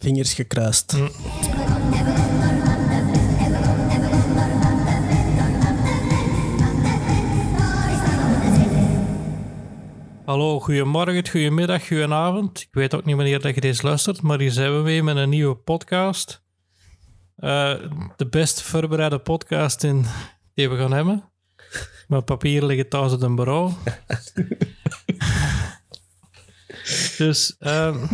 Vingers gekruist. Hallo, goedemorgen, goedemiddag, goedenavond. Ik weet ook niet wanneer dat je deze luistert, maar hier zijn we weer met een nieuwe podcast. Eh, de best voorbereide podcast in, die we gaan hebben. Mijn papieren liggen thuis op een bureau. dus, ehm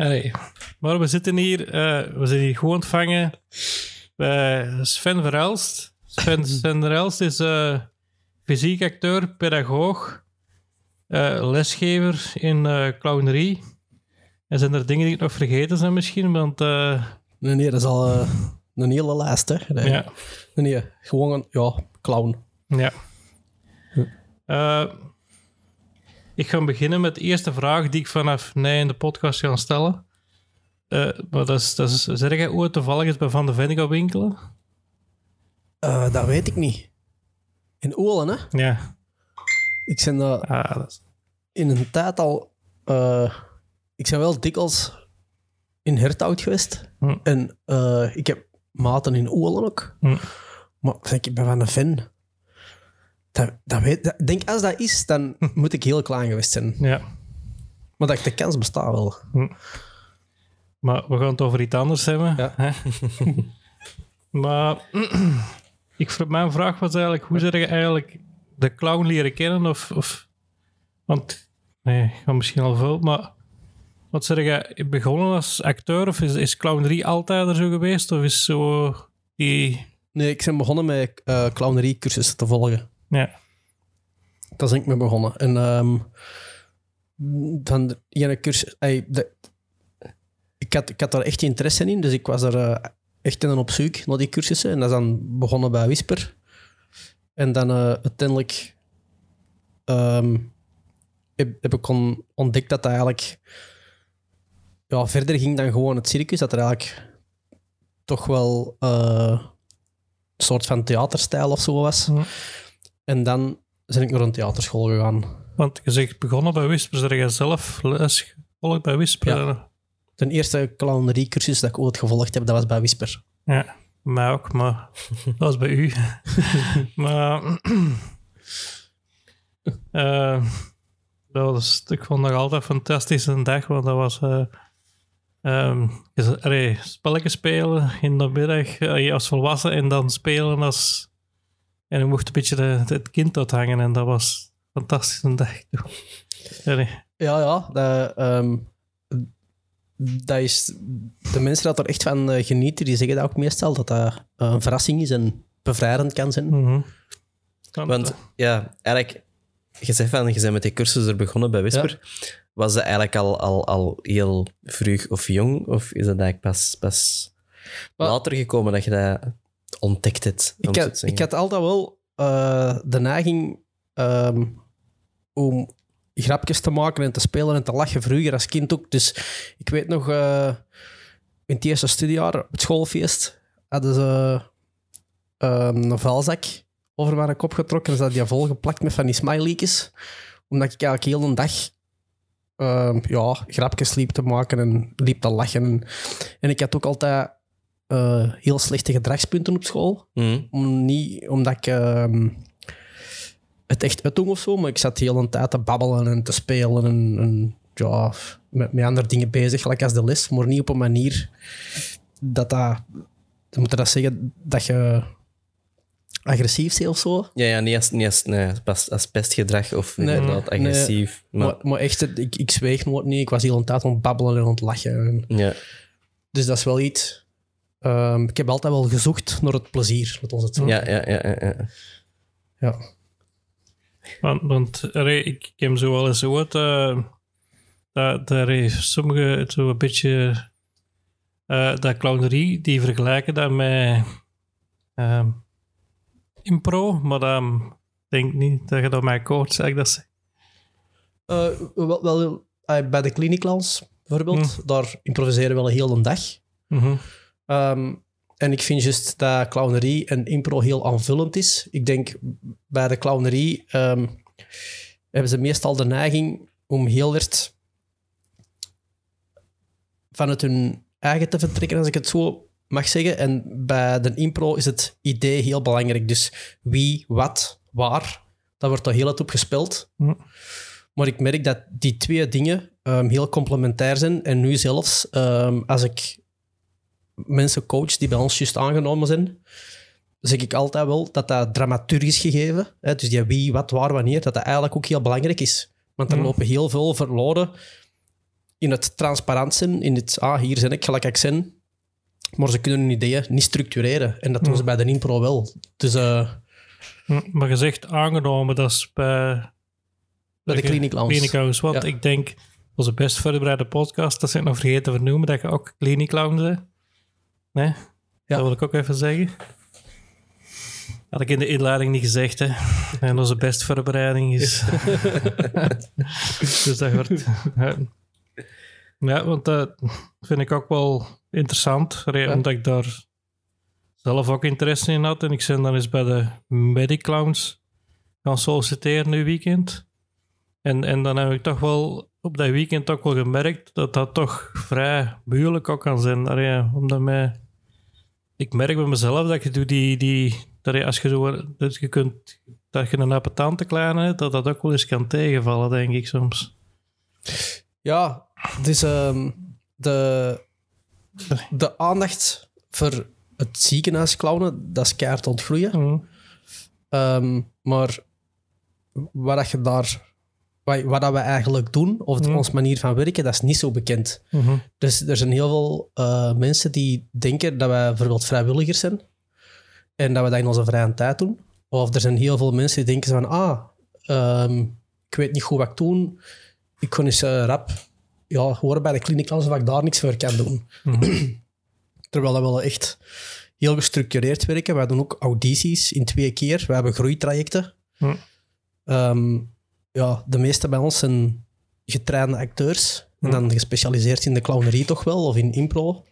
allee. maar we zitten hier, eh, we zijn hier gewoon ontvangen bij Sven Verelst. Sven, Sven Verelst is eh fysiek acteur, pedagoog, eh, lesgever in clownerie. En zijn er dingen die ik nog vergeten zijn misschien? Want Nee, nee, dat is al een hele lijst, hè. Nee, ja, nee, nee, gewoon een ja, clown. ja. Eh, ik ga beginnen met de eerste vraag die ik vanaf nee in de podcast ga stellen. Eh, maar dat is, dat is, zeg jij ooit toevallig eens bij Van de Ven gaan winkelen? Eh, dat weet ik niet. In Olen, hè. Ja. Ik ben daar Ah, dat is- in een tijd al... eh, ik ben wel dikwijls in Herthout geweest. Hm. En ik heb maten in Olen ook. Hm. Maar denk ik ben van een fan. Dat, dat weet, dat, denk als dat is, dan moet ik heel klein geweest zijn. ja. Maar dat de kans bestaat wel. Maar we gaan het over iets anders hebben. Ja. Hè? maar ik, mijn vraag was eigenlijk, hoe zeg je eigenlijk de clown leren kennen? Of, of, want, nee, ik ga misschien al veel, maar wat zeg je, begonnen als acteur of is, is clownerie altijd er zo geweest? Of is zo die... Nee, ik ben begonnen met eh clownerie-cursussen te volgen. Ja, Daar ben ik mee begonnen. En ehm, van de ene cursus... ey, de- ik, had, ik had daar echt interesse in, dus ik was er eh, echt in op zoek naar die cursussen. En dat is dan begonnen bij Whisper. En dan eh, uiteindelijk ehm, heb, heb ik on- ontdekt dat dat eigenlijk ja, verder ging dan gewoon het circus. Dat er eigenlijk toch wel eh, een soort van theaterstijl of zo was. En dan ben ik naar een theaterschool gegaan. want je zegt begonnen bij Whisper, zeg je zelf les gevolgd bij Whisper? Ja. De eerste clownerie-cursus dat ik ooit gevolgd heb, dat was bij Whisper. Ja, mij ook, maar dat was bij u. maar eh, dat was, ik vond dat altijd een fantastische dag, want dat was allee, spelletjes spelen in de middag eh, als volwassen en dan spelen als... En je mocht een beetje de, het kind uithangen en dat was een fantastische dag. Ja, ja. Dat, ehm, dat is, de mensen dat er echt van eh, genieten, die zeggen dat ook meestal, dat dat een verrassing is en bevrijdend kan zijn. mhm. Want ja, eigenlijk, je zegt van, je bent met die cursus er begonnen bij Whisper. Was dat eigenlijk al, al, al heel vroeg of jong? Of is dat eigenlijk pas, pas later gekomen dat je dat ontdekt hebt? om Ik had, ik had altijd wel eh, de neiging ehm, om grapjes te maken en te spelen en te lachen vroeger als kind ook. Dus ik weet nog, eh, in het eerste studiejaar op het schoolfeest hadden ze ehm, een vuilzak over mijn kop getrokken en ze hadden die volgeplakt met van die smiley's. Omdat ik eigenlijk heel een dag ehm, ja, grapjes liep te maken en liep te lachen. En, en ik had ook altijd eh, heel slechte gedragspunten op school Mhm. om, niet omdat ik ehm, het echt uitdoen of zo, maar ik zat de hele tijd te babbelen en te spelen en, en ja, met, met andere dingen bezig, gelijk als de les, maar niet op een manier dat dat, dan moet je dat zeggen, dat je agressief bent of zo. Ja, ja, niet als, niet als, nee, pas als pestgedrag of Nee, inderdaad nee. agressief. Maar, Maar, maar echt, ik, ik zweeg nooit niet, ik was de hele tijd aan het babbelen en aan het lachen. En- ja. dus dat is wel iets... ehm, ik heb altijd wel gezocht naar het plezier, met ons het zo. Ja, ja, ja, ja, ja. Ja. Want, want allee, ik, ik heb zo wel eens gehoord eh, dat daar is sommige zo een beetje eh, dat clownerie die vergelijken dat met ehm, impro, maar dan denk niet dat je dat mij koort, zeg ik dat. Eh, wel, wel, bij de Cliniclans bijvoorbeeld, daar improviseren we wel heel een dag. Mhm. Ehm, en ik vind juist dat clownerie en impro heel aanvullend is. Ik denk bij de clownerie ehm, hebben ze meestal de neiging om heel hard vanuit hun eigen te vertrekken, als ik het zo mag zeggen. En bij de impro is het idee heel belangrijk. Dus wie, wat, waar, dat wordt er heel het op gespeeld. Maar ik merk dat die twee dingen ehm, heel complementair zijn. En nu zelfs, als ik mensen coach die bij ons juist aangenomen zijn, zeg ik altijd wel dat dat dramaturgisch gegeven, hè, dus die wie, wat, waar, wanneer, dat dat eigenlijk ook heel belangrijk is. Want er Hm. lopen heel veel verloren in het transparant zijn, in het, ah, hier ben ik, gelijk ik ben. Maar ze kunnen hun ideeën niet structureren. En dat doen ze bij de impro wel. Dus eh, Maar je zegt aangenomen, dat is bij... bij de. Clinic Lounge. Want Ja. ik denk, onze best voorbereide podcast, dat zijn nog vergeten te vernoemen, dat je ook Clinic Lounge bent. Nee? Ja. Dat wil ik ook even zeggen. Had ik in de inleiding niet gezegd, hè. En onze best voorbereiding is... dus dat wordt... Ja. Ja, want dat vind ik ook wel interessant, Ja. omdat ik daar zelf ook interesse in had. En ik ben dan eens bij de Mediclowns gaan solliciteren nu weekend. En, en dan heb ik toch wel op dat weekend ook wel gemerkt dat dat toch vrij moeilijk ook kan zijn. Allee, omdat mij, ik merk bij mezelf dat je die, die dat als je zo dat je kunt dat je een appetante kleine hebt, dat dat ook wel eens kan tegenvallen, denk ik soms. Ja, dus ehm, de, de aandacht voor het ziekenhuisclownen, dat is keihard ontgroeien. Mm. Ehm, maar wat je daar, wat, wat dat we eigenlijk doen, of Mm. onze manier van werken, dat is niet zo bekend. Mhm. Dus er zijn heel veel eh, mensen die denken dat wij bijvoorbeeld vrijwilligers zijn en dat we dat in onze vrije tijd doen. Of er zijn heel veel mensen die denken van, ah, ehm, ik weet niet goed wat ik doe, ik kon eens eh, rap ja, horen bij de kliniek alsof ik daar niks voor kan doen. Mhm. Terwijl dat wel echt heel gestructureerd werken. Wij doen ook audities in twee keer. We hebben groeitrajecten. Ehm, ja, de meeste bij ons zijn getrainde acteurs. En dan gespecialiseerd in de clownerie toch wel, of in impro.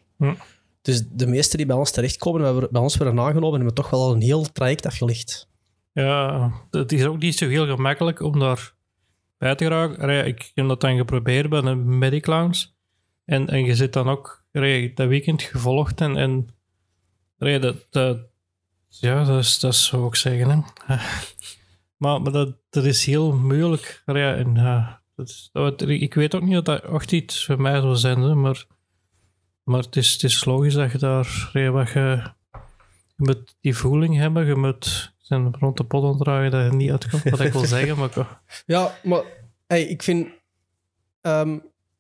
Dus de meeste die bij ons terechtkomen, hebben bij ons worden aangenomen, hebben toch wel al een heel traject afgelegd. Ja, het is ook niet zo heel gemakkelijk om daar bij te geraken. Allee, Ik heb dat dan geprobeerd bij de Mediclowns. En, en je zit dan ook dat weekend gevolgd. En, en dat, ja, dat is, dat zou ik zeggen. Hè. Maar, maar dat, dat is heel moeilijk. En, ja, dat is, dat, ik weet ook niet of dat echt iets voor mij zou zijn. Maar, maar het, is, het is logisch dat je daar allee, wat je, je moet die voeling hebben. Je moet zijn rond de pot ontdragen dat je niet uitkomt. Wat ik wil zeggen. Maar Ja, maar hey, ik vind... ehm,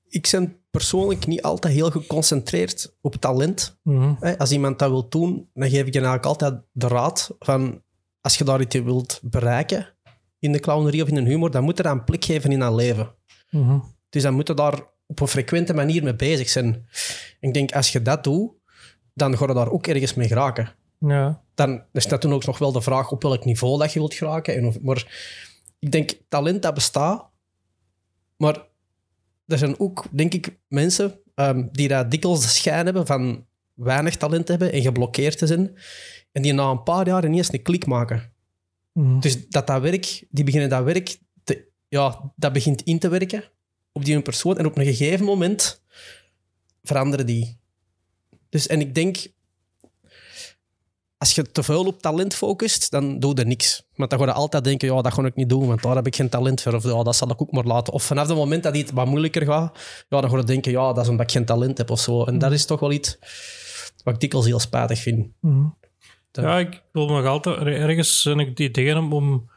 ik ben persoonlijk niet altijd heel geconcentreerd op talent. Mhm. Als iemand dat wil doen, dan geef ik je eigenlijk altijd de raad van als je daar iets wilt bereiken in de clownerie of in een humor, dan moet er een plek geven in dat leven. Mhm. Dus dan moet je daar op een frequente manier mee bezig zijn. Ik denk, als je dat doet, dan ga je daar ook ergens mee geraken. Ja. Dan is dat toen ook nog wel de vraag op welk niveau dat je wilt geraken. En of, maar ik denk, talent dat bestaat, maar er zijn ook, denk ik, mensen ehm, die daar dikwijls de schijn hebben van weinig talent hebben en geblokkeerd te zijn. En die na een paar jaar ineens een klik maken. Mhm. Dus dat dat werk, die beginnen dat werk, te, ja, dat begint in te werken op die persoon. En op een gegeven moment veranderen die. Dus, en ik denk, als je te veel op talent focust, dan doe je niks. Want dan ga je altijd denken, ja, dat ga ik niet doen, want daar heb ik geen talent voor. Of ja, dat zal ik ook maar laten. Of vanaf het moment dat iets wat moeilijker gaat, ja, dan ga je denken, ja, dat is omdat ik geen talent heb of zo. En dat is toch wel iets wat ik dikwijls heel spijtig vind. Mhm. Dat- Ja, ik wil nog altijd... Ergens zijn ik om,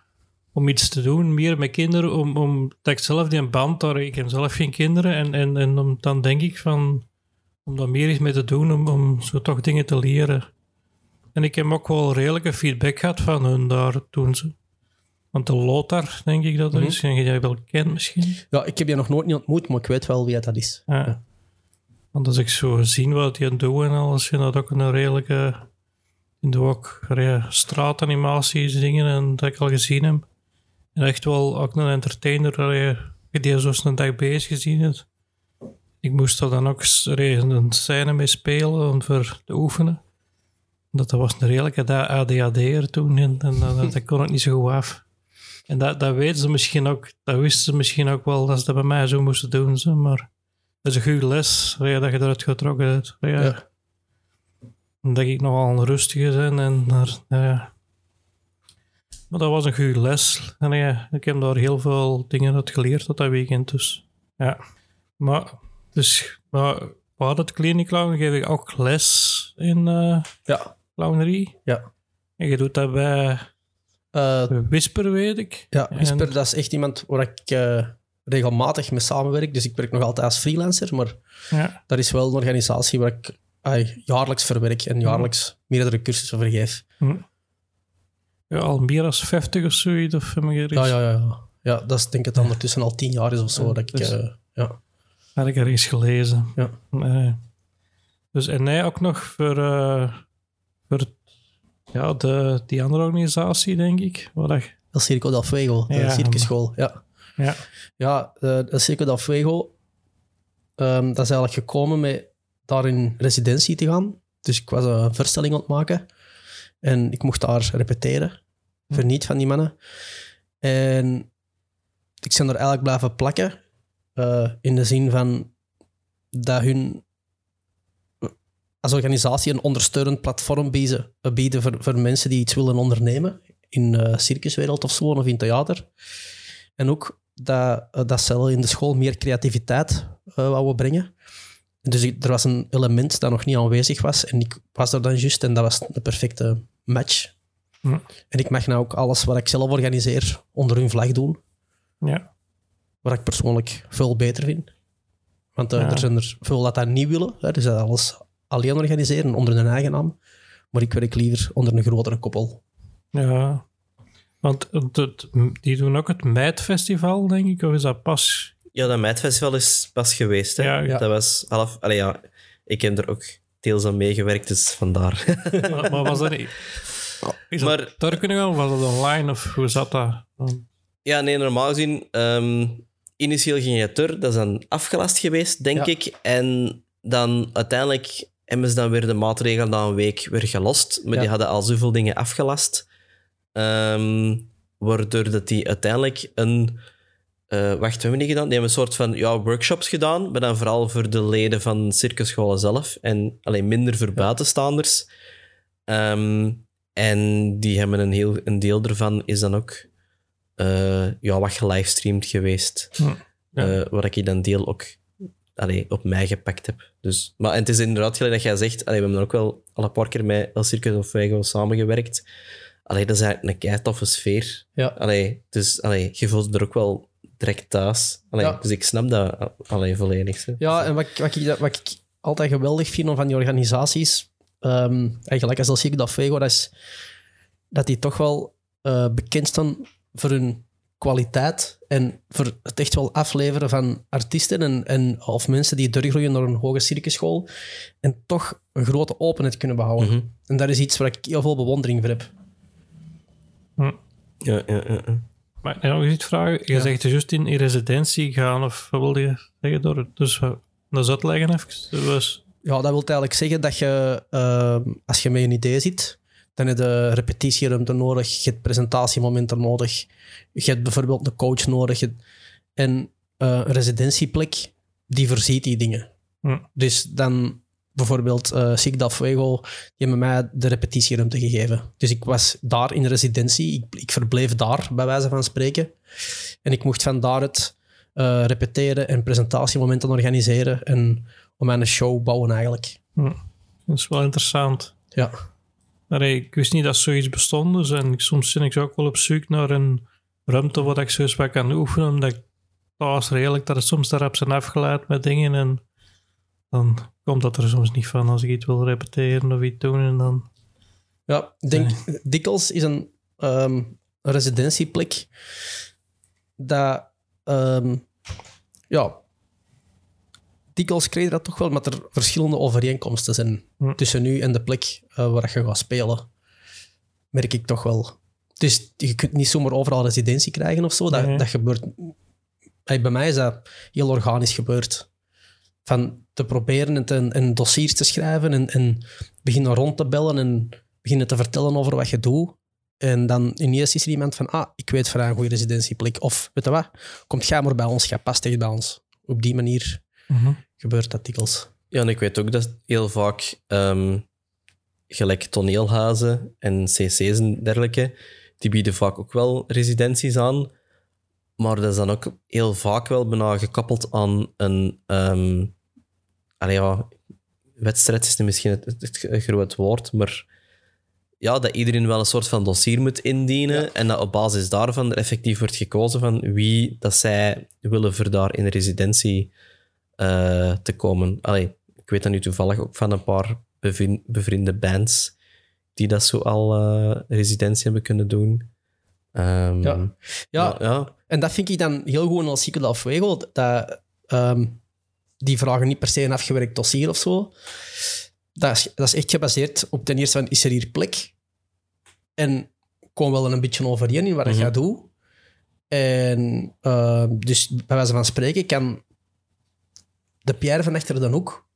om, iets te doen, meer met kinderen, om, om dat ik zelf die band daar... Ik heb zelf geen kinderen en, en, en om, dan denk ik van... Om daar meer iets mee te doen, om, om zo toch dingen te leren. En ik heb ook wel redelijke feedback gehad van hun daar toen ze... Want de Lothar, denk ik dat dat Mhm. is. En je die wel kent misschien. Ja, ik heb die nog nooit niet ontmoet, maar ik weet wel wie dat is. Ja. Want als ik zo zie wat die aan het doen en alles, vind dat ook een redelijke... Ik doe ook straatanimaties, dingen en dat ik al gezien heb. En echt wel ook een entertainer, ja, die zo een dag bezig gezien hebt. Ik moest er dan ook een scène mee spelen om voor te oefenen. Dat, was een redelijke ADHD'er toen en, dat, kon ik niet zo goed af. En dat, dat weten ze misschien ook, dat wisten ze misschien ook wel dat ze dat bij mij zo moesten doen, zo, maar Dat is een goede les ja, dat je eruit getrokken hebt. Ja. Dat ik nogal rustig zijn en daar, ja. Maar dat was een goede les. En ja, ik heb daar heel veel dingen uit geleerd dat, dat weekend. Dus ja. Maar, dus, maar waar het kliniek clown geef ik ook les in eh Ja. clownerie. Ja. En je doet dat bij Eh, Whisper, weet ik. ja, En- Whisper, dat is echt iemand waar ik eh, regelmatig mee samenwerk. Dus ik werk nog altijd als freelancer, maar Ja. dat is wel een organisatie waar ik ai, jaarlijks verwerk en jaarlijks meerdere cursussen vergeef. ja, al meer dan 50 of zoiets. Of heb ik er Ja, ja, ja. ja. Ja, dat is denk ik dat ondertussen al tien jaar is of zo. Ja, dat ik, dus- eh, ja. Had ik er eens gelezen. Ja. Nee. Dus en hij ook nog voor, eh, voor ja, de, die andere organisatie, denk ik. Waar dat, El Circo del Fuego, de Ja, circusschool. Ja, ja. ja de, El Circo del Fuego, ehm, dat is eigenlijk gekomen met daar in residentie te gaan. Dus ik was een voorstelling aan het maken. En ik mocht daar repeteren. Verniet van die mannen. En ik ben er eigenlijk blijven plakken. eh, in de zin van dat hun als organisatie een ondersteunend platform bieden, bieden voor, voor mensen die iets willen ondernemen. In de circuswereld of zo, of in theater. En ook dat, eh, dat ze in de school meer creativiteit eh wouden brengen. Dus ik- er was een element dat nog niet aanwezig was. En ik was er dan juist en dat was de perfecte match. Ja. En ik mag nou ook alles wat ik zelf organiseer onder hun vlag doen. ja. Wat ik persoonlijk veel beter vind. Want eh, Ja. er zijn er veel dat dat niet willen. Hè, dus dat alles alleen organiseren onder hun eigen naam. Maar ik werk liever onder een grotere koppel. ja. Want het, het- die doen ook het Meidfestival, denk ik. Of is dat pas? Ja, dat Meidfestival is pas geweest. Hè? Ja, ja. Dat was half... Allee, ja, ik heb er ook deels aan meegewerkt, dus vandaar. maar, maar was dat niet... Is Maar- dat daar kunnen gaan of was dat online? Of hoe zat dat? ja, nee, normaal gezien... ehm, initieel ging het er, dat is dan afgelast geweest, denk Ja. ik. En dan uiteindelijk hebben ze dan weer de maatregelen na een week weer gelost. Maar Ja. die hadden al zoveel dingen afgelast. ehm, waardoor dat die uiteindelijk een... eh, wacht, hebben die gedaan? Die hebben een soort van ja, workshops gedaan, maar dan vooral voor de leden van circusscholen zelf en alleen minder voor buitenstaanders. Ehm, en die hebben een, heel, een deel ervan is dan ook eh, ja, wat gelivestreamd geweest. Ja. Eh, waar ik dan deel ook allee, op mij gepakt heb. Dus, maar en het is inderdaad gelijk dat jij zegt, allee, we hebben ook wel al een paar keer met El Circus of Fuego samengewerkt. Allee, dat is eigenlijk een kei toffe sfeer. Ja. Allee, dus allee, je voelt er ook wel direct thuis. Allee, Ja. Dus ik snap dat allee, volledig. hè. Ja, en wat, ik- wat, ik, wat ik altijd geweldig vind van die organisaties, ehm eigenlijk als El Circo del Fuego, dat is dat die toch wel eh, bekend staan voor hun kwaliteit en voor het echt wel afleveren van artiesten en, en, of mensen die doorgroeien naar een hoge circusschool en toch een grote openheid kunnen behouden. Mhm. En dat is iets waar ik heel veel bewondering voor heb. Hm. Ja, ja, ja, ja. Maar ik nog iets vragen. Je Ja. zegt juist in, residentie gaan, of wat wilde je zeggen? Door, dus wat- dat is uitleggen even. Was, Ja, dat wil eigenlijk zeggen dat je, ehm, als je met een idee zit, dan heb je repetitieruimte nodig, je hebt presentatiemomenten nodig, je hebt bijvoorbeeld een coach nodig. je- en eh, een residentieplek, die voorziet die dingen. Hm. Dus dan bijvoorbeeld uh, Sig del Fuego, die hebben mij de repetitieruimte gegeven. Dus ik was daar in residentie, ik, ik verbleef daar, bij wijze van spreken. En ik mocht van daaruit eh, repeteren en presentatiemomenten organiseren en om mijn show bouwen eigenlijk. dat is wel interessant. Ja, Maar hey, ik wist niet dat zoiets bestond. Dus en soms ben ik ook wel op zoek naar een ruimte waar ik zo eens wat kan oefenen. Omdat ik thuis redelijk dat er soms daarop zijn afgeleid met dingen. En dan komt dat er soms niet van als ik iets wil repeteren of iets doen. En dan... ja ik denk, dikwijls is een, ehm, residentieplek dat, ehm, ja, dikwijls je dat toch wel, met er verschillende overeenkomsten zijn Hm. tussen nu en de plek eh, waar je gaat spelen. Merk ik toch wel. Dus je kunt niet zomaar overal residentie krijgen of zo. Dat, Nee. dat gebeurt... Hey, bij mij is dat heel organisch gebeurd. Van te proberen en, te, en dossiers te schrijven en, en beginnen rond te bellen en beginnen te vertellen over wat je doet. En dan ineens is er iemand van, ah, ik weet van een goede residentieplek. Of, weet je wat, komt jij maar bij ons, jij past echt bij ons. Op die manier gebeurt dat dikwijls. Ja, en ik weet ook dat heel vaak, ehm, gelijk toneelhuizen en cc's en dergelijke, die bieden vaak ook wel residenties aan. Maar dat is dan ook heel vaak wel bijna gekoppeld aan een... ehm allee, ja, wedstrijd is nu misschien het, het, het groot woord, maar ja, dat iedereen wel een soort van dossier moet indienen en dat op basis daarvan er effectief wordt gekozen van wie dat zij willen voor daar in residentie eh, te komen. Allee, ik weet dat nu toevallig ook van een paar bevriende bands die dat zo al eh, residentie hebben kunnen doen. Ehm, Ja. Ja, ja. En dat vind ik dan heel goed als Cycle of Fuego. Dat, ehm, die vragen niet per se een afgewerkt dossier of zo. Dat is, dat is echt gebaseerd op ten eerste van, is er hier plek? En kom wel een beetje overeen in wat Mhm. je gaat doen. En ehm, dus bij wijze van spreken kan de Pierre van achter de hoek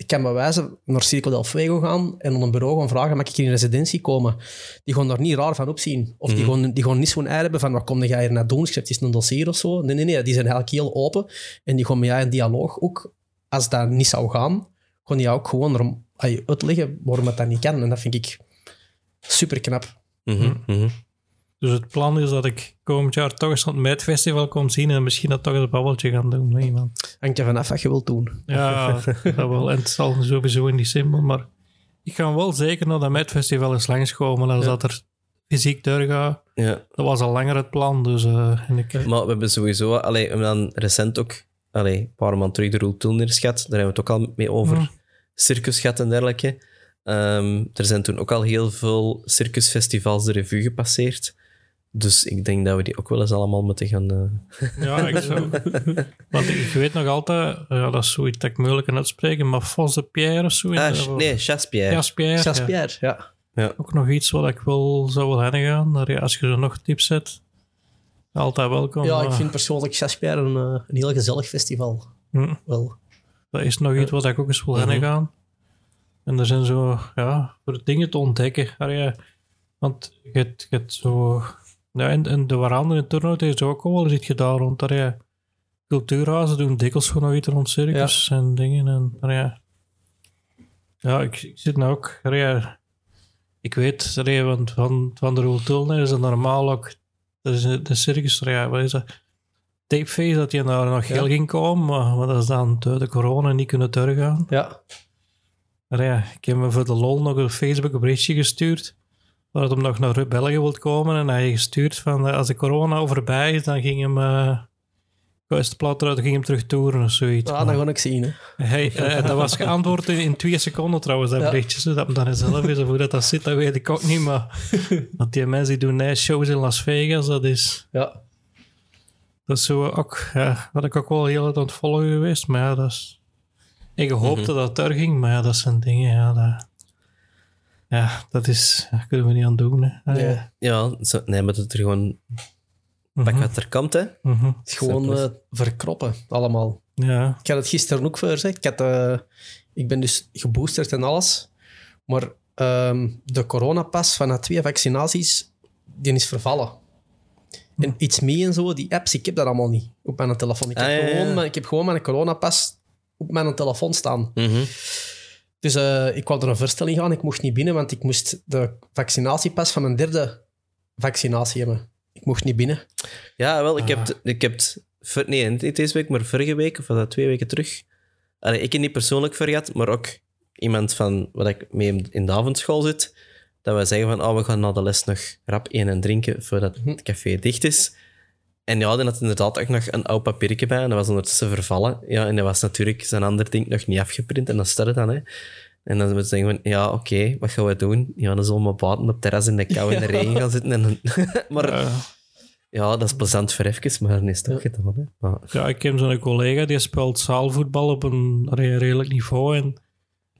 ik kan bij wijze naar Circo del Fuego gaan en op een bureau gaan vragen, mag ik hier in residentie komen? Die gaan daar niet raar van opzien. Of die, gaan, die gaan niet zo'n ei hebben van, wat kom jij hier naar doen? Schrijf eens een dossier of zo. Nee, nee, nee. Die zijn eigenlijk heel open. En die gaan met jou in dialoog ook. Als dat niet zou gaan, gaan die jou ook gewoon erom uitleggen waarom het dat niet kan. En dat vind ik super knap. Mhm, mhm. Dus het plan is dat ik komend jaar toch eens aan het Meidfestival kom zien en misschien dat toch eens een babbeltje gaan doen met iemand. Hangt er vanaf wat je wilt doen. Ja, dat wel. En het zal sowieso in december, maar ik ga wel zeker naar dat Meidfestival eens langskomen als Ja. dat er fysiek doorgaat. Ja. Dat was al langer het plan, dus eh, en ik, Maar we hebben sowieso... Allee, we hebben dan recent ook... Allee, een paar maanden terug de Roel Tulner gehad. Daar hebben we het ook al mee over. Ja. Circus gehad en dergelijke. Ehm, er zijn toen ook al heel veel circusfestivals de revue gepasseerd. Dus ik denk dat we die ook wel eens allemaal moeten gaan... eh, Ja, ik zou. Want ik, weet nog altijd, ja, dat is zoiets dat ik moeilijk kan uitspreken, maar de Pierre of zo. Ah, nee, Chaspierre. Ja, Pierre. Chas ja. Pierre, ja. Ook nog iets wat ik wel zou willen heen gaan. Daar, ja, als je er nog tips hebt, altijd welkom. Ja, ik maar, vind persoonlijk Chas Pierre een, eh, een heel gezellig festival. hm, Wel. dat is nog iets wat ik ook eens wil Mhm. heen gaan. En er zijn zo, ja, voor dingen te ontdekken. Ja, want je hebt, je hebt zo... Ja, en, en de Warander in Turnhout heeft ook al wel eens iets gedaan rond daar, ja. Cultuurhuizen doen dikwijls gewoon nog iets rond circus en dingen. En, ja, ja ik, ik zit nou ook... Ja, ik weet, ja, want van, van de Roel is het normaal ook... Dat is de circus, ja, wat is dat? Tapeface, dat je daar nog heel ging komen, maar, maar dat is dan door de corona niet kunnen doorgaan. Ja. Maar ja, ik heb me voor de lol nog op Facebook een berichtje gestuurd. Dat hij nog naar België wilt komen. En hij gestuurd van eh, als de corona voorbij is, dan ging hem. Uh, de plat eruit, ging hem terug toeren of zoiets. Ah, dat ga ik zien. Hè. Hij, eh, dat was geantwoord in, in twee seconden trouwens, dat Ja. berichtje. Dat hem dan zelf is, of hoe dat, dat zit, dat weet ik ook niet. Maar want die mensen die doen nice shows in Las Vegas, dat is, Ja. dat is zo ook, ja, wat ik ook wel heel erg aan het volgen geweest. Maar ja, dat is... Ik hoopte Mhm. dat het er ging, maar ja, dat zijn dingen, ja, dat... Ja, dat is... Dat kunnen we niet aan doen, hè. Ah, Nee. ja. Ja, zo, nee, maar dat er gewoon... Pak Mhm, wat er komt, hè. mhm. Het is gewoon eh, verkroppen, allemaal. Ja, Ik had het gisteren ook voor. Ik, had, eh, ik ben dus geboosterd en alles. Maar ehm, de coronapas van na twee vaccinaties, die is vervallen. En iets mee en zo, die apps, ik heb dat allemaal niet op mijn telefoon. Ik heb, Ah, ja, ja, ja. Gewoon, mijn- ik heb gewoon mijn coronapas op mijn telefoon staan. Mhm. Dus eh, ik wou er een voorstelling gaan. Ik mocht niet binnen, want ik moest de vaccinatiepas van mijn derde vaccinatie hebben. Ik mocht niet binnen. Ja, wel, ik heb, Ah. ik heb ver- Nee, niet deze week, maar vorige week, of was dat twee weken terug. Allee, ik heb niet persoonlijk vergat, maar ook iemand van wat ik mee in de avondschool zit, dat wij zeggen van, oh, we gaan na de les nog rap eten en drinken voordat het café dicht is. En ja, dan had inderdaad ook nog een oud papiertje bij en dat was ondertussen vervallen. Ja, en dat was natuurlijk zijn ander ding nog niet afgeprint en dat er dan, hè. En dan moeten we zeggen van, ja, oké, wat gaan we doen? Ja, dan zullen we buiten op het terras in de kou en de regen gaan zitten. En dan... maar ja, dat is plezant voor even, maar dan is het ook gedaan. Hè. Maar, ja, ik heb zo'n collega, die speelt zaalvoetbal op een re- redelijk niveau. En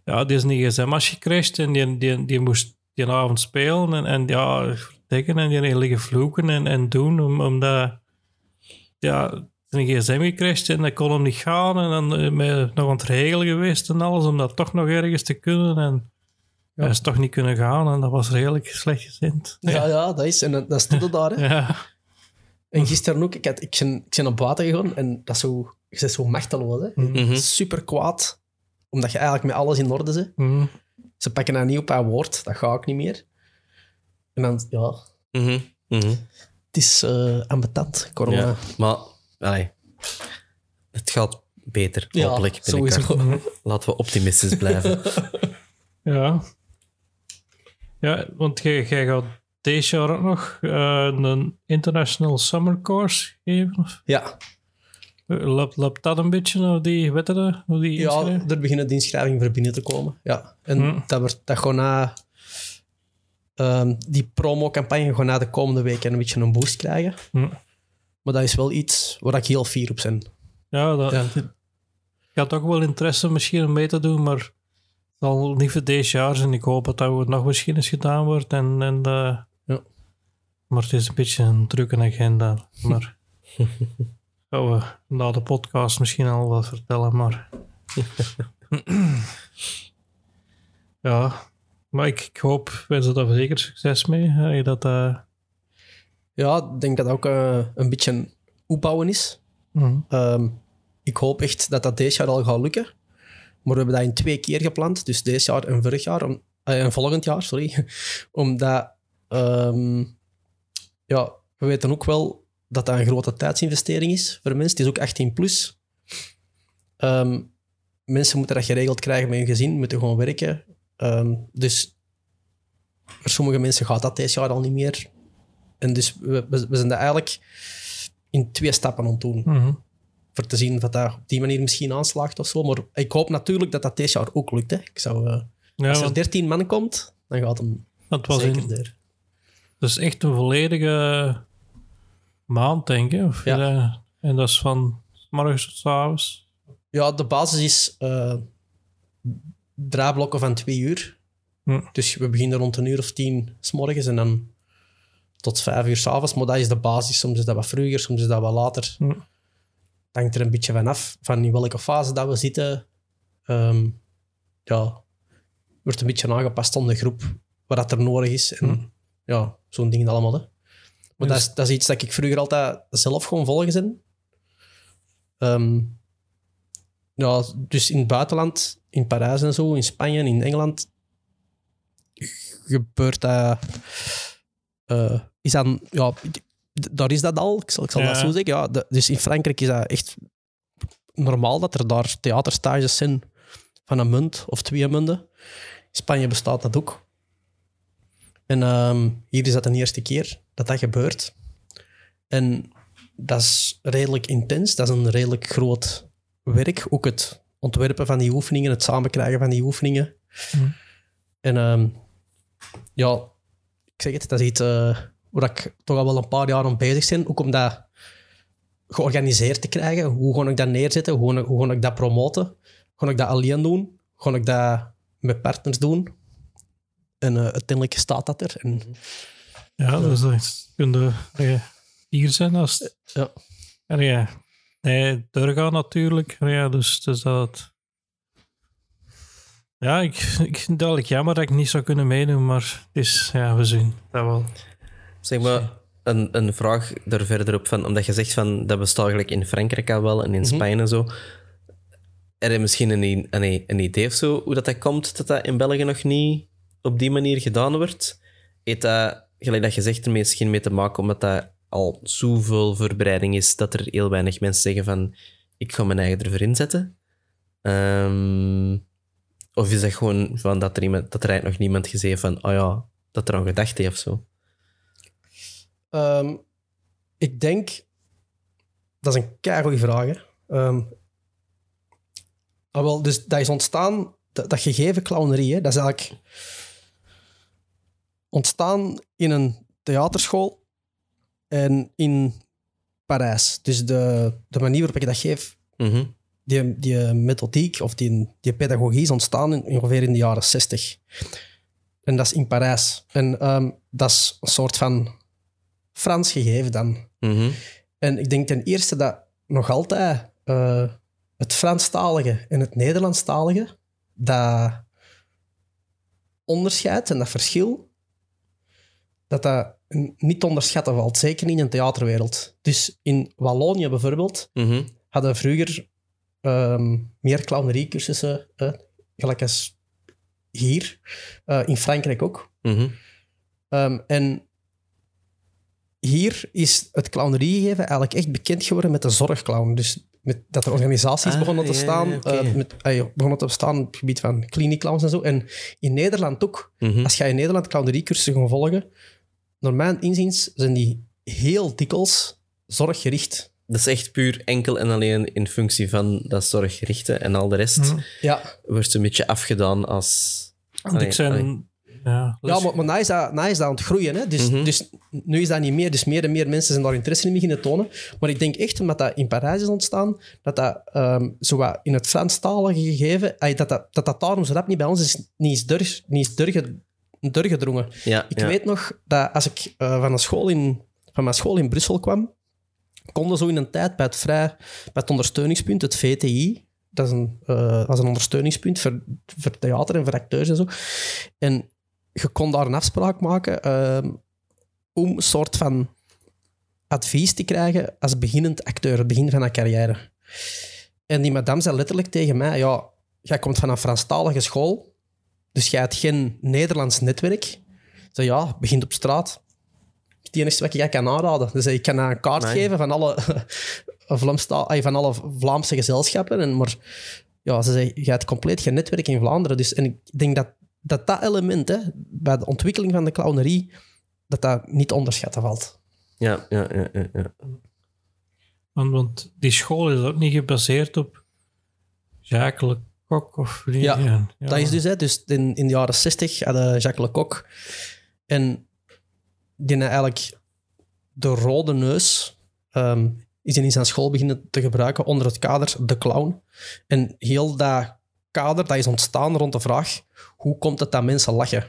ja, die is een gsm-as gecrashed en die, die, die moest die avond spelen. En, en ja, verdekken en die liggen vloeken en, en doen, om, omdat... Ja, een gsm gecrashed en dat kon hem niet gaan. En dan eh, met, nog aan het regelen geweest en alles, om dat toch nog ergens te kunnen. En Ja. hij is toch niet kunnen gaan en dat was redelijk slecht gezind. Ja, ja, dat is. En dan- dan stond het daar. Hè. Ja, En gisteren ook, ik, had, ik, ben, ik ben op buiten gegaan en dat is zo je bent zo machteloos. Hè? Mhm. Super kwaad, omdat je eigenlijk met alles in orde bent. Mhm. Ze pakken dat niet op haar woord, dat ga ik niet meer. En dan, ja, Mhm. Mhm. Het is uh, ambetant, corona. Ja, maar allee, het gaat beter, Ja, hopelijk. binnenkort. Laten we optimistisch blijven. Ja. Ja, want jij jij gaat deze jaar ook nog eh, een International Summer Course geven? Of, Ja, eh, loopt, loopt dat een beetje naar die wetten? Naar die ja er beginnen de inschrijvingen voor binnen te komen. Ja. En Hm. dat, wordt, dat gewoon na... ehm, die promocampagne gewoon na de komende weken een beetje een boost krijgen. Hm. Maar dat is wel iets waar ik heel fier op ben. Ja, dat, Ja. ik had ook wel interesse misschien om mee te doen, maar het zal niet voor deze jaar zijn. Ik hoop dat dat nog misschien eens gedaan wordt. En, en, eh, Ja. Maar het is een beetje een drukke agenda. Maar gaan we na de podcast misschien al wat vertellen. Maar ja, maar ik, ik hoop, wens er daar zeker succes mee. dat, eh, Ja, ik denk dat dat ook eh, een beetje opbouwen is. mhm. Ehm, ik hoop echt dat dat deze jaar al gaat lukken. Maar we hebben dat in twee keer gepland. Dus deze jaar en vorig jaar. Om, eh, en volgend jaar, sorry. Omdat... ehm, ja, we weten ook wel dat dat een grote tijdsinvestering is voor mensen. Het is ook 18 plus. Ehm, mensen moeten dat geregeld krijgen met hun gezin, moeten gewoon werken. Ehm, dus voor sommige mensen gaat dat deze jaar al niet meer. En dus we, we, we zijn dat eigenlijk in twee stappen aan het doen Mhm. voor te zien dat dat op die manier misschien aanslaagt of zo. Maar ik hoop natuurlijk dat dat deze jaar ook lukt. Hè. Ik zou, eh, Ja, als er want 13 man komt, dan gaat hem het was zeker in, er. Dat is echt een volledige maand, denk ik. Of Ja. en dat is van morgens tot avonds. Ja, de basis is eh draaiblokken van twee uur. Hm. Dus we beginnen rond een uur of tien s morgens en dan tot vijf uur s'avonds. Maar dat is de basis. Soms is dat wat vroeger, soms is dat wat later. Hm. Het hangt er een beetje van af, van in welke fase dat we zitten. Ehm, ja, wordt een beetje aangepast aan de groep, wat dat er nodig is. En Hm. ja, zo'n dingen allemaal. Hè. Maar dat, Dus- is, dat is iets dat ik vroeger altijd zelf gewoon volgen. Ehm, ja, dus in het buitenland, in Parijs en zo, in Spanje en in Engeland, gebeurt dat. eh, is dan, ja, daar is dat al, ik zal, ik zal dat zo zeggen. Ja, de- dus in Frankrijk is dat echt normaal dat er daar theaterstages zijn van een munt of twee munten. In Spanje bestaat dat ook. En ehm, hier is dat de eerste keer dat dat gebeurt. En dat is redelijk intens. Dat is een redelijk groot werk. Ook het ontwerpen van die oefeningen, het samenkrijgen van die oefeningen. Mhm. En ehm, ja, ik zeg het, dat is iets eh, waar ik toch al wel een paar jaar aan bezig ben. Ook om dat georganiseerd te krijgen. Hoe ga ik dat neerzetten? Hoe, ga ik- hoe ga ik dat promoten? Ga ik dat alleen doen? Ga ik dat met partners doen? En eh, uiteindelijk staat dat er. En, Ja, dus dat kun je eh, hier zijn als ja. En ja, nee, doorgaan natuurlijk. Ja, dus, dus dat... Ja, ik, ik vind het duidelijk jammer dat ik niet zou kunnen meedoen, maar het is, ja, we zien dat wel. Zeg maar, een, een vraag daar verder op van, omdat je zegt van dat bestaat eigenlijk in Frankrijk al wel en in Spanje en zo. Er is misschien een, een, een idee of zo hoe dat, dat komt dat dat in België nog niet op die manier gedaan wordt? Heeft dat, gelijk dat je zegt, er misschien mee te maken omdat dat al zoveel voorbereiding is dat er heel weinig mensen zeggen van ik ga mijn eigen ervoor inzetten? Ehm, of is dat gewoon van dat er, iemand, dat er eigenlijk nog niemand heeft van oh ja, dat er aan gedacht heeft of zo? Ehm, ik denk... Dat is een keigoede vraag. Ah, wel, dus dat is ontstaan... Dat, dat gegeven clownerie, hè, dat is eigenlijk ontstaan in een theaterschool en in Parijs. Dus de, de manier waarop ik dat geef, Mhm. die, die methodiek of die, die pedagogie is ontstaan in, ongeveer in de jaren 60. En dat is in Parijs. En ehm, dat is een soort van Frans gegeven dan. Mhm. En ik denk ten eerste dat nog altijd eh, het Franstalige en het Nederlandstalige, dat onderscheid en dat verschil, dat dat niet te onderschatten valt. Zeker niet in een theaterwereld. Dus in Wallonië bijvoorbeeld, Mhm. hadden vroeger ehm, meer clownerie-cursussen, eh, gelijk als hier, eh, in Frankrijk ook. Mhm. Ehm, en hier is het clowneriegeven eigenlijk echt bekend geworden met de zorgclown. Dus met, dat er organisaties Ah, begonnen te staan, ja, eh, met, eh, begonnen te bestaan op het gebied van kliniekclowns en zo. En in Nederland ook. Mhm. Als je in Nederland clowneriecursussen gaat volgen, naar mijn inziens zijn die heel dikwijls zorggericht. Dat is echt puur enkel en alleen in functie van dat zorggerichte en al de rest Mhm. Ja, wordt een beetje afgedaan als... Want ik zijn... Ja, ja maar, maar na, is dat, na is dat aan het groeien. Hè? Dus, Mhm. dus nu is dat niet meer. Dus meer en meer mensen zijn daar interesse in beginnen tonen. Maar ik denk echt, omdat dat in Parijs is ontstaan, dat dat ehm, zo wat in het Franstalige gegeven, ay, dat, dat, dat dat daarom zo rap niet bij ons is, niet is, durg, niet is durge, doorgedrongen. Ja, Ik ja. weet nog dat als ik eh, van, een school in, van mijn school in Brussel kwam, konden zo in een tijd bij het, vrij, bij het ondersteuningspunt, het VTI, dat is een, eh, is een ondersteuningspunt voor, voor theater en voor acteurs en zo. En je kon daar een afspraak maken ehm, om een soort van advies te krijgen als beginnend acteur, het begin van een carrière. En die madame zei letterlijk tegen mij, ja, jij komt van een Franstalige school, dus jij hebt geen Nederlands netwerk. Zei, ja, begint op straat. Het enige wat ik jij kan aanraden. Dus ik kan een kaart Nee. geven van alle, Vlaamsta- van alle Vlaamse gezelschappen. En, maar ja, ze zei, je hebt compleet geen netwerk in Vlaanderen. Dus, en ik denk dat dat, dat element hè, bij de ontwikkeling van de clownerie, dat dat niet te onderschatten valt. Ja, ja, ja, ja, ja. Want, want die school is ook niet gebaseerd op Jacques Of? Ja, ja. Dat is dus, hè, dus in, in de jaren 60 hadden Jacques Lecoq en die had eigenlijk de rode neus ehm, is in zijn school beginnen te gebruiken onder het kader De Clown. En heel dat kader dat is ontstaan rond de vraag hoe komt het dat mensen lachen?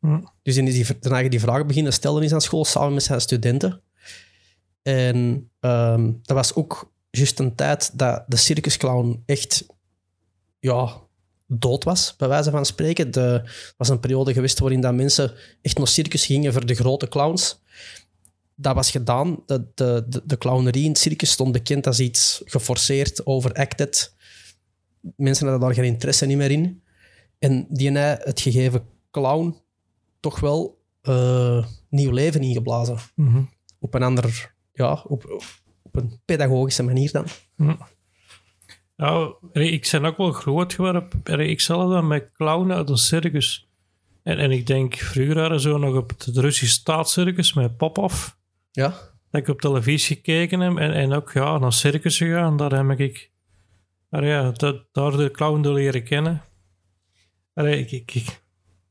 Hm. Dus in die, daarna die vragen beginnen stellen in zijn school samen met zijn studenten. En ehm, dat was ook juist een tijd dat de circusclown echt ja, dood was, bij wijze van spreken. De, er was een periode geweest waarin dat mensen echt naar circus gingen voor de grote clowns. Dat was gedaan. De, de, de, de clownerie in het circus stond bekend als iets geforceerd, overacted. Mensen hadden daar geen interesse niet meer in. En die hebben het gegeven clown toch wel eh, nieuw leven ingeblazen. Mhm. Op een ander, ja, op, op een pedagogische manier dan. Ja, ik ben ook wel groot geworden. Ik zelf dan met clownen uit een circus. En, en ik denk, vroeger waren zo nog op het Russisch staatscircus met Popov. Ja, Dat ik op televisie gekeken heb en, en ook ja, naar circus gegaan. Daar heb ik, maar ja, dat, daar de clown te leren kennen. Ik, ik, ik,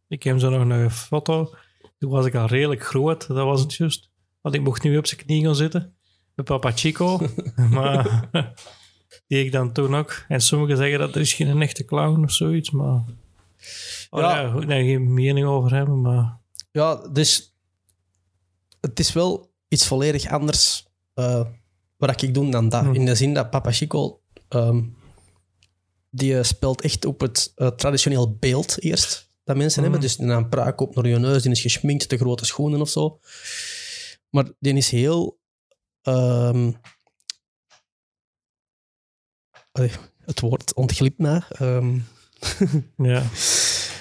ik heb zo nog een foto. Toen was ik al redelijk groot, dat was het juist. Want ik mocht nu op zijn knie gaan zitten. Met papa Chico. maar die ik dan toen ook. En sommigen zeggen dat er is geen echte clown of zoiets. Maar oh, Ja. ja. ik geen mening over hebben. Maar ja dus het is wel iets volledig anders eh, wat ik doe dan dat. Hmm. In de zin dat Papa Chico, ehm, die eh, speelt echt op het eh, traditioneel beeld eerst dat mensen Hmm. hebben. Dus een pruik op naar je neus, die is geschminkt, de grote schoenen of zo. Maar die is heel... ehm, allee, het woord ontglipt mij. Ehm, ja.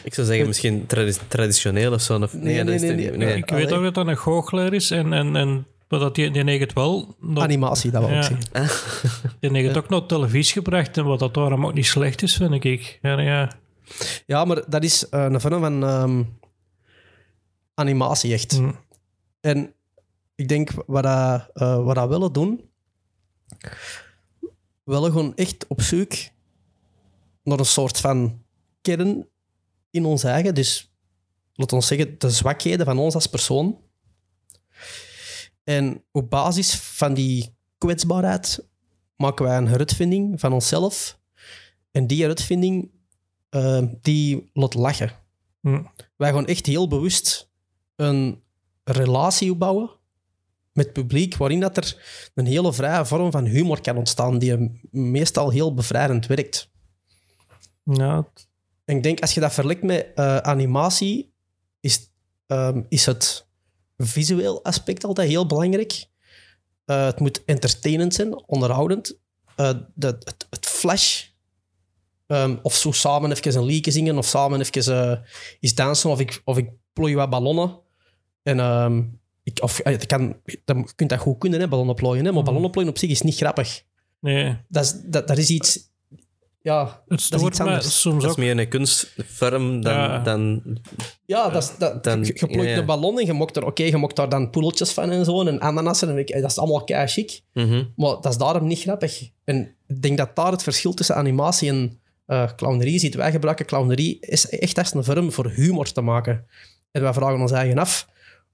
Ik zou zeggen, misschien tradi- traditioneel of zo. Of, Nee, dat nee, nee. Ik Allee. weet ook dat dat een goochelaar is. En, en, en maar dat die, die het wel... Dat, animatie, dat wil ik Ja. zeggen. die heeft het ook naar televisie gebracht. En wat dat daarom ook niet slecht is, vind ik. Ja, ja. Ja, maar dat is eh, een vorm van ehm, animatie, echt. Hm. En ik denk, wat, dat, eh, wat dat willen doen, willen gewoon echt op zoek naar een soort van kern in ons eigen. Dus, laat ons zeggen, de zwakheden van ons als persoon. En op basis van die kwetsbaarheid maken wij een heruitvinding van onszelf. En die heruitvinding, eh, die laat lachen. Hm. Wij gaan echt heel bewust een relatie opbouwen met publiek, waarin dat er een hele vrije vorm van humor kan ontstaan, die meestal heel bevrijdend werkt. Ja, En ik denk, als je dat vergelijkt met eh, animatie, is, ehm, is het visueel aspect altijd heel belangrijk. Eh, het moet entertainend zijn, onderhoudend. De, het, het flash. ehm, of zo samen even een liedje zingen, of samen even iets dansen, of ik, of ik plooi wat ballonnen. En ehm, ik, of, eh, het kan, dan, je kunt dat goed kunnen, hè, ballonnen plooien. Hè, maar ballonnen plooien op zich is niet grappig. Nee, Dat is, dat, dat is iets... Ja, het is stoort iets me anders. soms Dat is meer een kunstvorm dan... Ja. dan Ja, dat is, dat, Dan- je, je plooit ja, ja. een ballon en je mokt er, oké, je mokt daar dan poedeltjes van en zo, en ananassen, en ik- dat is allemaal kei chic. mhm. Maar dat is daarom niet grappig. En ik denk dat daar het verschil tussen animatie en eh clownerie zit. Wij gebruiken clownerie is echt als een vorm voor humor te maken. En wij vragen ons eigen af,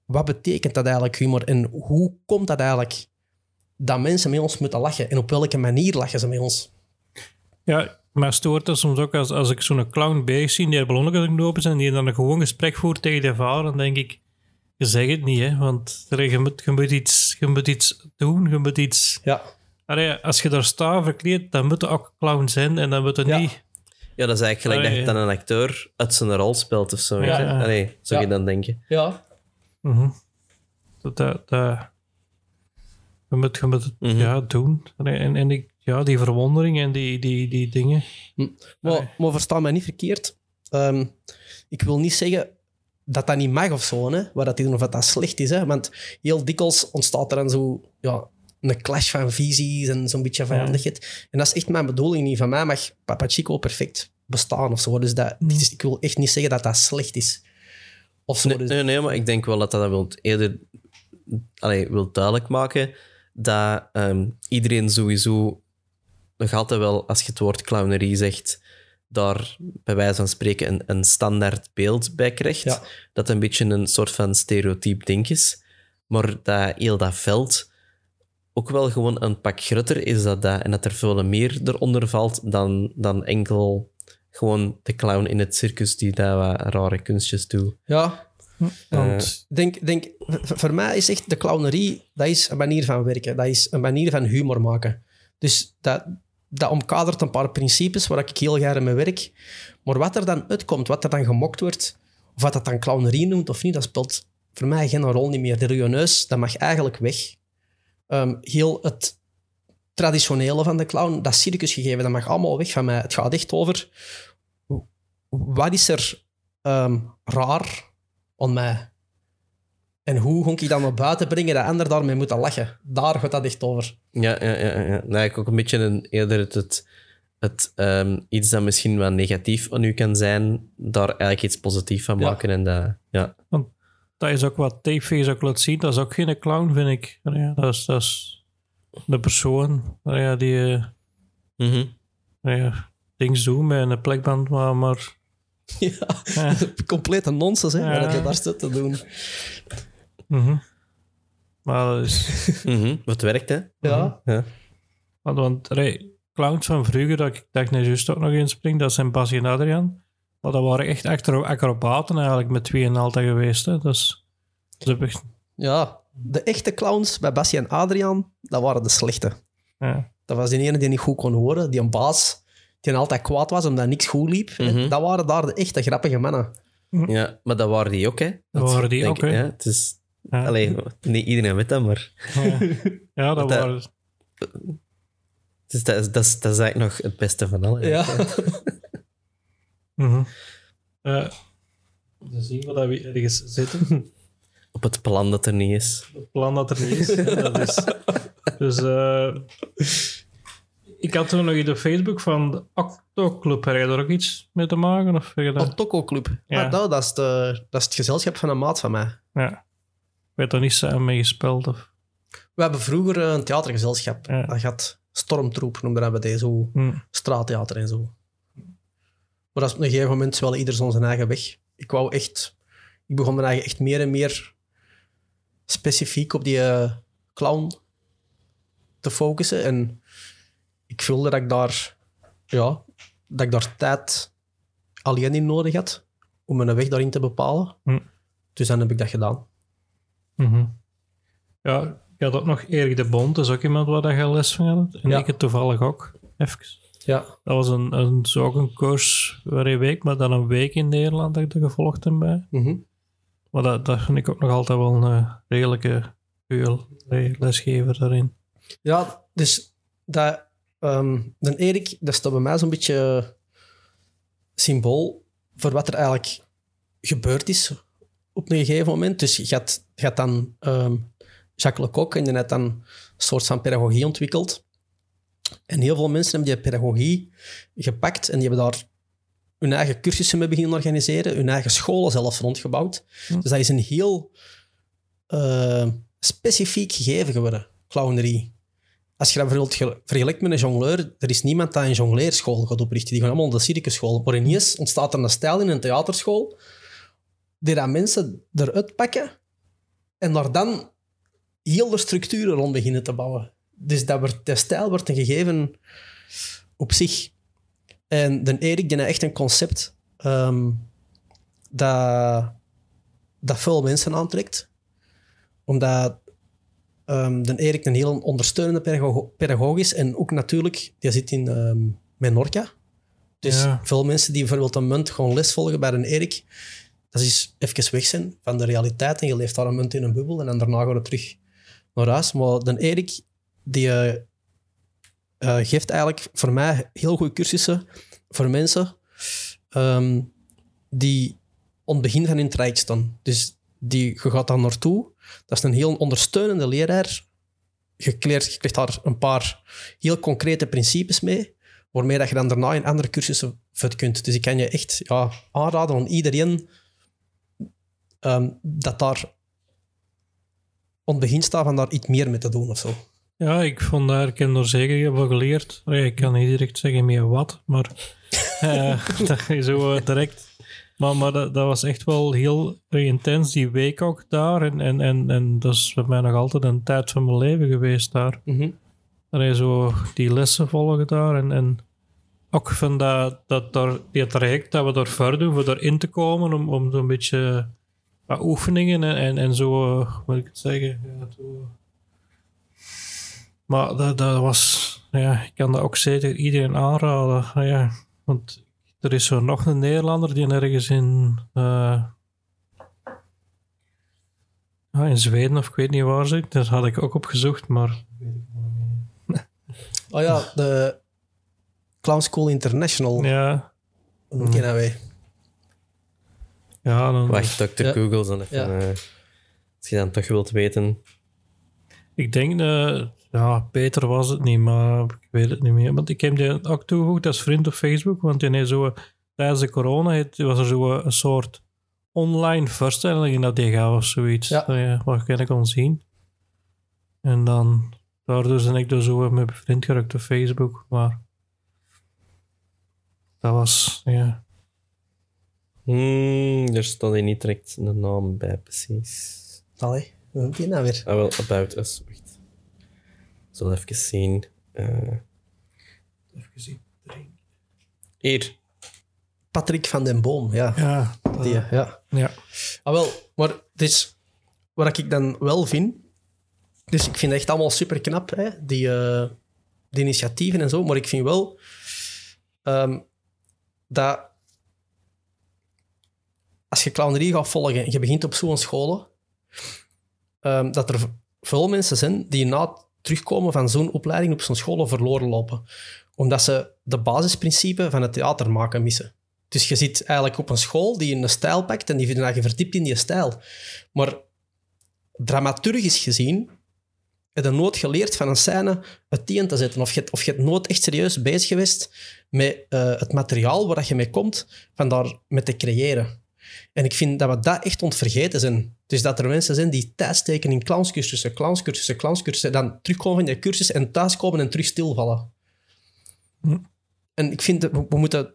wat betekent dat eigenlijk humor? En hoe komt dat eigenlijk dat mensen met ons moeten lachen? En op welke manier lachen ze met ons? Ja, maar stoort het soms ook als, als ik zo'n clown bezig zie die er het knopen zijn, die dan een gewoon gesprek voert tegen de vader, dan denk ik, je zegt het niet, hè, want je moet, je, moet iets, je moet iets doen, je moet iets... Ja, Allee, als je daar staat verkleed, dan moet er ook clown zijn en dan moet er Ja. niet... Ja, dat is eigenlijk gelijk Allee. dat je dan een acteur uit zijn rol speelt of zo. Ja, je? ja. Allee, zou je dan denken. ja. Mhm. Dat, dat, dat, je moet, je moet het Mhm. ja, doen. En, en ik, ja, die verwondering en die, die, die dingen. Maar, maar versta mij niet verkeerd. Ehm, ik wil niet zeggen dat dat niet mag of zo, hè, wat dat doen, of dat dat slecht is. Hè, want heel dikwijls ontstaat er dan zo ja, een clash van visies en zo'n beetje vijandigheid. En dat is echt mijn bedoeling niet. Van mij mag Papa Chico perfect bestaan of zo. Dus dat, is- ik wil echt niet zeggen dat dat slecht is. Of zo. Nee, dus, nee, nee, maar ik denk wel dat dat wil eerder allee, wil duidelijk maken dat ehm, iedereen sowieso nog altijd wel, als je het woord clownerie zegt, daar bij wijze van spreken een, een standaard beeld bij krijgt. Ja. Dat een beetje een soort van stereotyp ding is. Maar dat heel dat veld ook wel gewoon een pak grutter is dat, dat en dat er veel meer eronder valt dan, dan enkel gewoon de clown in het circus die daar wat rare kunstjes doet. ja, Want denk, denk, voor mij is echt de clownerie, dat is een manier van werken. Dat is een manier van humor maken. Dus dat, dat omkadert een paar principes waar ik heel graag mee werk. Maar wat er dan uitkomt, wat er dan gemokt wordt, of wat dat dan clownerie noemt of niet, dat speelt voor mij geen rol niet meer. De neus, dat mag eigenlijk weg. Ehm, heel het traditionele van de clown, dat circusgegeven, dat mag allemaal weg van mij. Het gaat echt over wat is er ehm, raar aan mij? En hoe ga ik dat naar buiten brengen dat anderen daarmee moeten lachen? Daar gaat dat echt over. Ja, ja, ja. ja. Nou, ik ook een beetje een, eerder het, het, het, ehm, iets dat misschien wat negatief aan u kan zijn, daar eigenlijk iets positiefs van Ja. maken. En dat, ja. dat is ook wat Tapeface ook laat zien. Dat is ook geen clown, vind ik. Ja, dat, is, dat is de persoon allee, ja, die Mhm. allee, ja, dingen doet met een plekband, maar... maar Ja, ja. complete nonsens, hè, Ja. wat je daar zit te doen. mhm. Maar dat is... Mhm. Wat werkt, hè? Ja, Ja. Want, want allee, clowns van vroeger, dat ik dacht net juist ook nog inspring, dat zijn Bas en Adriaan. Maar dat waren echt acro- acrobaten eigenlijk met twee en altijd geweest. Hè. Dus, dat heb ik, ja. De echte clowns bij Bassie en Adriaan, dat waren de slechte. ja. Dat was die ene die niet goed kon horen, die een baas, die altijd kwaad was omdat niks goed liep. Mhm. Dat waren daar de echte grappige mannen. ja, maar dat waren die ook, hè? Dat waren die denk ook, hè? Ja, het is, Ja. allee, niet iedereen weet dat, maar Ja, ja dat Dat- waren... het is, dat, is, dat, is, dat is eigenlijk nog het beste van alles. Ja. Mhm. Eh, dan zien we dat we ergens zitten. Op het plan dat er niet is. Het plan dat er niet is. dat is dus eh, ik had toen nog in de Facebook van de Octo Club. Heb je daar ook iets mee te maken? Of heb je dat? Otoko Club. Ja. Maar dat, dat, is de, dat is het gezelschap van een maat van mij. Ja. Ik weet er niet samen mee gespeeld. Of... We hebben vroeger een theatergezelschap. Ja. Dat gaat Stormtroep, noemden we dat. Zo Hm. straattheater en zo. Maar dat is op een gegeven moment wel ieder zijn eigen weg. Ik wou echt... Ik begon me eigenlijk echt meer en meer specifiek op die eh, clown te focussen. En ik voelde dat ik daar... Ja, dat ik daar tijd alleen in nodig had om mijn weg daarin te bepalen. Hm. Dus dan heb ik dat gedaan. Mhm. Ja, ik had ook nog Erik de Bond. Dat is ook iemand waar je les van had. En Ja. ik het toevallig ook. Even. Ja. Dat was een, een, zo ook een koers waar een week, maar dan een week in Nederland dat ik er gevolgd heb bij. Mhm. Maar dat, vind ik ook nog altijd wel een eh, redelijke uw lesgever daarin. Ja, dus dat, ehm de Erik, dat staat bij mij zo'n beetje symbool voor wat er eigenlijk gebeurd is op een gegeven moment. Dus je gaat, je dan ehm Jacques Lecoq en die had dan een soort van pedagogie ontwikkeld. En heel veel mensen hebben die pedagogie gepakt en die hebben daar hun eigen cursussen mee beginnen organiseren, hun eigen scholen zelfs rondgebouwd. Dus dat is een heel eh, specifiek gegeven geworden, clownerie. Als je dat bijvoorbeeld vergelijkt met een jongleur, er is niemand die een jongleerschool gaat oprichten. Die gaan allemaal naar de circusschool. Maar ineens ontstaat er een stijl in een theaterschool die dat mensen eruit pakken en daar dan heel de structuren rond beginnen te bouwen. Dus dat wordt, de stijl wordt een gegeven op zich. En de Erik die echt een concept ehm, dat, dat veel mensen aantrekt. Omdat ehm, de Erik een heel ondersteunende pedago- pedagoog is. En ook natuurlijk, die zit in ehm Menorca. Dus Ja. veel mensen die bijvoorbeeld een munt gewoon les volgen bij een Erik, dat is even weg zijn van de realiteit. En je leeft daar een munt in een bubbel en dan daarna gaat het terug naar huis. Maar de Erik, die eh, geeft eigenlijk voor mij heel goede cursussen voor mensen ehm, die aan het begin van hun traject staan. Dus die, je gaat daar naartoe. Dat is een heel ondersteunende leraar. Je, kleert, krijgt daar een paar heel concrete principes mee, waarmee dat je dan daarna in andere cursussen kunt. Dus ik kan je echt ja, aanraden aan iedereen ehm, dat daar aan het begin staat van daar iets meer mee te doen of zo. Ja, ik vond daar, ik heb er zeker van geleerd. Ik kan niet direct zeggen meer wat, maar eh, dat is zo eh, direct. Maar, maar dat, dat was echt wel heel intens, die week ook daar. En, en, en, en dat is bij mij nog altijd een tijd van mijn leven geweest daar. Mhm. Allee, zo die lessen volgen daar. En, en ook van dat, dat, daar, die traject dat we daar verder doen, voor erin te komen, om, om zo'n beetje wat oefeningen en, en, en zo, eh, moet ik het zeggen? Ja, zo. Maar dat, dat was, ja, ik kan dat ook zeker iedereen aanraden. Ah, Ja, want er is zo nog een Nederlander die ergens in, eh, ja, in Zweden of ik weet niet waar zit. Daar had ik ook op gezocht, maar Oh ja, de Clown School International. ja, Hoe kennen wij? ja dan, Wacht, Dr. Ja. Google dan even. Ja. eh, als je dan toch wilt weten. Ik denk, dat ja, beter was het niet, maar ik weet het niet meer. Want ik heb die ook toegevoegd als vriend op Facebook, want die heeft zo, tijdens de corona heeft- was er zo een soort online voorstelling dat die gaf of zoiets, Ja. dat je, wat ik kon zien. En dan, daardoor ben ik dus zo met mijn vriend geraakt op Facebook, maar dat was, ja. Hmm, er stond hier niet direct een naam bij, precies. Allee, hoe noemt die nou weer? Ah, wel, About Us. Wacht. Zal even zien. Eh, Even zien. hier. Patrick van den Boom, ja. Ja, Die, ja. ja. Ah, wel, maar dus, wat ik dan wel vind, dus ik vind het echt allemaal super knap, hè, die, eh, die initiatieven en zo, maar ik vind wel ehm, dat als je clownerie gaat volgen en je begint op zo'n scholen, ehm, dat er veel mensen zijn die na terugkomen van zo'n opleiding op zo'n scholen verloren lopen. Omdat ze de basisprincipe van het theater maken missen. Dus je zit eigenlijk op een school die een stijl pakt en die je verdiept in die stijl. Maar dramaturgisch gezien heb je nooit geleerd van een scène uiteen te zetten. Of je, of je nooit echt serieus bezig geweest met eh, het materiaal waar je mee komt, van daar mee te creëren. En ik vind dat we dat echt ontvergeten zijn. Dus dat er mensen zijn die tijd steken in clownscursussen, clownscursussen, clownscursussen, dan terugkomen van die cursus en thuiskomen en terug stilvallen. Hm. En ik vind dat we, we moeten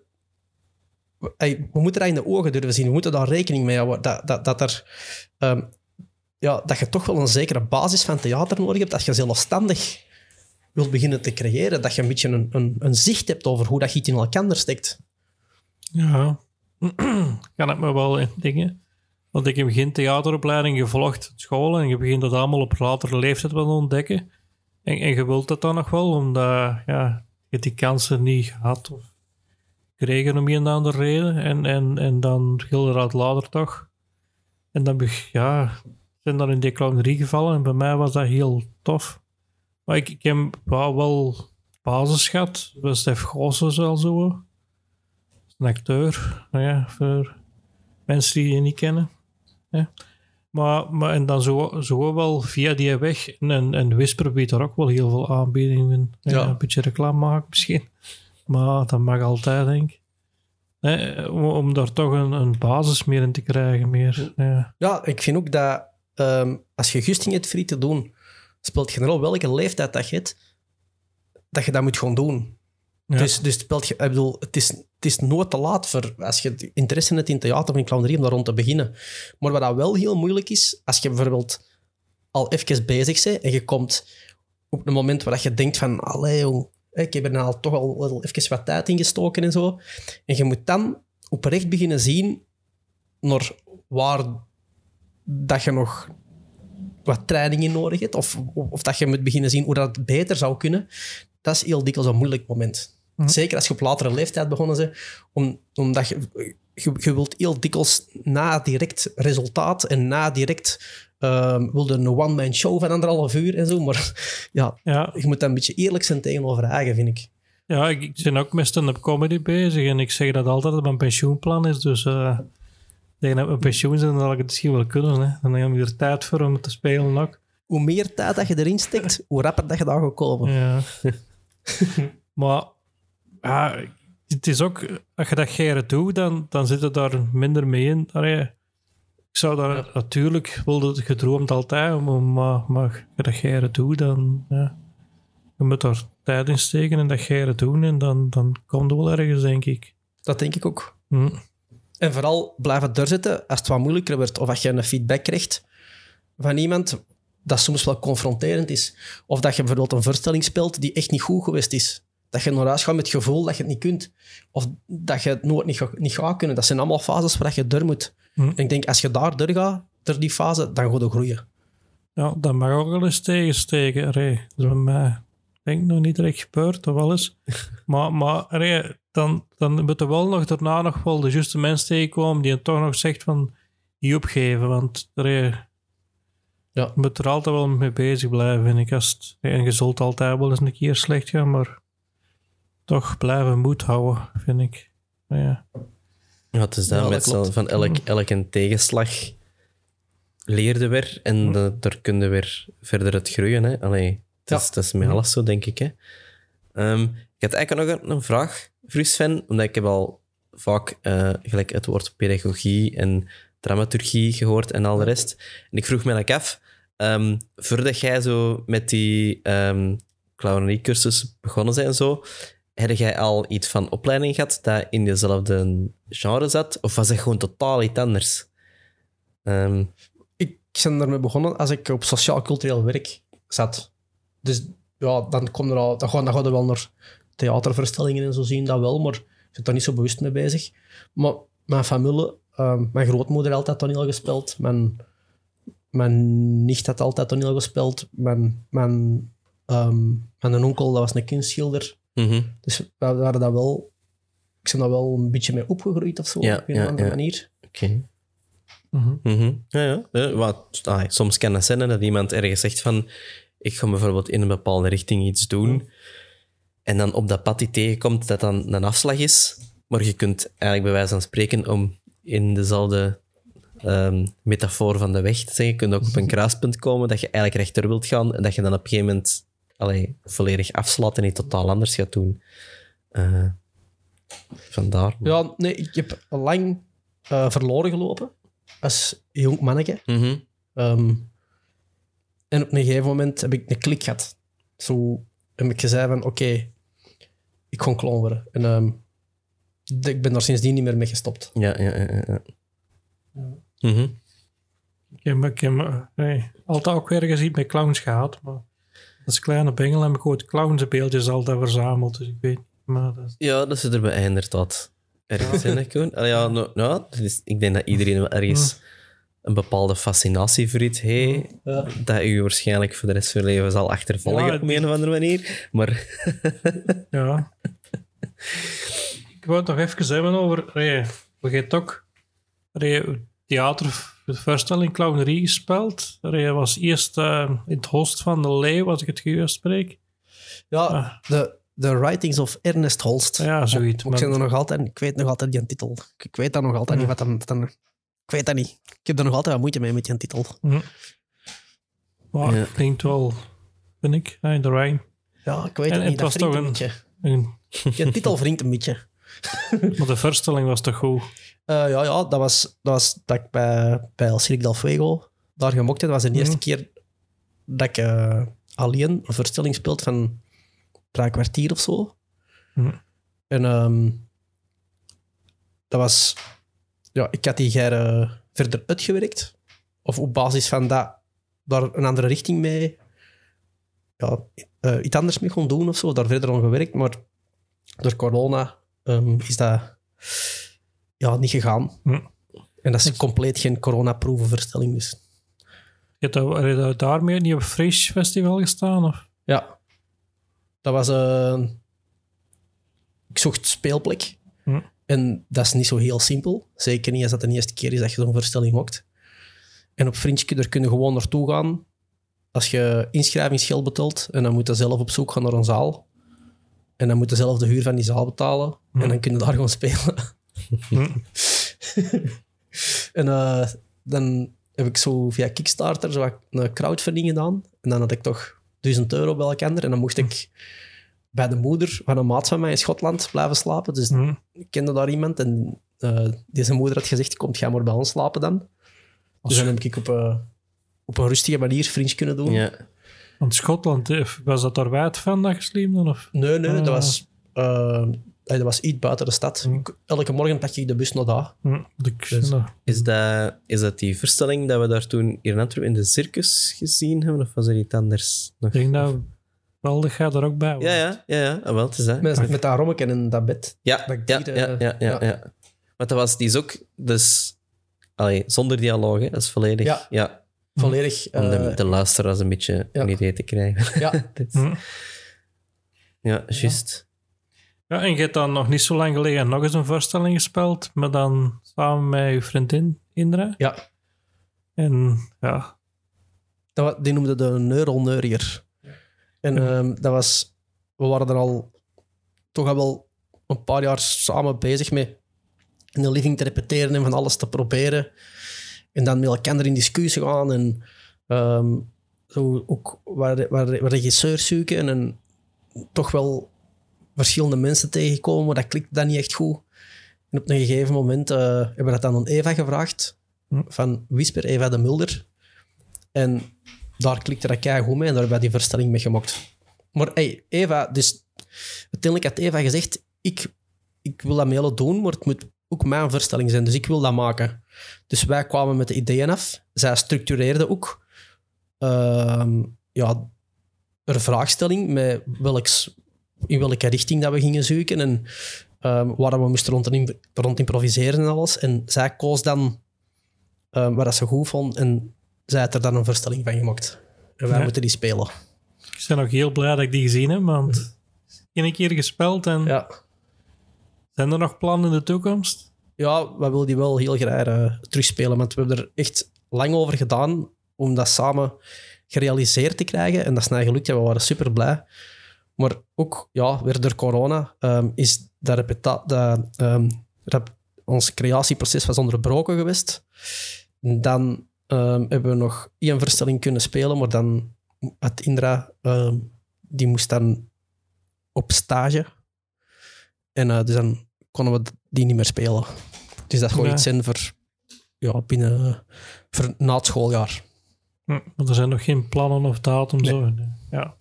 we, moeten dat in de ogen durven zien. We moeten daar rekening mee houden. Dat, dat, dat, er, ehm, ja, dat je toch wel een zekere basis van theater nodig hebt. Dat je zelfstandig wilt beginnen te creëren. Dat je een beetje een, een, een zicht hebt over hoe dat je iets in elkaar steekt. Ja, kan ik me wel in dingen. Want ik heb geen theateropleiding gevolgd op school en je begint dat allemaal op latere leeftijd wel te ontdekken. En, en je wilt dat dan nog wel, omdat ja, je die kansen niet gehad of kregen om een of andere reden. En, en, en dan wil je dat later toch. En dan, ja, zijn dan in die clownerie gevallen en bij mij was dat heel tof. Maar ik, ik heb wel, wel basis gehad. Bij Stef Goossens al zo. Een acteur, nou ja, voor mensen die je niet kennen. Ja. Maar, maar en dan zo, zo wel via die weg. En, en Whisper biedt daar ook wel heel veel aanbiedingen. Ja, Ja. Een beetje reclame maken misschien. Maar dat mag altijd, denk ik. Om, om daar toch een, een basis meer in te krijgen. Meer. Ja. Ja, ik vind ook dat ehm, als je gusting hebt free te doen, speelt generaal welke leeftijd dat je hebt, dat je dat moet gewoon doen. Ja. Dus, dus speelt ik bedoel, het is, het is nooit te laat voor als je interesse hebt in theater of in clownerie om daar rond te beginnen. Maar wat dat wel heel moeilijk is, als je bijvoorbeeld al even bezig bent en je komt op een moment waar je denkt van, allee ik heb er nou toch al even wat tijd in gestoken en zo. En je moet dan oprecht beginnen zien naar waar dat je nog wat training in nodig hebt, of, of dat je moet beginnen zien hoe dat beter zou kunnen, dat is heel dikwijls een moeilijk moment. Mhm. Zeker als je op latere leeftijd begonnen bent, om, omdat je, je, je wilt heel dikwijls na direct resultaat en na direct ehm wilde een one-man show van anderhalf uur en zo, maar ja, Ja, je moet daar een beetje eerlijk zijn tegenover eigen, vind ik. ja ik, ik ben ook met stand-up comedy bezig. En ik zeg dat altijd dat mijn pensioenplan is. Dus eh tegen dat mijn pensioen zijn, dan zal ik het misschien wel kunnen. Hè. Dan heb ik er tijd voor om te spelen ook. Hoe meer tijd dat je erin steekt, hoe rapper dat je daar gaat komen. Ja. maar ja, het is ook, als je dat geren doet, dan, dan zit het daar minder mee in. Allee, ik zou daar natuurlijk, wilde het gedroomd altijd, maar, maar, maar als je dat geren doet, dan ja, je moet daar tijd in steken en dat geren doen en dan, dan komt het wel ergens, denk ik. Dat denk ik ook. Hm. En vooral blijven doorzitten als het wat moeilijker wordt of als je een feedback krijgt van iemand dat soms wel confronterend is. Of dat je bijvoorbeeld een voorstelling speelt die echt niet goed geweest is. Dat je naar huis gaat met het gevoel dat je het niet kunt. Of dat je het nooit niet, niet gaat kunnen. Dat zijn allemaal fases waar je door moet. Hm. En ik denk, als je daar door gaat, door die fase, dan gaat je groeien. Ja, dat mag ook wel eens tegensteken. Allee, dat is bij mij denk ik nog niet direct gebeurd, of wel eens. maar maar allee, dan, dan moet er wel nog daarna nog wel de juiste mens tegenkomen die het toch nog zegt van niet opgeven, want allee, Ja. je moet er altijd wel mee bezig blijven, vind ik. Als het, en je zult altijd wel eens een keer slecht gaan, maar toch blijven moed houden, vind ik. Ja. Ja, het is dat Ja, dat met zo klopt. van elk, elke tegenslag leerde weer en da- daar kun je weer verder het groeien. Hè? Allee, het is, Ja. dat is met alles zo, denk ik. Hè? Ehm, ik had eigenlijk nog een, een vraag voor Sven, omdat ik heb al vaak eh, gelijk het woord pedagogie en dramaturgie gehoord en al de rest. En ik vroeg me eigenlijk af, ehm, voordat jij zo met die um, clownerie-cursus begonnen zijn en zo, heb jij al iets van opleiding gehad dat in dezelfde genre zat? Of was het gewoon totaal iets anders? Ehm, Ik ben daarmee begonnen als ik op sociaal-cultureel werk zat. Dus ja, dan, kom er al, dan, gaan, dan gaan er wel naar theatervoorstellingen en zo zien, dat wel, maar ik zit daar niet zo bewust mee bezig. Maar mijn familie, ehm, mijn grootmoeder had altijd toneel gespeeld, mijn, mijn nicht had altijd toneel gespeeld, mijn, mijn, ehm, mijn onkel dat was een kunstschilder. mhm. Dus we waren dat wel, ik ben daar wel een beetje mee opgegroeid of zo, Ja, op een ja, andere ja. manier. Oké. Mhm. Mhm. Ja, ja. ja wat, ah, soms kan het zijn hè, dat iemand ergens zegt van ik ga bijvoorbeeld in een bepaalde richting iets doen en dan op dat pad die tegenkomt dat dan een afslag is, maar je kunt eigenlijk bij wijze van spreken om in dezelfde ehm, metafoor van de weg te zeggen, je kunt ook op een kruispunt komen dat je eigenlijk rechter wilt gaan en dat je dan op een gegeven moment allee, volledig afslaat en iets totaal anders gaat doen. Eh, vandaar. Ja, nee, ik heb lang eh, verloren gelopen als jong manneke. Mhm. Ehm, en op een gegeven moment heb ik een klik gehad. Zo heb ik gezegd van, oké, ik ga clown worden. En ehm, ik ben daar sindsdien niet meer mee gestopt. Ja, ja, ja. ja, ja. Mhm. Ik heb, ik heb nee, altijd ook ergens iets met clowns gehad, maar als kleine bengel heb ik ooit clownsbeeldjes altijd verzameld, dus ik weet niet. Maar dat is- Ja, dat zit erbij inderdaad. Ergens in? Allee, ja, nou, nou, dat ik denk dat iedereen wel ergens een bepaalde fascinatie voor iets heeft, Ja. dat u waarschijnlijk voor de rest van je leven zal achtervolgen Ja, op een of andere manier. Maar Ja. ik wou het nog even hebben over... Allee, we gaan ook... het theatervoorstelling Clownerie gespeeld. Hij was eerst uh, in het host van de Leeuw, als ik het juist spreek. Ja, ah. de, de Writings of Ernest Holst. Ja, zoiets. ik, er nog altijd, ik weet nog altijd die titel. Ik weet dat nog altijd niet wat dan, dan... Ik weet dat niet. Ik heb er nog altijd wat moeite mee met die titel. Hm. Maar ja. klinkt wel, vind ik, in de Rijn. Ja, ik weet het niet. Het was toch een. Een... Je titel wringt een beetje. maar de voorstelling was toch goed? Uh, ja, ja, dat was, dat was dat ik bij, bij El Cirque del Fuego daar gemokt heb. Dat was de eerste mhm. keer dat ik uh, alleen een voorstelling speelde van een kwartier of zo. Mhm. En um, dat was... Ja, ik had die geire verder uitgewerkt. Of op basis van dat daar een andere richting mee... Ja, uh, iets anders mee kon doen of zo. Daar verder aan gewerkt. Maar door corona um, is dat ja, niet gegaan. Hm. En dat is compleet geen coronaproevenverstelling. Dus. Je hebt daarmee niet op Fresh Festival gestaan? Of? Ja. Dat was... Uh, ik zocht speelplek. Hm. En dat is niet zo heel simpel. Zeker niet als dat de eerste keer is dat je zo'n verstelling mocht. En op Fringe er kun je gewoon naartoe gaan. Als je inschrijvingsgeld betaalt en dan moet je zelf op zoek gaan naar een zaal. En dan moet je zelf de huur van die zaal betalen. En dan kun je daar gewoon spelen. en uh, dan heb ik zo via Kickstarter zo een crowdfunding gedaan. En dan had ik toch 1000 euro bij elkaar. En dan mocht ik bij de moeder van een maat van mij in Schotland blijven slapen. Dus mm. ik kende daar iemand. En uh, deze moeder had gezegd, kom, ga maar bij ons slapen dan. Dus dan heb ik op, uh, op een rustige manier vriends kunnen doen. Ja. Want Schotland, was dat daar wijd van dat? Of? Nee, nee, dat was dat was iets buiten de stad. Mm. Elke morgen pak ik de bus naar daar. Mm, dus. Is, dat, is dat die verstelling dat we daar toen hier in Antwerpen in de circus gezien hebben? Of was er iets anders? Nog? Ik denk dat wel, gaat er ook bij. Ja, ja, ja, ja. Ah, wel, het is dat. Met, met dat rommetje en dat bed. Ja, dat ja, ja, ja, ja, ja, ja. Maar dat was, die is ook dus, allee, zonder dialoog, hè. dat is volledig... Ja, ja. Volledig... Om de, uh, de luisteraars een beetje een idee te krijgen. Ja, mm. ja juist. Ja, en je hebt dan nog niet zo lang geleden nog eens een voorstelling gespeeld, maar dan samen met je vriendin Indra. Ja. En ja. Dat, die noemde de Neural Neurier. En ehm, dat was... We waren er al toch al wel een paar jaar samen bezig mee in de living te repeteren en van alles te proberen. En dan met elkaar in discussie gaan en um, zo ook waar, waar, waar regisseurs zoeken en toch wel verschillende mensen tegenkomen, maar dat klikt dan niet echt goed. En op een gegeven moment uh, hebben we dat dan aan Eva gevraagd, hm. van Whisper, Eva de Mulder. En daar klikte dat kei goed mee en daar hebben we die verstelling mee gemaakt. Maar hey, Eva, dus uiteindelijk had Eva gezegd, ik, ik wil dat mee doen, maar het moet ook mijn verstelling zijn, dus ik wil dat maken. Dus wij kwamen met de ideeën af. Zij structureerde ook uh, ja, een vraagstelling met welks in welke richting dat we gingen zoeken en um, waar we moesten rond, rond, improviseren en alles. En zij koos dan um, waar dat ze goed vond en zij had er dan een voorstelling van gemaakt. En wij moeten die spelen. Ik ben nog heel blij dat ik die gezien heb, want één keer gespeeld en... Ja. Zijn er nog plannen in de toekomst? Ja, we willen die wel heel graag uh, terugspelen, want we hebben er echt lang over gedaan om dat samen gerealiseerd te krijgen. En dat is nou gelukt en we waren super blij. Maar ook ja, weer door corona um, is dat, um, ons creatieproces was onderbroken geweest. Dan um, hebben we nog één verstelling kunnen spelen, maar dan had Indra, die moest dan op stage. En uh, dus dan konden we die niet meer spelen. Dus dat gewoon iets in voor, ja, binnen, voor na het schooljaar. Hm, maar er zijn nog geen plannen of datum nee. zo. Ja.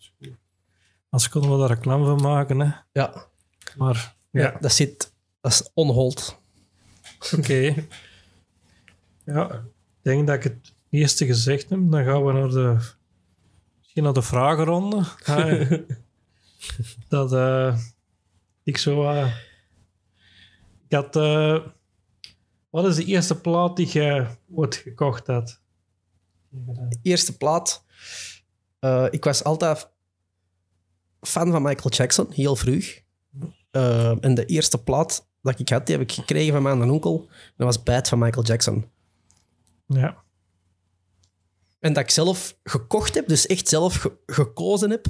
Als kunnen we daar reclame van maken, hè? Ja. Maar ja, dat zit, dat is onhold. Oké. Ja, ik denk dat ik het eerste gezegd heb. Dan gaan we naar de, misschien naar de vragenronde. dat uh, ik zo. Uh, ik had. Uh, wat is de eerste plaat die je ooit gekocht had? De eerste plaat. ik was altijd fan van Michael Jackson, heel vroeg. Uh, en de eerste plaat dat ik had, die heb ik gekregen van mijn onkel. Dat was Bad van Michael Jackson. Ja. En dat ik zelf gekocht heb, dus echt zelf ge- gekozen heb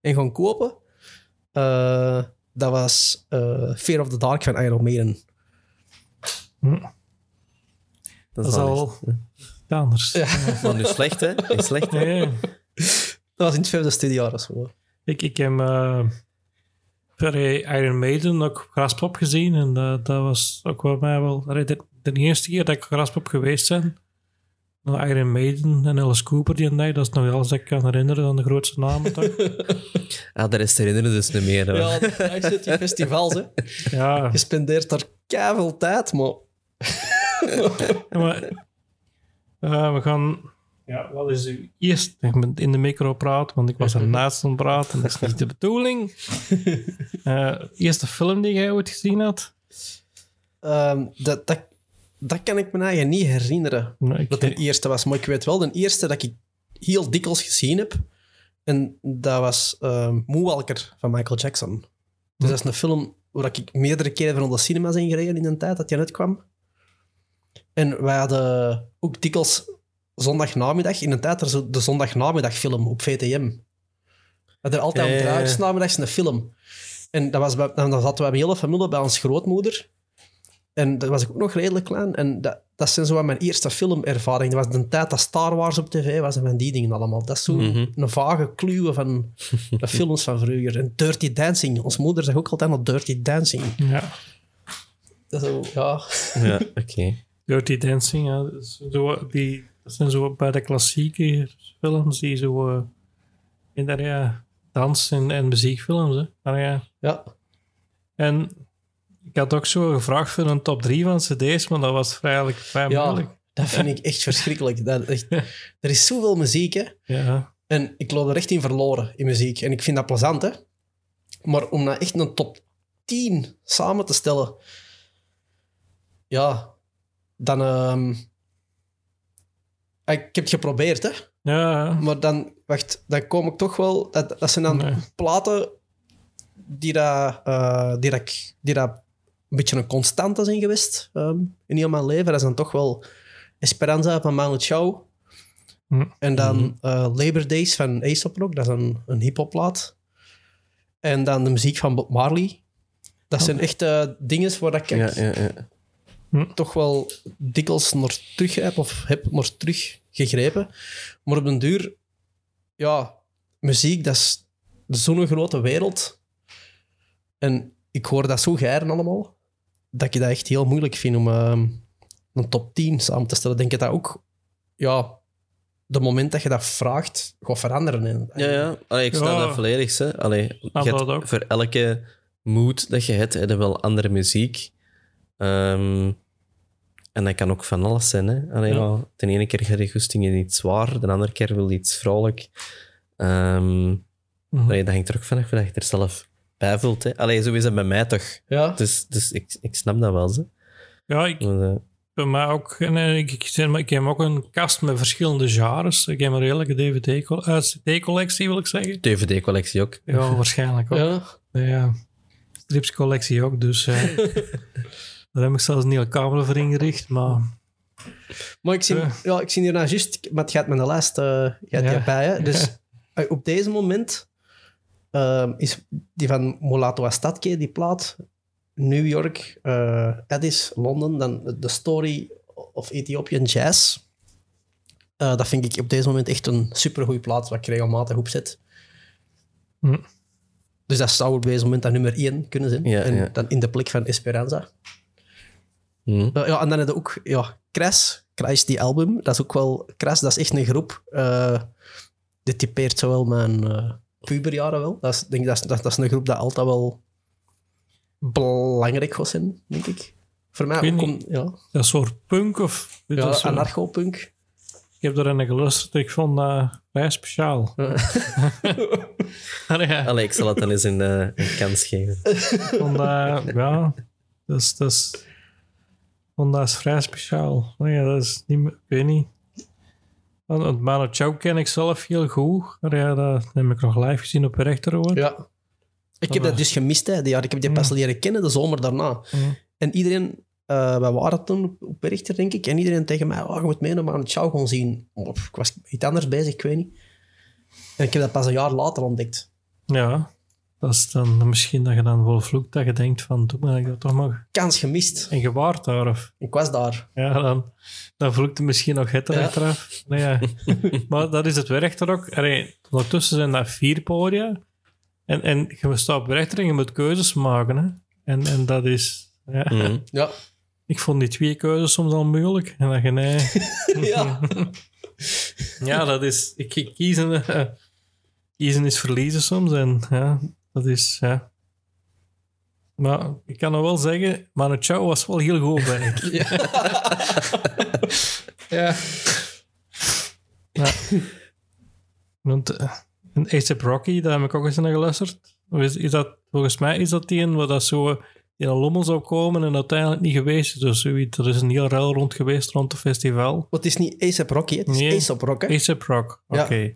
en gaan kopen, eh, dat was eh, Fear of the Dark van Iron Maiden. Dat is wel al anders. echt- Maar nu slecht, hè? Niet slecht, hè? Nee. Dat was in het vijfde studiejaar of zo. Ik, ik heb uh, bij Iron Maiden ook Graspop gezien. En dat, dat was ook wel mij wel... De, de eerste keer dat ik Graspop geweest ben. naar Iron Maiden en Alice Cooper die een dag. Dat is nog alles dat ik kan herinneren dan de grootste namen. toch? Ah, de rest herinneren dus niet meer. Ja, daar zit die festivals, hè. ja, Je spendeert daar keiveel tijd, maar... Ja, maar, eh, we gaan... Ja, wat is uw eerst... Ik ben in de micro praten, want ik was ernaast aan het praten. Dat is niet de bedoeling. Eh, eerste film die jij ooit gezien had? ehm, dat, dat, dat kan ik me eigenlijk niet herinneren. Ik, dat de eerste was. Maar ik weet wel, de eerste dat ik heel dikwijls gezien heb. En dat was um, Moonwalker van Michael Jackson. Dus dat is een film waar ik meerdere keren van de cinema's in gereden in een tijd dat die net kwam. En wij hadden ook dikwijls zondagnamiddag, in een tijd er zo de zondagnamiddagfilm op VTM. We hadden altijd Ja, om druipsnamiddags een film. En dat was bij, dan zaten we met hele familie bij ons grootmoeder. En dat was ik ook nog redelijk klein. En dat, dat zijn zo mijn eerste filmervaring. Dat was de tijd dat Star Wars op tv was en van die dingen allemaal. Dat is zo Mhm. een vage kluwe van de films van vroeger. En Dirty Dancing. Ons moeder zegt ook altijd nog Dirty Dancing. ja. Dat is zo, ja. Ja, oké. Dirty Dancing, ja. Dat, is zo, die, dat zijn zo bij de klassieke films die zo... eh, in daar, ja, dans- en, en muziekfilms, hè. Ja. ja. En ik had ook zo gevraagd voor een top 3 van cd's, maar dat was vrijelijk vrij Ja, moeilijk. dat vind ik echt verschrikkelijk. Dat, echt, er is zoveel muziek, hè. Ja. En ik loop er echt in verloren, in muziek. En ik vind dat plezant, hè. Maar om nou echt een top 10 samen te stellen... Ja, dan... ehm, ik heb het geprobeerd, hè. Ja, Maar dan, wacht, dan kom ik toch wel... Dat, dat zijn dan Nee. platen die, dat, eh, die, dat, ik- die dat een beetje een constante zijn geweest ehm, in heel mijn leven. Dat is dan toch wel Esperanza van Manu Chao. Hm. En dan Mhm. eh, Labor Days van Aesop Rock. Dat is een, een hip-hopplaat. En dan de muziek van Bob Marley. Dat zijn echt eh, dingen waar ik Ja, ja, ja. Toch wel dikwijls naar teruggrijp of heb naar terug gegrepen. Maar op den duur, ja, muziek, dat is zo'n grote wereld. En ik hoor dat zo geiren allemaal, dat ik dat echt heel moeilijk vind om ehm, een top 10 samen te stellen. Denk je dat ook, ja, de moment dat je dat vraagt, gaat veranderen. En, Ja, ja. Allee, ik snap Ja. dat volledig. Hè. Allee, je dat hebt ook. voor elke mood dat je hebt, heb je wel andere muziek. Ehm, en dat kan ook van alles zijn. Hè. Allee, Ja. ja, de ene keer ga je goesting in iets zwaar, de andere keer wil je iets vrolijk. Ehm Mhm. allee, dat hangt er ook vanaf dat je er zelf bij voelt. Hè. Allee, zo is het bij mij toch. Ja, Dus, dus ik, ik snap dat wel. Hè. ja ik, Want, eh, bij mij ook. En, eh, ik, ik, zeg maar, ik heb ook een kast met verschillende genres. Ik heb een redelijke DVD-collectie, wil ik zeggen. DVD-collectie ook. Ja, waarschijnlijk ook. ja. Ja. Stripscollectie ook, dus... eh, daar heb ik zelfs een hele kamer voor ingericht, maar... Maar ik zie, Ja. ja, ik zie hier nou juist, maar het gaat met de lijst eh gaat Ja. Hè? Dus eh, op deze moment ehm, is die van Molato Astatke, die plaat, New York, eh Addis, Londen, dan The Story of Ethiopian Jazz. Eh, dat vind ik op deze moment echt een supergoeie plaat, wat ik regelmatig opzet. Hm. Dus dat zou op deze moment dan nummer 1 kunnen zijn. Ja, en ja. dan in de plek van Esperanza. Hm. Uh, ja, en dan heb je ook ja, Crash, Crash, die album. Dat is ook wel... Crash, dat is echt een groep. eh dit typeert zowel mijn eh, puberjaren wel. Dat is, denk, ik, dat, is, dat, dat is een groep dat altijd wel belangrijk was zijn, denk ik. Voor mij ook om... Ja, Dat soort punk of... ja zo- anarcho-punk. ik heb er een geluisterd, ik vond dat vrij speciaal. Allee, ja, Allee, ik zal het dan eens een, eh, een kans geven. ik vond dat... Ja, dat is... Dat is dat is vrij speciaal. Ja, dat is niet... meer- Ik weet niet. Want Manu Chao ken ik zelf heel goed. Maar ja, dat heb ik nog live gezien op Rechterhoor. Ja. Ik heb dat dus gemist, hè, die jaar. Ik heb die pas leren kennen de zomer daarna. En iedereen eh we waren toen op, Berichter, denk ik. En iedereen tegen mij, oh, je moet meenemen aan het show gewoon zien. Oh, ik was iets anders bezig, ik weet niet. En ik heb dat pas een jaar later ontdekt. Ja, dat is dan misschien dat je dan wel vloekt dat je denkt van, toen moet ik dat toch maar... Kans gemist. En je waart daar, of... Ik was daar. Ja, dan, dan vloekt het misschien nog het Ja. achteraf. Nee, ja. maar dat is het werk er ook. Allee, ondertussen zijn dat vier podia. En, en je staat op rechter en je moet keuzes maken. Hè. En, en dat is... Ja. Mhm. Ja. Ik vond die twee keuzes soms al moeilijk. En dan je nee... ja. Ja, dat is... Ik, ik kiezen, eh, kiezen is verliezen soms. En ja, dat is... Ja. Maar ik kan nog wel zeggen, Manu Chao was wel heel goed bij ik. ja. Ja. Want eh, een A$AP Rocky, daar heb ik ook eens naar geluisterd. Is, is dat, volgens mij is dat die een waar dat zo in een lommel zou komen en uiteindelijk niet geweest is. Dus zoiets. Er is een heel ruil rond geweest rond het festival. Het is niet A$AP Rocky, het is Nee. A$AP Rock. hè. Rock, oké. Ja.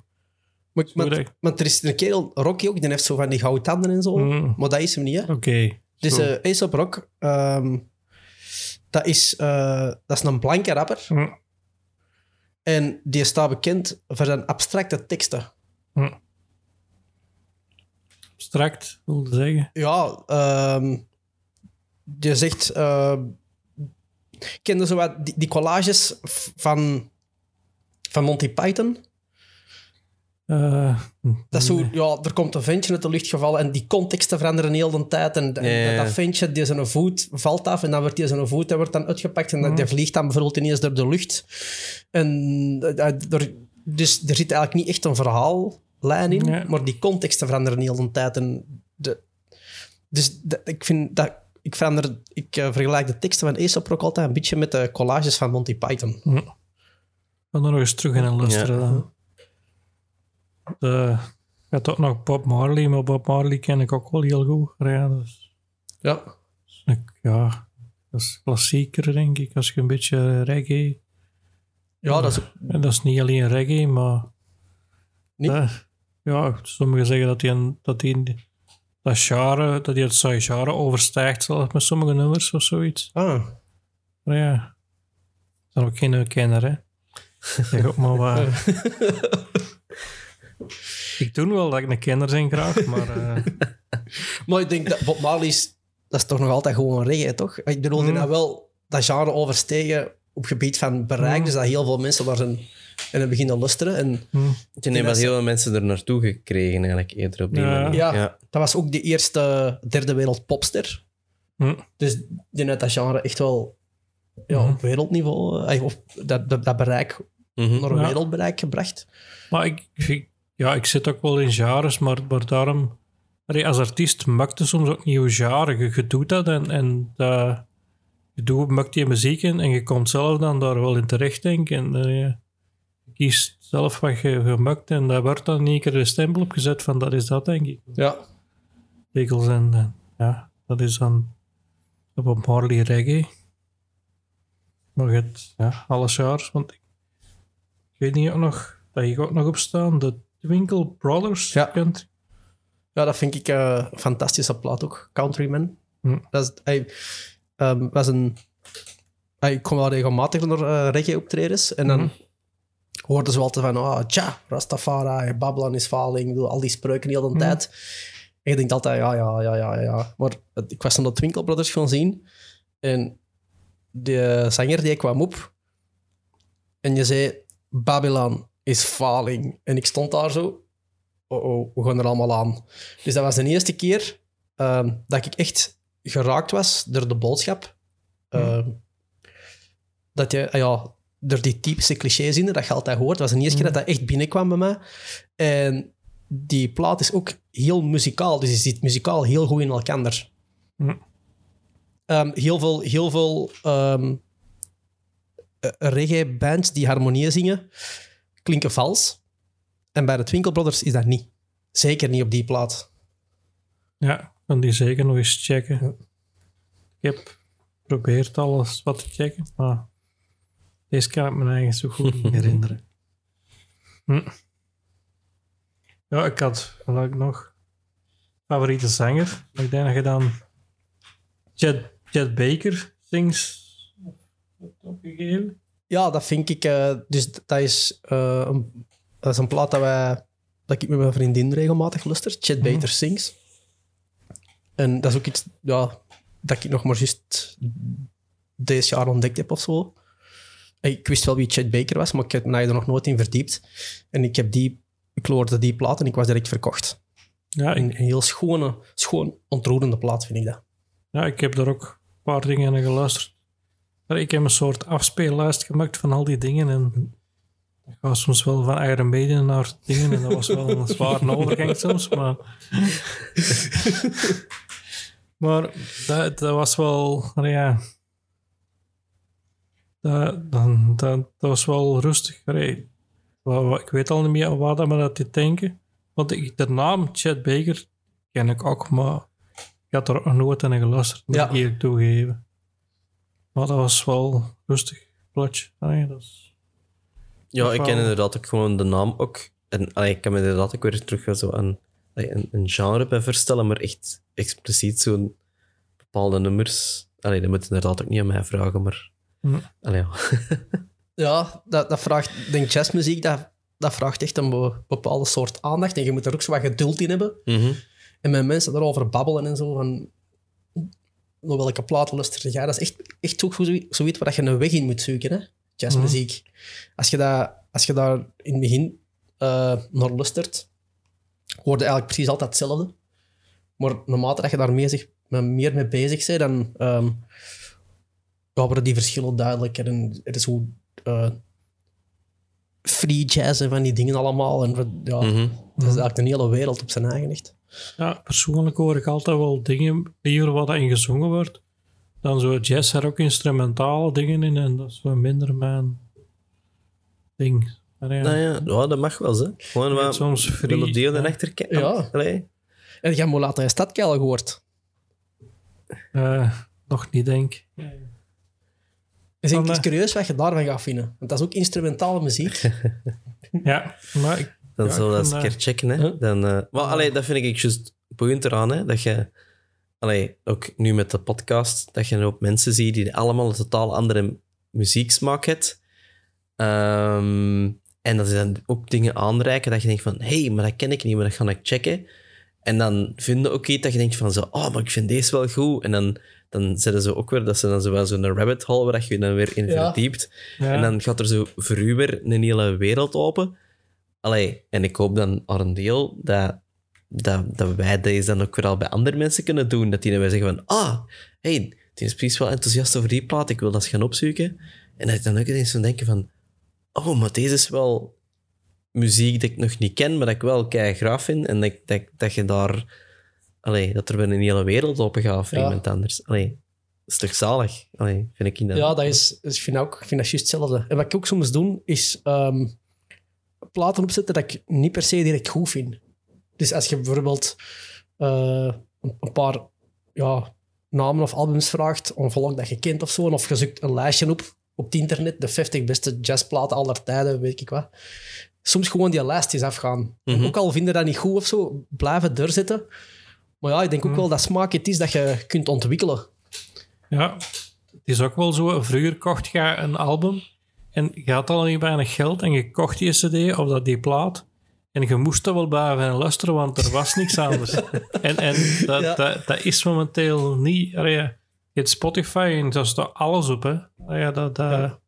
Maar, maar, er is een kerel, Rocky ook, die heeft zo van die gouden tanden en zo. Mm. Maar dat is hem niet, hè. Oké. Dus Zo. eh Aesop Rock, ehm, dat, is, eh, dat is een blanke rapper. Mm. En die staat bekend voor zijn abstracte teksten. Abstract, wilde zeggen. Ja, ehm die zegt... eh kende zo wat die, die collages van, van Monty Python? Eh, Dat is zo, ja, er komt een ventje uit de lucht gevallen en die contexten veranderen heel de tijd. En, dat ventje, die zijn voet valt af en dan wordt die zijn voet dat wordt dan uitgepakt en dat die vliegt dan bijvoorbeeld ineens door de lucht. En, eh, eh, er, dus er zit eigenlijk niet echt een verhaallijn in, maar die contexten veranderen heel de tijd. En de, dus ik vind dat... Ik, verander, ik vergelijk de teksten van Aesop ook altijd een beetje met de collages van Monty Python. Ik kan er nog eens terug in en luisteren Ja. De, ik had ook nog Bob Marley, maar Bob Marley ken ik ook wel heel goed. Ja, dat is, Ja. ik- ja, dat is klassieker, denk ik. Als je een beetje reggae... Ja, dat is En dat is niet alleen reggae, maar... Niet? Eh, ja, sommigen zeggen dat hij een- dat hij dat genre, dat hij het genre overstijgt, zelfs met sommige nummers of zoiets. Ah, Maar ja, dat is ook geen kenner, hè. Zeg ook maar waar. ik doe wel dat ik een kenner ben graag, maar... eh, Maar ik denk dat Bob Marley is, dat is toch nog altijd gewoon reggae, toch? Ik bedoel, die Mm. nou wel dat genre overstegen op gebied van bereik, Mm. dus dat heel veel mensen daar zijn en beginnen luisteren. En. Je neemt wel heel veel mensen er naartoe gekregen, eigenlijk, eerder op die Ja. manier. Ja. ja. dat was ook de eerste derde wereld popster. Hm. Dus die heeft dat genre echt wel ja, Mhm. op wereldniveau, eh, of dat, dat, dat bereik Mhm. naar een Ja. wereldbereik gebracht. Maar ik, ik- ja, ik zit ook wel in genres, maar, maar daarom... Allee, als artiest maakt je soms ook niet je genre. Je, je doet dat en, en dat, je doet, maakt die muziek in en je komt zelf dan daar wel in terecht, denk ik. En eh, je kiest zelf wat je, je maakt en daar wordt dan in één keer de stempel op gezet van dat is dat, denk ik. Ja. Regels en eh, ja, dat is dan op Marley reggae. Maar je hebt ja, alle genres, want ik, ik weet niet ook nog, dat hier ook nog op staan, de Twinkle Brothers. Ja. Kent, Ja, dat vind ik eh, een fantastische plaat ook. Countryman. Hm. Dat is, hij, ehm, was een... hij- ik kom wel regelmatig naar eh reggae optredens en dan Mhm. hoorden ze altijd van, ah, tja, Rastafari, Babylon is faling, al die spreuken heel de Mhm. tijd. En je denkt altijd, ja, ja, ja, ja, ja. Maar ik was dan de Twinkle Brothers gaan zien en de zanger die kwam op en je zei, Babylon is faling. En ik stond daar zo, oh, oh, we gaan er allemaal aan. Dus dat was de eerste keer ehm, dat ik echt geraakt was door de boodschap. Ehm, Dat je, ah ja, door die typische clichézinnen, dat je altijd hoort. Dat was de eerste keer dat dat echt binnenkwam bij mij. En die plaat is ook heel muzikaal, dus je zit muzikaal heel goed in elkaar. Hm. Ehm, heel veel, heel veel eh, reggae-bands die harmonieën zingen, klinken vals. En bij de Twinkle Brothers is dat niet. Zeker niet op die plaat. Ja, ik kan die zeker nog eens checken. Ik heb geprobeerd alles wat te checken, maar deze kan ik me eigenlijk zo goed niet herinneren. Hm. Ja, ik had ik nog favoriete zanger. Ik denk dat je dan Chet Baker Sings opgegeven. Ja, dat vind ik. eh, dus dat is, eh, een, dat is een plaat dat, wij, dat ik met mijn vriendin regelmatig luister. Chet Baker Sings. En dat is ook iets ja, dat ik nog maar juist deze jaar ontdekt heb of zo. Ik wist wel wie Chet Baker was, maar ik heb mij er nog nooit in verdiept. En ik heb die, ik hoorde die plaat en ik was direct verkocht. Ja, Een, ik, een heel schone, schoon, ontroerende plaat vind ik dat. ja, ik heb daar ook een paar dingen naar geluisterd. Ik heb een soort afspeellijst gemaakt van al die dingen. En ik ga soms wel van Iron Maiden naar dingen. En dat was wel een zware overgang soms. Maar, maar dat, dat was wel... nou Ja, dat, dat, dat, dat was wel rustig. Ik weet al niet meer waar dat me dat te denken. Want ik, de naam Chad Baker ken ik ook, maar ik had er nooit aan geluisterd. Moet Ja. ik eerlijk toegeven. Maar dat was wel rustig. Plotje. Allee, dat is... Ja, ik ken inderdaad ook gewoon de naam ook. En allee, ik kan me inderdaad ook weer terug zo aan allee, een, een genre bij voorstellen, maar echt expliciet zo'n bepaalde nummers. Allee, dat moet inderdaad ook niet aan mij vragen, maar... Allee, ja. Ja, dat, dat vraagt, ik denk jazzmuziek, dat, dat vraagt echt een be- bepaalde soort aandacht. En je moet er ook zo wat geduld in hebben. Mhm. En met mensen daarover babbelen en zo, van naar welke plaat luister jij? Dat is echt, echt ook zo- zoiets waar je een weg in moet zoeken, hè? jazzmuziek. Als, je dat, als je daar in het begin eh, naar luistert, je eigenlijk precies altijd hetzelfde. Maar naarmate dat je daar meer, zich, meer mee bezig bent, dan ehm, ja, worden die verschillen duidelijker. En er is hoe eh, free jazz en van die dingen allemaal. En ja, Mhm. dat is eigenlijk een hele wereld op zijn eigen echt. Ja, persoonlijk hoor ik altijd wel dingen liever wat in gezongen wordt. Dan zo jazz er ook instrumentale dingen in en dat is wat minder mijn ding. Maar ja, Nou ja, ja, dat mag wel, hè. Gewoon wat soms free, melodie ja. en achterkant. Ja. Allee. En jij moet laten je stadkuil gehoord. eh, nog niet denk. Dus ik eh, curieus wat je daarvan gaat vinden. Want dat is ook instrumentale muziek. Ja, maar ik, Dan Ja, zullen we ik dat eens een keer checken. Hè. Huh? Dan, eh, maar allee, dat vind ik juist boeiend eraan. Hè, dat je, allee, ook nu met de podcast, dat je een hoop mensen ziet die allemaal een totaal andere muzieksmaak hebt. Ehm, en dat ze dan ook dingen aanreiken dat je denkt van, hé, hey, maar dat ken ik niet, maar dat ga ik checken. En dan vinden ook iets dat je denkt van zo, oh, maar ik vind deze wel goed. En dan, dan zetten ze ook weer, dat ze dan zo wel zo'n rabbit hole waar je je dan weer in Ja. verdiept. ja, En dan gaat er zo voor u weer een hele wereld open. Allee, en ik hoop dan aan een deel dat, dat, dat wij deze dan ook weer al bij andere mensen kunnen doen. Dat die dan weer zeggen van, ah, hey, die is precies wel enthousiast over die plaat, ik wil dat eens gaan opzoeken. En dat ik dan ook eens van denken van, oh, maar deze is wel muziek dat ik nog niet ken, maar dat ik wel kei graaf vind. En dat, dat, dat je daar, allee, dat er weer een hele wereld open gaat voor Ja. iemand anders. Allee, dat is toch zalig? Allee, vind ik dat. Ja, dat is, ik vind, ook, ik vind dat juist hetzelfde. En wat ik ook soms doe, is ehm, platen opzetten dat ik niet per se direct goed vind. Dus als je bijvoorbeeld eh, een, een paar ja, namen of albums vraagt, om volk dat je kent of zo, of je zoekt een lijstje op op het internet, de 50 beste jazzplaten aller tijden, weet ik wat. Soms gewoon die lijst eens afgaan. Mhm. Ook al vinden dat niet goed of zo, blijven er zitten. Maar ja, ik denk ook wel dat smaak het is dat je kunt ontwikkelen. ja, het is ook wel zo. Vroeger kocht je een album en je had al niet weinig geld en je kocht die cd of dat die plaat. En je moest er wel blijven luisteren, want er was niks anders. en en dat, Ja. dat, dat is momenteel niet... Allee, je hebt Spotify en daar staat alles op. Hè. Allee, Ja, dat, dat, Ja.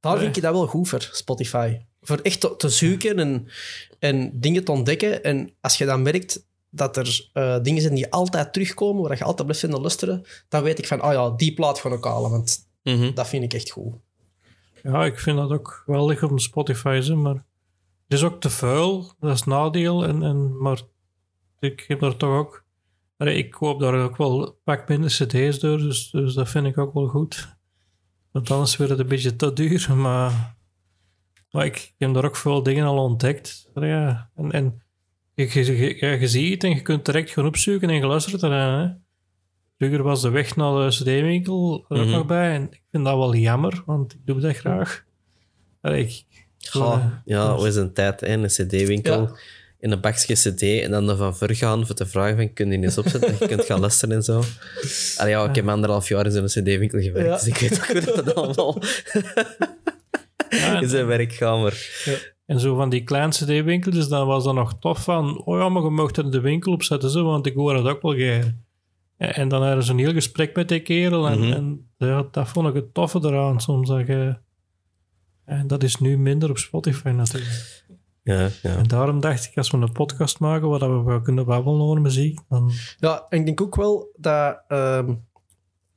Daar vind ik dat wel goed voor, Spotify. Voor echt te, te zoeken en, en dingen te ontdekken. En als je dan merkt dat er eh, dingen zijn die altijd terugkomen, waar je altijd blijft vinden luisteren, dan weet ik van, ah ja, die plaat ga ik halen, want Mhm. dat vind ik echt goed. Ja, ik vind dat ook wel liggen op Spotify, maar het is ook te vuil, dat is nadeel. En, en, maar ik heb daar toch ook... Ik koop daar ook wel pak minder cd's door, dus, dus dat vind ik ook wel goed. Want anders wordt het een beetje te duur, maar, maar ik, heb daar ook veel dingen al ontdekt. Ja. En, en je, je, je, je ziet het en je kunt direct gaan opzoeken en je luistert eraan. Vroeger was de weg naar de cd-winkel er ook Mhm. nog bij. En ik vind dat wel jammer, want ik doe dat graag. Allee, ik, Ja, ja, hoe is een tijd, hè? Een cd-winkel. Ja. in een bakje cd en dan ervan vergaan voor te vragen van, kun je die eens opzetten dat je kunt gaan luisteren en zo. Allee, ja, ik heb anderhalf jaar in zo'n cd-winkel gewerkt, Ja. dus ik weet ook hoe dat, dat allemaal Ja, in zijn werk gaat, maar... En zo van die kleine cd-winkeltjes, dan was dat nog tof van, oh ja, maar je mocht er de winkel op zetten, zo, want ik hoor het ook wel graag. En, en dan hadden ze een heel gesprek met die kerel en, Mhm. en ja, dat vond ik het toffe eraan soms. Dat je, en dat is nu minder op Spotify natuurlijk. Ja, ja. En daarom dacht ik, als we een podcast maken waar we wel kunnen babbelen over muziek, dan... Ja, en ik denk ook wel dat ehm,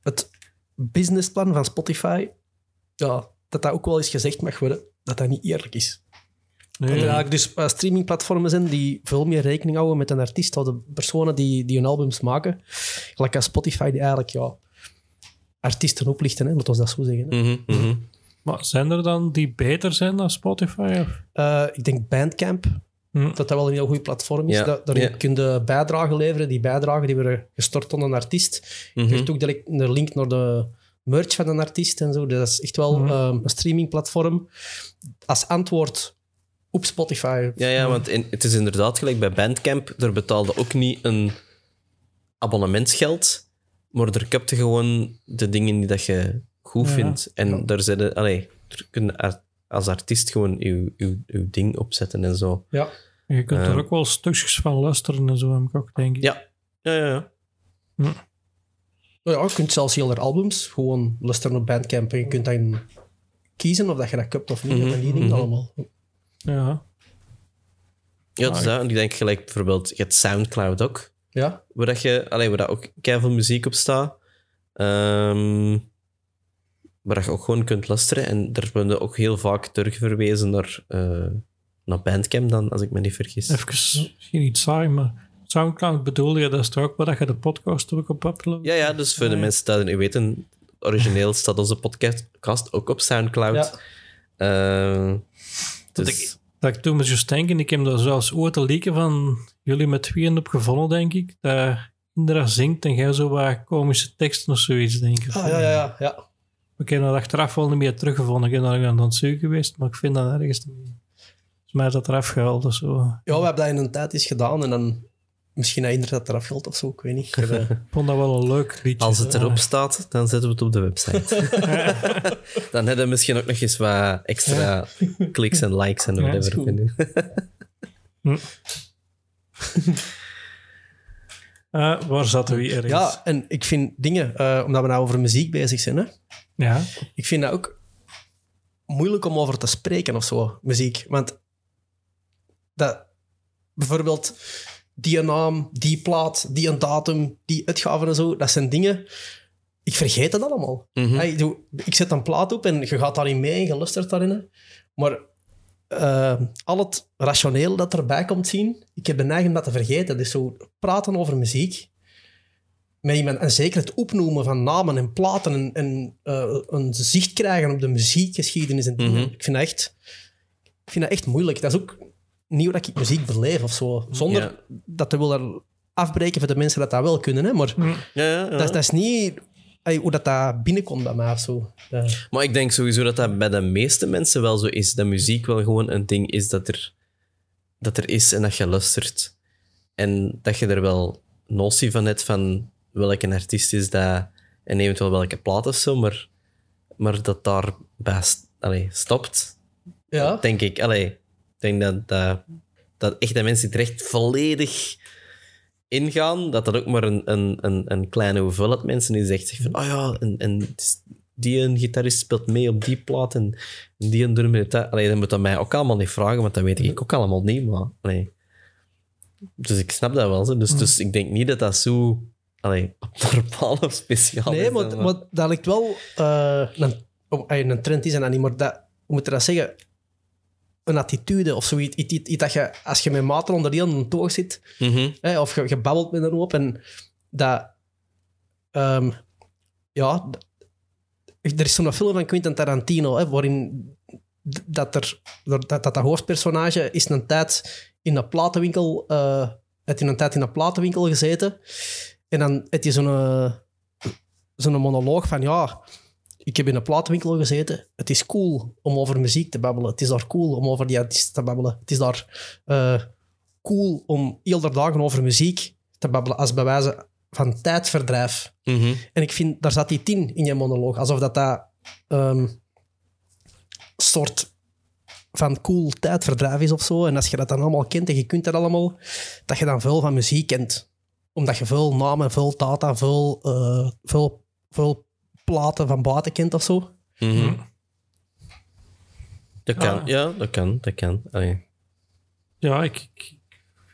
het businessplan van Spotify, ja, dat dat ook wel eens gezegd mag worden, dat dat niet eerlijk is. Er Nee, eigenlijk dus eh, streamingplatformen zijn die veel meer rekening houden met een artiest, of de personen die, die hun albums maken. Gelijk als Spotify, die eigenlijk ja, artiesten oplichten, hè, laten we dat zo zeggen. hè. Mhm, mhm. maar zijn er dan die beter zijn dan Spotify? Of? Eh, ik denk Bandcamp, Hm. dat dat wel een heel goed platform is. Ja, Da- daarin ja. kun je bijdragen leveren. Die bijdragen die worden gestort onder een artiest. Je Mhm. krijgt ook direct een link naar de merch van een artiest en zo. Dus dat is echt wel ehm, een streamingplatform. Als antwoord op Spotify. Ja, ja, want in- het is inderdaad gelijk bij Bandcamp. Daar betaalde ook niet een abonnementsgeld, maar er kapte gewoon de dingen die dat je goed Ja. vindt. En Ja. daar zitten, allee, daar kun je ar- als artiest gewoon je, je, je ding opzetten en zo. Ja. Je kunt er Ehm. ook wel stukjes van luisteren en zo, heb ik ook, denk ik. Ja, ja, ja. ja. Nou ja, je kunt zelfs heel de albums gewoon luisteren op Bandcamp. En je kunt dan kiezen of dat je dat kupt of niet. En die dingen mhm. allemaal. Ja. Ja, dus dat. En ik denk gelijk bijvoorbeeld, je hebt Soundcloud ook, Ja, waar, dat je, allee, waar dat ook keiveel muziek op staat. Ehm, waar dat je ook gewoon kunt luisteren. En daar worden ook heel vaak terugverwezen naar, eh, naar Bandcamp dan, als ik me niet vergis. Even, misschien niet saai, maar Soundcloud bedoel je, dat is ook waar je de podcast ook op uploadt? Ja, ja, dus voor de ja. mensen die het niet weten, origineel staat onze podcast ook op Soundcloud. Ja. Eh, Dat dus, ik- Dat ik toen me juist denken, ik heb daar zelfs ooit een liedje van jullie met tweeën op gevonden, denk ik. Dat Indra zingt en jij zo wat komische teksten of zoiets, denk ik. ah, ja, ja, ja, ja. Ik heb dat achteraf wel niet meer teruggevonden. Ik ben daar aan het zoeken geweest, maar ik vind dat ergens niet. Volgens mij is dat eraf gehaald of zo. Ja, we hebben dat in een tijd eens gedaan en dan misschien dat inderdaad eraf geldt of zo, ik weet niet. Ik eh, Ik vond dat wel een leuk liedje. als het erop staat, dan zetten we het op de website. dan hebben we misschien ook nog eens wat extra kliks en likes en Ja, whatever. goed. kunnen. Eh, waar zaten we ergens? ja, en ik vind dingen, eh, omdat we nou over muziek bezig zijn, hè, Ja. ik vind dat ook moeilijk om over te spreken of zo, muziek. Want dat, bijvoorbeeld die naam, die plaat, die een datum, die uitgaven en zo, dat zijn dingen... Ik vergeet het allemaal. Mhm. Hey, ik, doe- ik zet een plaat op en je gaat daarin mee en je luistert daarin. Maar eh, al het rationeel dat erbij komt zien, ik heb de neiging dat te vergeten. Dus zo praten over muziek met iemand, en zeker het opnoemen van namen en platen en, en eh, een zicht krijgen op de muziekgeschiedenis en dingen. Mhm. Ik vind dat echt, ik vind dat echt moeilijk. Dat is ook niet hoe dat ik muziek beleef of zo. Zonder Ja. dat te willen afbreken voor de mensen dat dat wel kunnen. Hè? Maar Ja, ja, ja. dat, is- dat is niet ey, hoe dat, dat binnenkomt bij mij of zo. Ja. Maar ik denk sowieso dat dat bij de meeste mensen wel zo is. Dat muziek wel gewoon een ding is dat er, dat er is en dat je luistert. En dat je er wel notie van hebt van welke artiest is dat en eventueel welke plaat of zo, maar, maar dat daar bij st- allee, stopt, Ja. denk ik. Allee, ik denk dat, dat, dat echt de mensen die er echt volledig ingaan, dat dat ook maar een, een, een, een kleine hoeveelheid mensen is echt van, oh ja, en, het die een gitarist speelt mee op die plaat en, en die een drummer. Allee, dat moet dat mij ook allemaal niet vragen, want dat weet ik ook allemaal niet. Maar, allee. Dus ik snap dat wel. Dus, dus ik denk niet dat dat zo allee, normaal of speciaal Nee, is. maar, dan, maar dat lijkt wel eh, een, oh, een trend is en dat niet, maar dat, hoe moet je dat zeggen? Een attitude of zoiets. Iets, iets, iets dat je, als je met maten onder die toog zit, Mhm. hè, of je, je babbelt met een hoop en dat... ehm, ja, er is zo'n film van Quentin Tarantino, hè, waarin dat, er, dat, dat, dat hoofdpersonage is een tijd in een platenwinkel... eh heeft in een tijd in een platenwinkel gezeten. En dan heb je zo'n eh, zo'n monoloog van ja, ik heb in een platenwinkel gezeten. Het is cool om over muziek te babbelen. Het is daar cool om over die artiesten te babbelen. Het is daar eh, cool om heel de dagen over muziek te babbelen als bij wijze van tijdverdrijf. Mhm. En ik vind, daar zat die tien in je monoloog. Alsof dat dat ehm soort van cool tijdverdrijf is of zo. En als je dat dan allemaal kent en je kunt dat allemaal, dat je dan veel van muziek kent. Omdat je veel namen, veel data, veel, eh, veel, veel platen van buiten kent of zo. Mhm. Dat kan, Ah. ja, dat kan, dat kan. Allee. Ja, ik, ik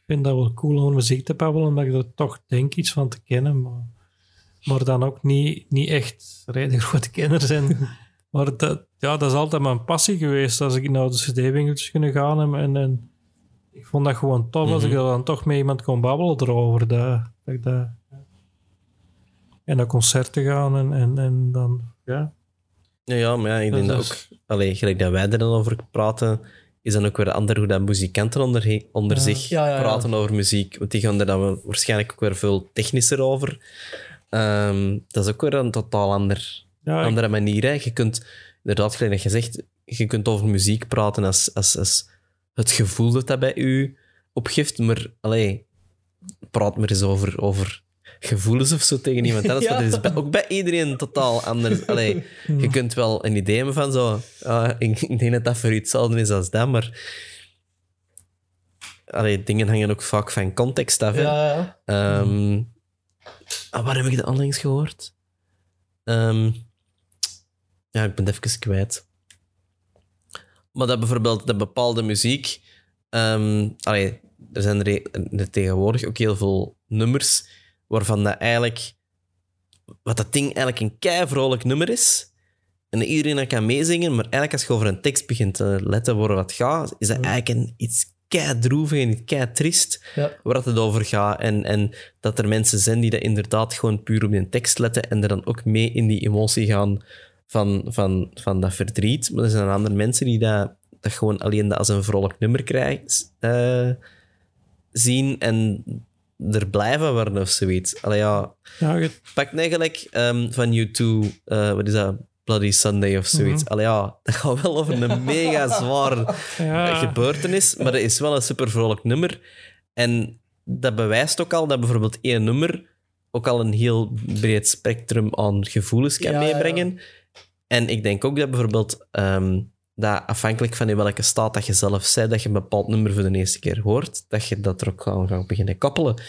vind dat wel cool om muziek te babbelen, omdat ik er toch denk iets van te kennen. Maar, maar dan ook niet, niet echt redelijk grote kenner zijn. maar dat, ja, dat is altijd mijn passie geweest. Als ik naar de cd-winkeltjes kunnen gaan en, en, en ik vond dat gewoon tof als ik er dan toch met iemand kon babbelen erover. Dat, dat ik dat, en naar concerten gaan en, en, en dan, ja. Ja, ja, maar ja, ik denk Dat dat is- ook... Allee, gelijk dat wij er dan over praten, is dan ook weer ander hoe dat muzikanten onder, onder Ja. zich Ja, ja, ja. praten over muziek. Want die gaan er dan waarschijnlijk ook weer veel technischer over. Ehm, dat is ook weer een totaal ander, ja ik- andere manier. Hè. Je kunt, inderdaad, gelijk dat je zegt, je kunt over muziek praten als, als, als het gevoel dat dat bij u opgeeft. Maar, allee, praat maar eens over, over gevoelens of zo tegen iemand anders. Ja. want Dat is bij- ook bij iedereen totaal anders. Allee, je kunt wel een idee hebben van zo... ah, ik, ik denk dat dat voor u hetzelfde is als dat, maar... Allee, dingen hangen ook vaak van context af. hè. ja. Ehm, ah, waar heb ik dat onlangs gehoord? Ehm, ja, ik ben het even kwijt. Maar dat bijvoorbeeld de bepaalde muziek... ehm, allee, er zijn er, er tegenwoordig ook heel veel nummers waarvan dat eigenlijk... Wat dat ding eigenlijk een kei vrolijk nummer is. En iedereen dat kan meezingen, maar eigenlijk als je over een tekst begint te letten waar het gaat, is dat eigenlijk een, iets kei droevig en iets kei triest Ja. waar het over gaat. En, en dat er mensen zijn die dat inderdaad gewoon puur op die tekst letten en er dan ook mee in die emotie gaan van, van, van dat verdriet. Maar er zijn andere mensen die dat, dat gewoon alleen dat als een vrolijk nummer krijgen, eh, zien en er blijven worden of zoiets. Allee, ja, ja, je- pak eigenlijk ehm, van U2, eh, wat is dat? Bloody Sunday of zoiets. Allee, ja, dat gaat wel over een mega zware ja. gebeurtenis, maar dat is wel een super vrolijk nummer. En dat bewijst ook al dat bijvoorbeeld één nummer ook al een heel breed spectrum aan gevoelens kan Ja, meebrengen. En ik denk ook dat bijvoorbeeld ehm, dat afhankelijk van in welke staat dat je zelf zei dat je een bepaald nummer voor de eerste keer hoort, dat je dat er ook gaan, gaan beginnen koppelen.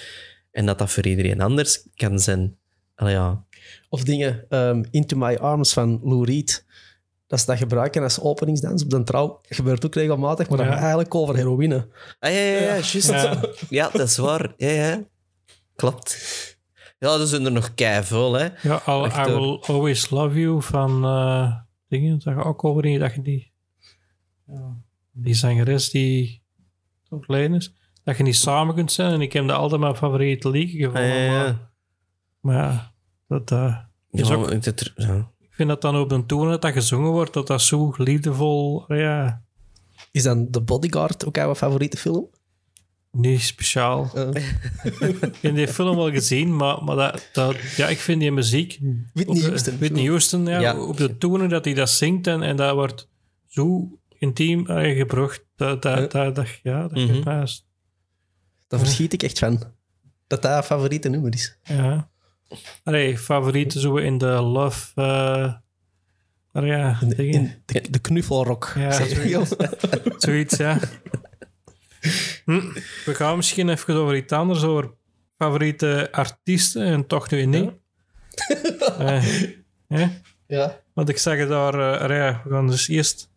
En dat dat voor iedereen anders kan zijn. Allee, ja. Of dingen, ehm, Into My Arms van Lou Reed. Dat is dat gebruiken als openingsdans op de trouw. Dat gebeurt ook regelmatig, maar dat Ja. gaat eigenlijk over heroïne. Ah ja, ja, ja, juist. Ja. Ja. dat is waar. Ja, ja. Klopt. Ja, er zijn er nog keiveel, hè. Ja, I Will Always Love You van eh, dingen, dat je ook over in dat je die, ja, die zangeres die overleden is, dat je niet samen kunt zijn. En ik heb dat altijd mijn favoriete liedje gevonden. Ah, ja, ja. Maar, dat, eh, is Ja, ook, ik ja. ik vind dat dan op de toon dat dat gezongen wordt, dat dat zo liefdevol, ja, Is dan The Bodyguard ook jouw favoriete film? niet speciaal. Eh, Ik heb die film wel gezien, maar, maar dat, dat, ja, ik vind die muziek Whitney op de- Houston. Whitney Houston, ja, Ja. op de tonen dat hij dat zingt en, en dat wordt zo intiem eh, gebracht. Dat, dat, Ja. dat, dat, ja, dat Mhm. Daar verschiet ik echt van. Dat dat favoriete nummer is. Ja. Allee, favorieten zo in de love... eh allee, ja, In, de, de. Ja, real? zoiets, ja. Hm, We gaan misschien even over iets anders, over favoriete artiesten en toch nu niet. Eh, hè? ja. Want ik zag het daar, eh, allee, ja, we gaan dus eerst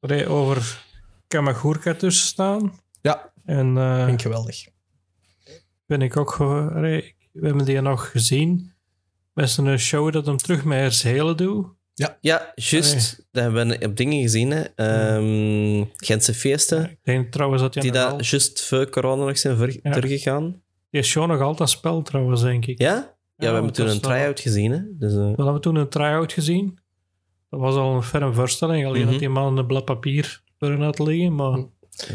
allee, over Kamagurka tussen staan. Ja, En eh, vind ik geweldig. ben ik ook, we hebben die nog gezien. Met een show dat hem terug met Herzelen doet. Ja, juist. Dat hebben we op dingen gezien, hè. Ehm, Gentse feesten. Ik denk trouwens dat hij Die daar juist voor corona nog zijn ver- Ja. teruggegaan. die show nog altijd speelt trouwens, denk ik. Ja? Ja, we hebben toen een try-out gezien, hè. Dus, eh, We hadden toen een try-out gezien. Dat was al een ferme voorstelling. Alleen Mhm. dat die man een blad papier erin had liggen. Maar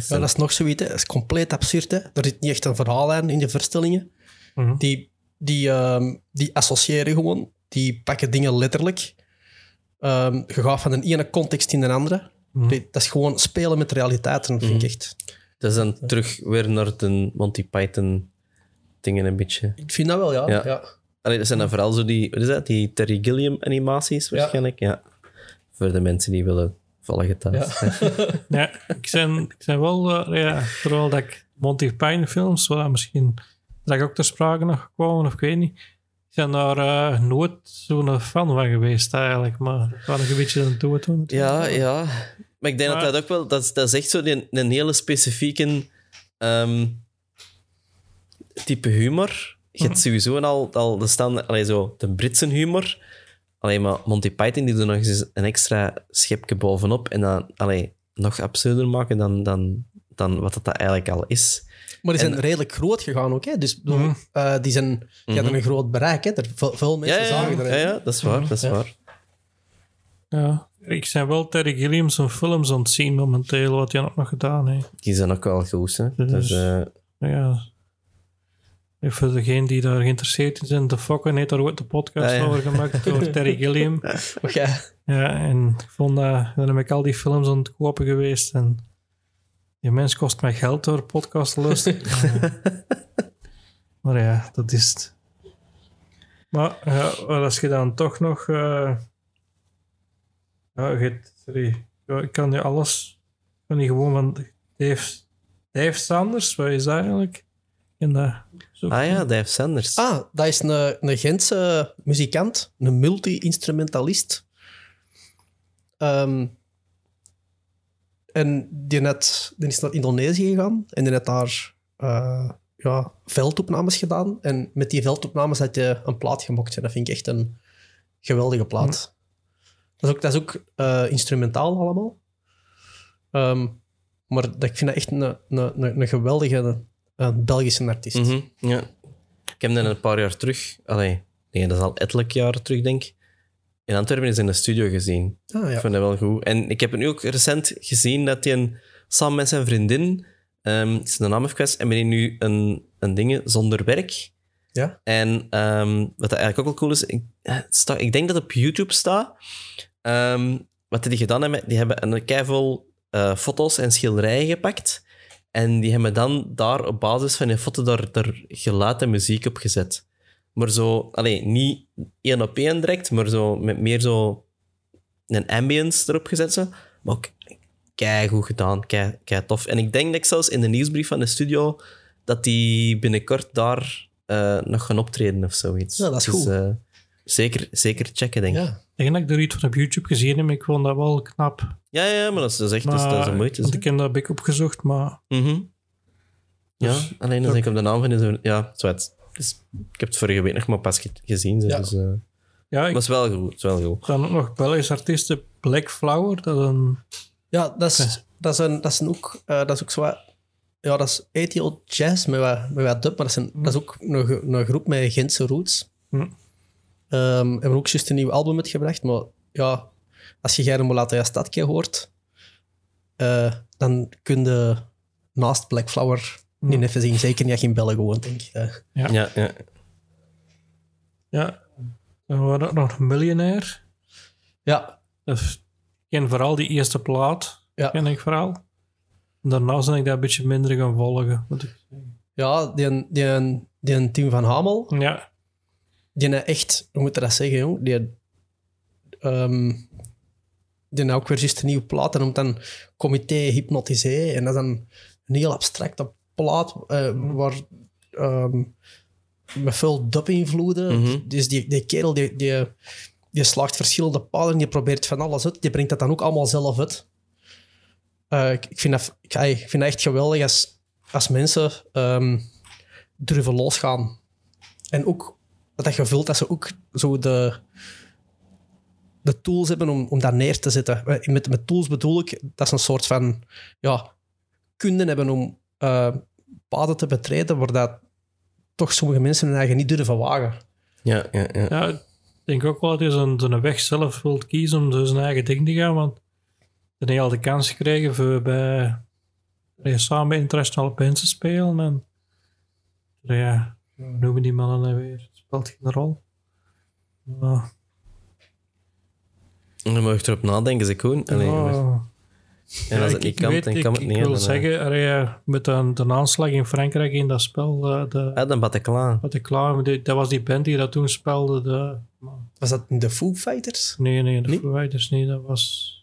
Ja, dat is nog zoiets. hè. Dat is compleet absurd. Hè. Er zit niet echt een verhaallijn in de voorstellingen. Mhm. Die, die, ehm, die associëren gewoon. Die pakken dingen letterlijk. Ehm, je gaat van de ene context in de andere. Mhm. Dat is gewoon spelen met realiteiten, vind ik echt. Dat is dan terug weer naar de Monty Python dingen een beetje. Ik vind dat wel, ja. Ja. ja. Allee, dat zijn dan vooral zo die, wat is dat, die Terry Gilliam animaties waarschijnlijk. Ja. Voor de mensen die willen volgen thuis. Ja, ik zijn, ik zijn wel, eh, ja, vooral dat ik Monty Python films, waar misschien dat ik ook ter sprake nog gekomen, of ik weet niet. Ik ben daar eh, nooit zo'n fan van geweest eigenlijk, maar ik was nog een beetje aan toe toen. Ja, ja. Maar ik denk Maar- dat dat ook wel... Dat, is- dat is echt zo een, een hele specifieke ehm, type humor. Je hebt sowieso al, al de stand, allee, zo, de Britse humor. Alleen maar Monty Python die doet nog eens een extra schepje bovenop en dan allee, nog absurder maken dan, dan, dan wat dat eigenlijk al is. Maar die zijn En- redelijk groot gegaan ook. Hè? Dus bedoel, Mhm. eh, die, zijn, die hadden een groot bereik. Hè? Er, veel, Ja, mensen ja, zagen ja, er. ja, ja, dat is waar. Dat is Ja. waar. Ja, ik zijn wel Terry Gilliam zijn films aan het zien momenteel, wat hij ook nog gedaan heeft. Die zijn ook wel goed. Hè. Dus- Dus, eh, Ja. Voor degenen die daar geïnteresseerd in zijn, de Fokken heeft daar ooit de podcast Ah, ja. over gemaakt door Terry Gilliam. Maar jij- Ja, en ik vond dat, dan heb ik al die films aan het kopen geweest en die mens kost mij geld door podcast te luisteren. maar ja, dat is het. Maar ja, als je dan toch nog... eh ja, sorry, ja, ik kan je alles... Ik kan je gewoon van Dave, Dave Sanders, wat is dat eigenlijk? En dat, ah ja, Dave Sanders. Ah, dat is een, een Gentse muzikant, een multi-instrumentalist. Ehm, en die, net, die is naar Indonesië gegaan en die heeft daar eh, ja, veldopnames gedaan. En met die veldopnames had je een plaat gemokt. En dat vind ik echt een geweldige plaat. Dat is ook, dat is ook eh, instrumentaal allemaal. Ehm, maar dat, ik vind dat echt een, een, een, een geweldige een Belgische artiest. Mhm, ja. Ik heb hem een paar jaar terug, allee, nee, dat is al ettelijk jaren terug, denk ik. In Antwerpen is in de studio gezien. Ah, ja. Ik vind dat wel goed. En ik heb nu ook recent gezien dat hij een- samen met zijn vriendin, ik is de naam even kwijt, hebben die nu een, een ding zonder werk. Ja? En ehm, wat dat eigenlijk ook wel cool is, ik, eh, sta, ik denk dat het op YouTube staat. Ehm, wat die gedaan hebben, die hebben een keivol eh foto's en schilderijen gepakt. En die hebben dan daar op basis van die foto daar, daar geluid en muziek op gezet. Maar zo, alleen niet één op één direct, maar zo met meer zo een ambience erop gezet. Zo. Maar ook kei goed gedaan, kei, kei tof. En ik denk dat ik zelfs in de nieuwsbrief van de studio dat die binnenkort daar eh, nog gaan optreden of zoiets. Ja, dat is Dus, goed. eh, zeker, zeker checken, denk ik. Ja. Ik denk dat ik er iets van op YouTube gezien heb, maar ik vond dat wel knap. Ja, ja, maar dat is, dat is echt dat is, dat is een moeite. Want ik heb dat opgezocht, maar Mhm. Ja, Dus- alleen als ik op de naam van is... Ja, zwart. Dus, ik heb het vorige week nog maar pas ge- gezien. Ja. Dus, eh, ja, maar ik het is wel goed. Is wel goed. dan ook nog Belgische artiesten Black Flower, dat een... Ja, dat is, dat is, een, dat is een ook, eh, dat is ook wat, ja, dat is ATL Jazz met wat, met wat dub, maar dat is, een, dat is ook een, ge- een groep met Gentse roots. Hm. Ehm, hebben ook juist een nieuw album uitgebracht, maar ja, als je Geir Molata Stadje hoort, eh, dan kun je naast Black Flower niet even zien. Zeker niet als je in België woont, denk ik. eh. Ja. Ja, ja. Ja, dan waren nog een miljonair. Ja, ken vooral die eerste plaat, Ja. ken ik vooral. Daarna ben ik dat een beetje minder gaan volgen. moet ik zeggen. ja die, die, die Tim van Hamel, Ja, die echt, hoe moet je dat zeggen, jong? Die, die heeft ook weer juist een nieuwe plaat. En noemt dan Comité Hypnotisé. En dat is dan een heel abstracte plaat eh, waar, ehm, met veel dub-invloeden. Mhm. Dus die, die kerel die, die, die slaagt verschillende paden. Die probeert van alles uit. Die brengt dat dan ook allemaal zelf uit. Eh, ik, ik, vind dat, ik, ik vind dat echt geweldig als, als mensen ehm, durven losgaan. En ook dat je voelt dat ze ook zo de, de tools hebben om, om dat neer te zetten. Eh, Met, met tools bedoel ik, dat ze een soort van ja, kunde hebben om eh, paden te betreden waar dat toch sommige mensen hun eigen niet durven wagen. Ja, ja, ja. ja, ik denk ook wel dat hij zijn, zijn weg zelf wil kiezen om zo zijn eigen ding te gaan. Want dan heb je al de kans gekregen voor bij, bij samen bij International Bands te spelen. En ja, hoe noemen die mannen weer? Het speelt geen rol. Ja, En dan moet je erop nadenken, ze Koen. Allee, maar- ja. En als Ja, het niet ik kan, weet- dan ik, kan het ik niet. hè, wil dan, eh. zeggen, allee, met de, de aanslag in Frankrijk in dat spel, eh, de, Ah, dan Bataclan. ik die- dat was die band die dat toen speelde. De, Was dat de Foo Fighters? nee, nee, de? Foo Fighters niet. Dat was...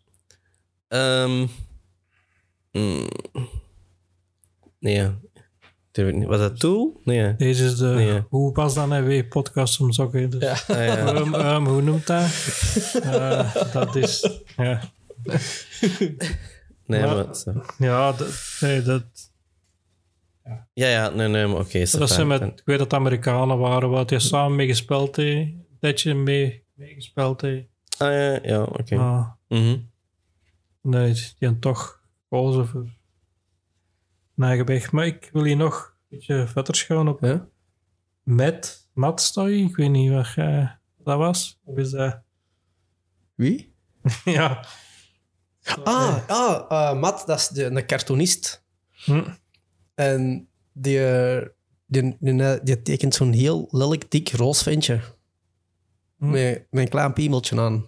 Ehm, mm, nee, Was dat Tool? Nee. ja. Deze is de... Nee. Hoe was dat nou weer? Podcast om sokken. Dus. Ja. Ah, ja. Hoe noemt dat? Eh, dat is... Ja, Nee, Maar- maar... zo. ja dat, nee, dat, Ja, ja, nee, nee, maar oké. dat zijn met... Ik weet dat het Amerikanen waren, waar hij samen mee gespeeld heeft. Dat je mee, mee gespeeld heeft. Ah, ja, ja, oké. Maar Mhm. nee, die hebben toch gekozen voor weg. Maar ik wil hier nog een beetje verder gaan op Ja. Matt, Matt Story. Ik weet niet wat jij- dat was. Of is dat... Wie? ja. Ah, ah eh, Matt, dat is de, een cartoonist. Hm. En die, eh, die, die, die tekent zo'n heel lelijk dik roos ventje. Hm. Met, met een klein piemeltje aan.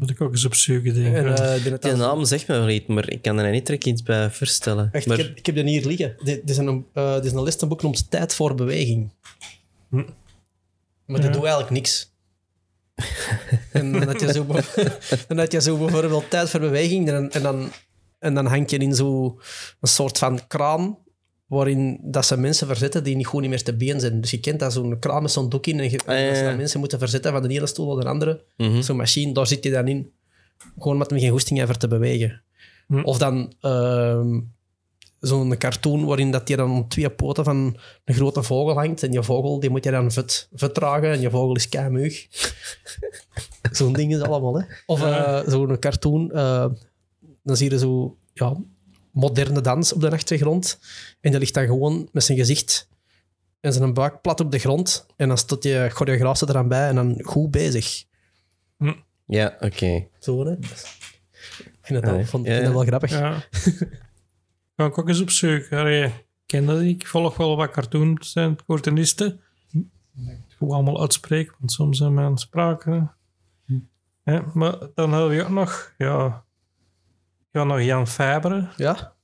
Moet ik ook eens opzoeken, denk ik. En, eh, dan- naam zegt me wel iets, maar ik kan er niet direct iets bij voorstellen. Echt, maar, ik, heb, ik heb die hier liggen. Dit, is een, eh, dit is een listenboek genoemd Tijd voor Beweging. Hm. Maar Ja. doet eigenlijk niks. en dan had je zo, dan had je zo bijvoorbeeld Tijd voor Beweging en, dan- en, dan, en dan hang je in zo'n soort van kraan waarin dat ze mensen verzetten die niet goed niet meer te been zijn. Dus je kent dat zo'n kraan met zo'n doek in en je, Ah, ja, dat ja. mensen moeten verzetten van de ene stoel naar de andere. Mhm. Zo'n machine, daar zit je dan in. Gewoon met hem geen goesting er te bewegen. Hm. Of dan ehm, zo'n cartoon waarin dat je dan op twee poten van een grote vogel hangt. En je vogel die moet je dan vet, dragen. En je vogel is keimeug. zo'n ding is allemaal, hè. Of eh, zo'n cartoon, eh, dan zie je zo ja, moderne dans op de achtergrond. En die ligt dan gewoon met zijn gezicht en zijn buik plat op de grond. En dan staat je choreograaf er eraan bij en dan goed bezig. Ja, oké. Zo, hè. Ik vind het, wel, Allee, vond, ja, vind het ja. wel grappig. Ja. Ga ik ook eens opzoeken. Allee, ik ken dat niet. Ik volg wel wat cartoons en cartoonisten. Ik hoe allemaal uitspreken, want soms zijn mijn spraken. Ja, maar dan hebben we ook nog, ja, ja nog Jan Fabre. Ja?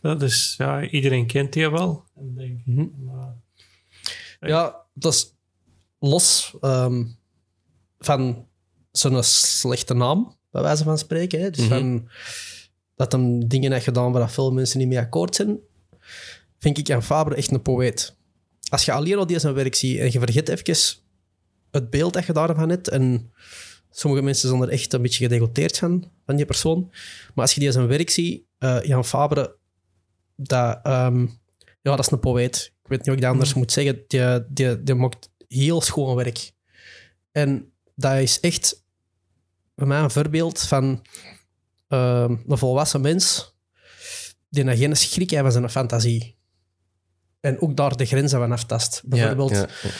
Dat is, ja, iedereen kent die wel. En denk, Mhm. maar- Ja, dat is los ehm, van zo'n slechte naam, bij wijze van spreken. Hè. Dus Mhm. van, dat hem dingen heeft gedaan waar veel mensen niet mee akkoord zijn, vind ik Jan Fabre echt een poëet. Als je alleen al die zijn werk ziet en je vergeet even het beeld dat je daarvan hebt, en sommige mensen zijn er echt een beetje gedegoteerd van, van die persoon, maar als je die zijn werk ziet, eh, Jan Fabre, dat, ehm, ja, dat is een poëet. Ik weet niet hoe ik dat anders moet zeggen. Die, die, die maakt heel schoon werk. En dat is echt bij mij een voorbeeld van ehm, een volwassen mens die nog geen schrik heeft van zijn fantasie. En ook daar de grenzen van aftast. Bijvoorbeeld, Ja, ja.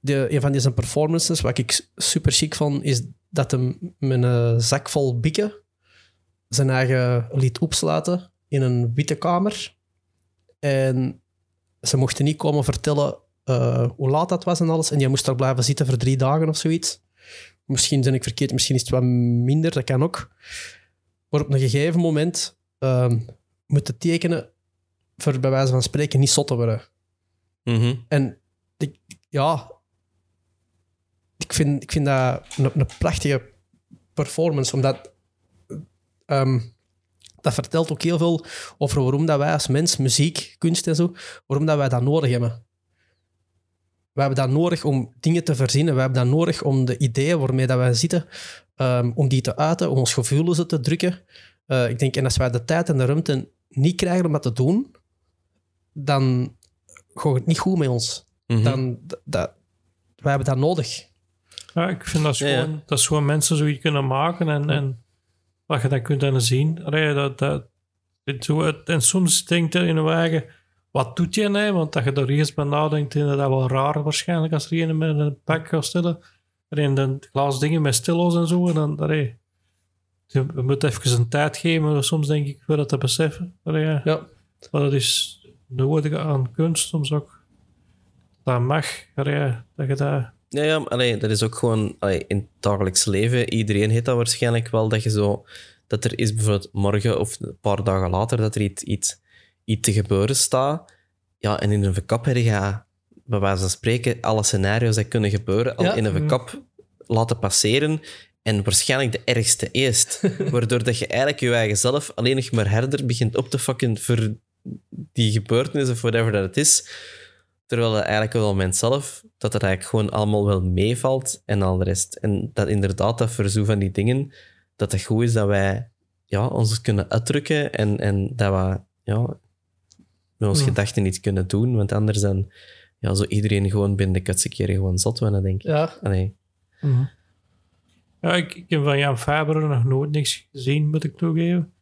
de, een van die zijn performances, wat ik super chic vond, is dat hem met een zak vol bikken zijn eigen liet opsluiten in een witte kamer. En ze mochten niet komen vertellen eh, hoe laat dat was en alles. En die moest daar blijven zitten voor drie dagen of zoiets. Misschien ben ik verkeerd, misschien is het wat minder, dat kan ook. Maar op een gegeven moment ehm moeten tekenen voor bij wijze van spreken niet zot te worden. Mhm. En ik, ja, ik vind, ik vind dat een, een prachtige performance, omdat ehm, dat vertelt ook heel veel over waarom dat wij als mens, muziek, kunst en zo, waarom dat wij dat nodig hebben. We hebben dat nodig om dingen te verzinnen. We hebben dat nodig om de ideeën waarmee dat wij zitten, ehm, om die te uiten, om ons gevoelens te drukken. Eh, ik denk, en als wij de tijd en de ruimte niet krijgen om dat te doen, dan gaat het niet goed met ons. Mhm. Dan, dat, dat, wij hebben dat nodig. Ja, ik vind dat ja. gewoon, dat is gewoon mensen zoiets kunnen maken en, en wat je dan kunt dan zien. Allee, dat, dat, en soms denkt je in een wagen, wat doet je nou? Want dat je er eerst bij nadenkt, is dat wel raar waarschijnlijk als er een met een pak gaat stellen. En dan glas dingen met stillo's en zo. En dan, allee, je moet even een tijd geven, soms denk ik, voor dat te beseffen. Allee, ja. Ja. Maar dat is nodig aan kunst soms ook. Dat mag, allee, dat je dat... Ja, ja, allee, dat is ook gewoon allee, in het dagelijks leven. Iedereen heeft dat waarschijnlijk wel, dat je zo dat er is bijvoorbeeld morgen of een paar dagen later dat er iets, iets, iets te gebeuren staat. Ja, en in een verkap heb je, bij wijze van spreken, alle scenario's die kunnen gebeuren al Ja. in een verkap laten passeren. En waarschijnlijk de ergste eerst. Waardoor dat je eigenlijk je eigen zelf alleen nog maar herder begint op te fucken voor die gebeurtenis of whatever dat het is. Terwijl het eigenlijk op dat moment zelf, dat het eigenlijk gewoon allemaal wel meevalt en al de rest. En dat inderdaad, dat zo van die dingen, dat het goed is dat wij ja, ons kunnen uitdrukken en, en dat we ja, met onze Ja. gedachten iets kunnen doen. Want anders dan ja, zo iedereen gewoon binnen de keren gewoon zot worden, denk ik. Ja. Allee. Ja, ik, ik heb van Jan Faber nog nooit niks gezien, moet ik toegeven.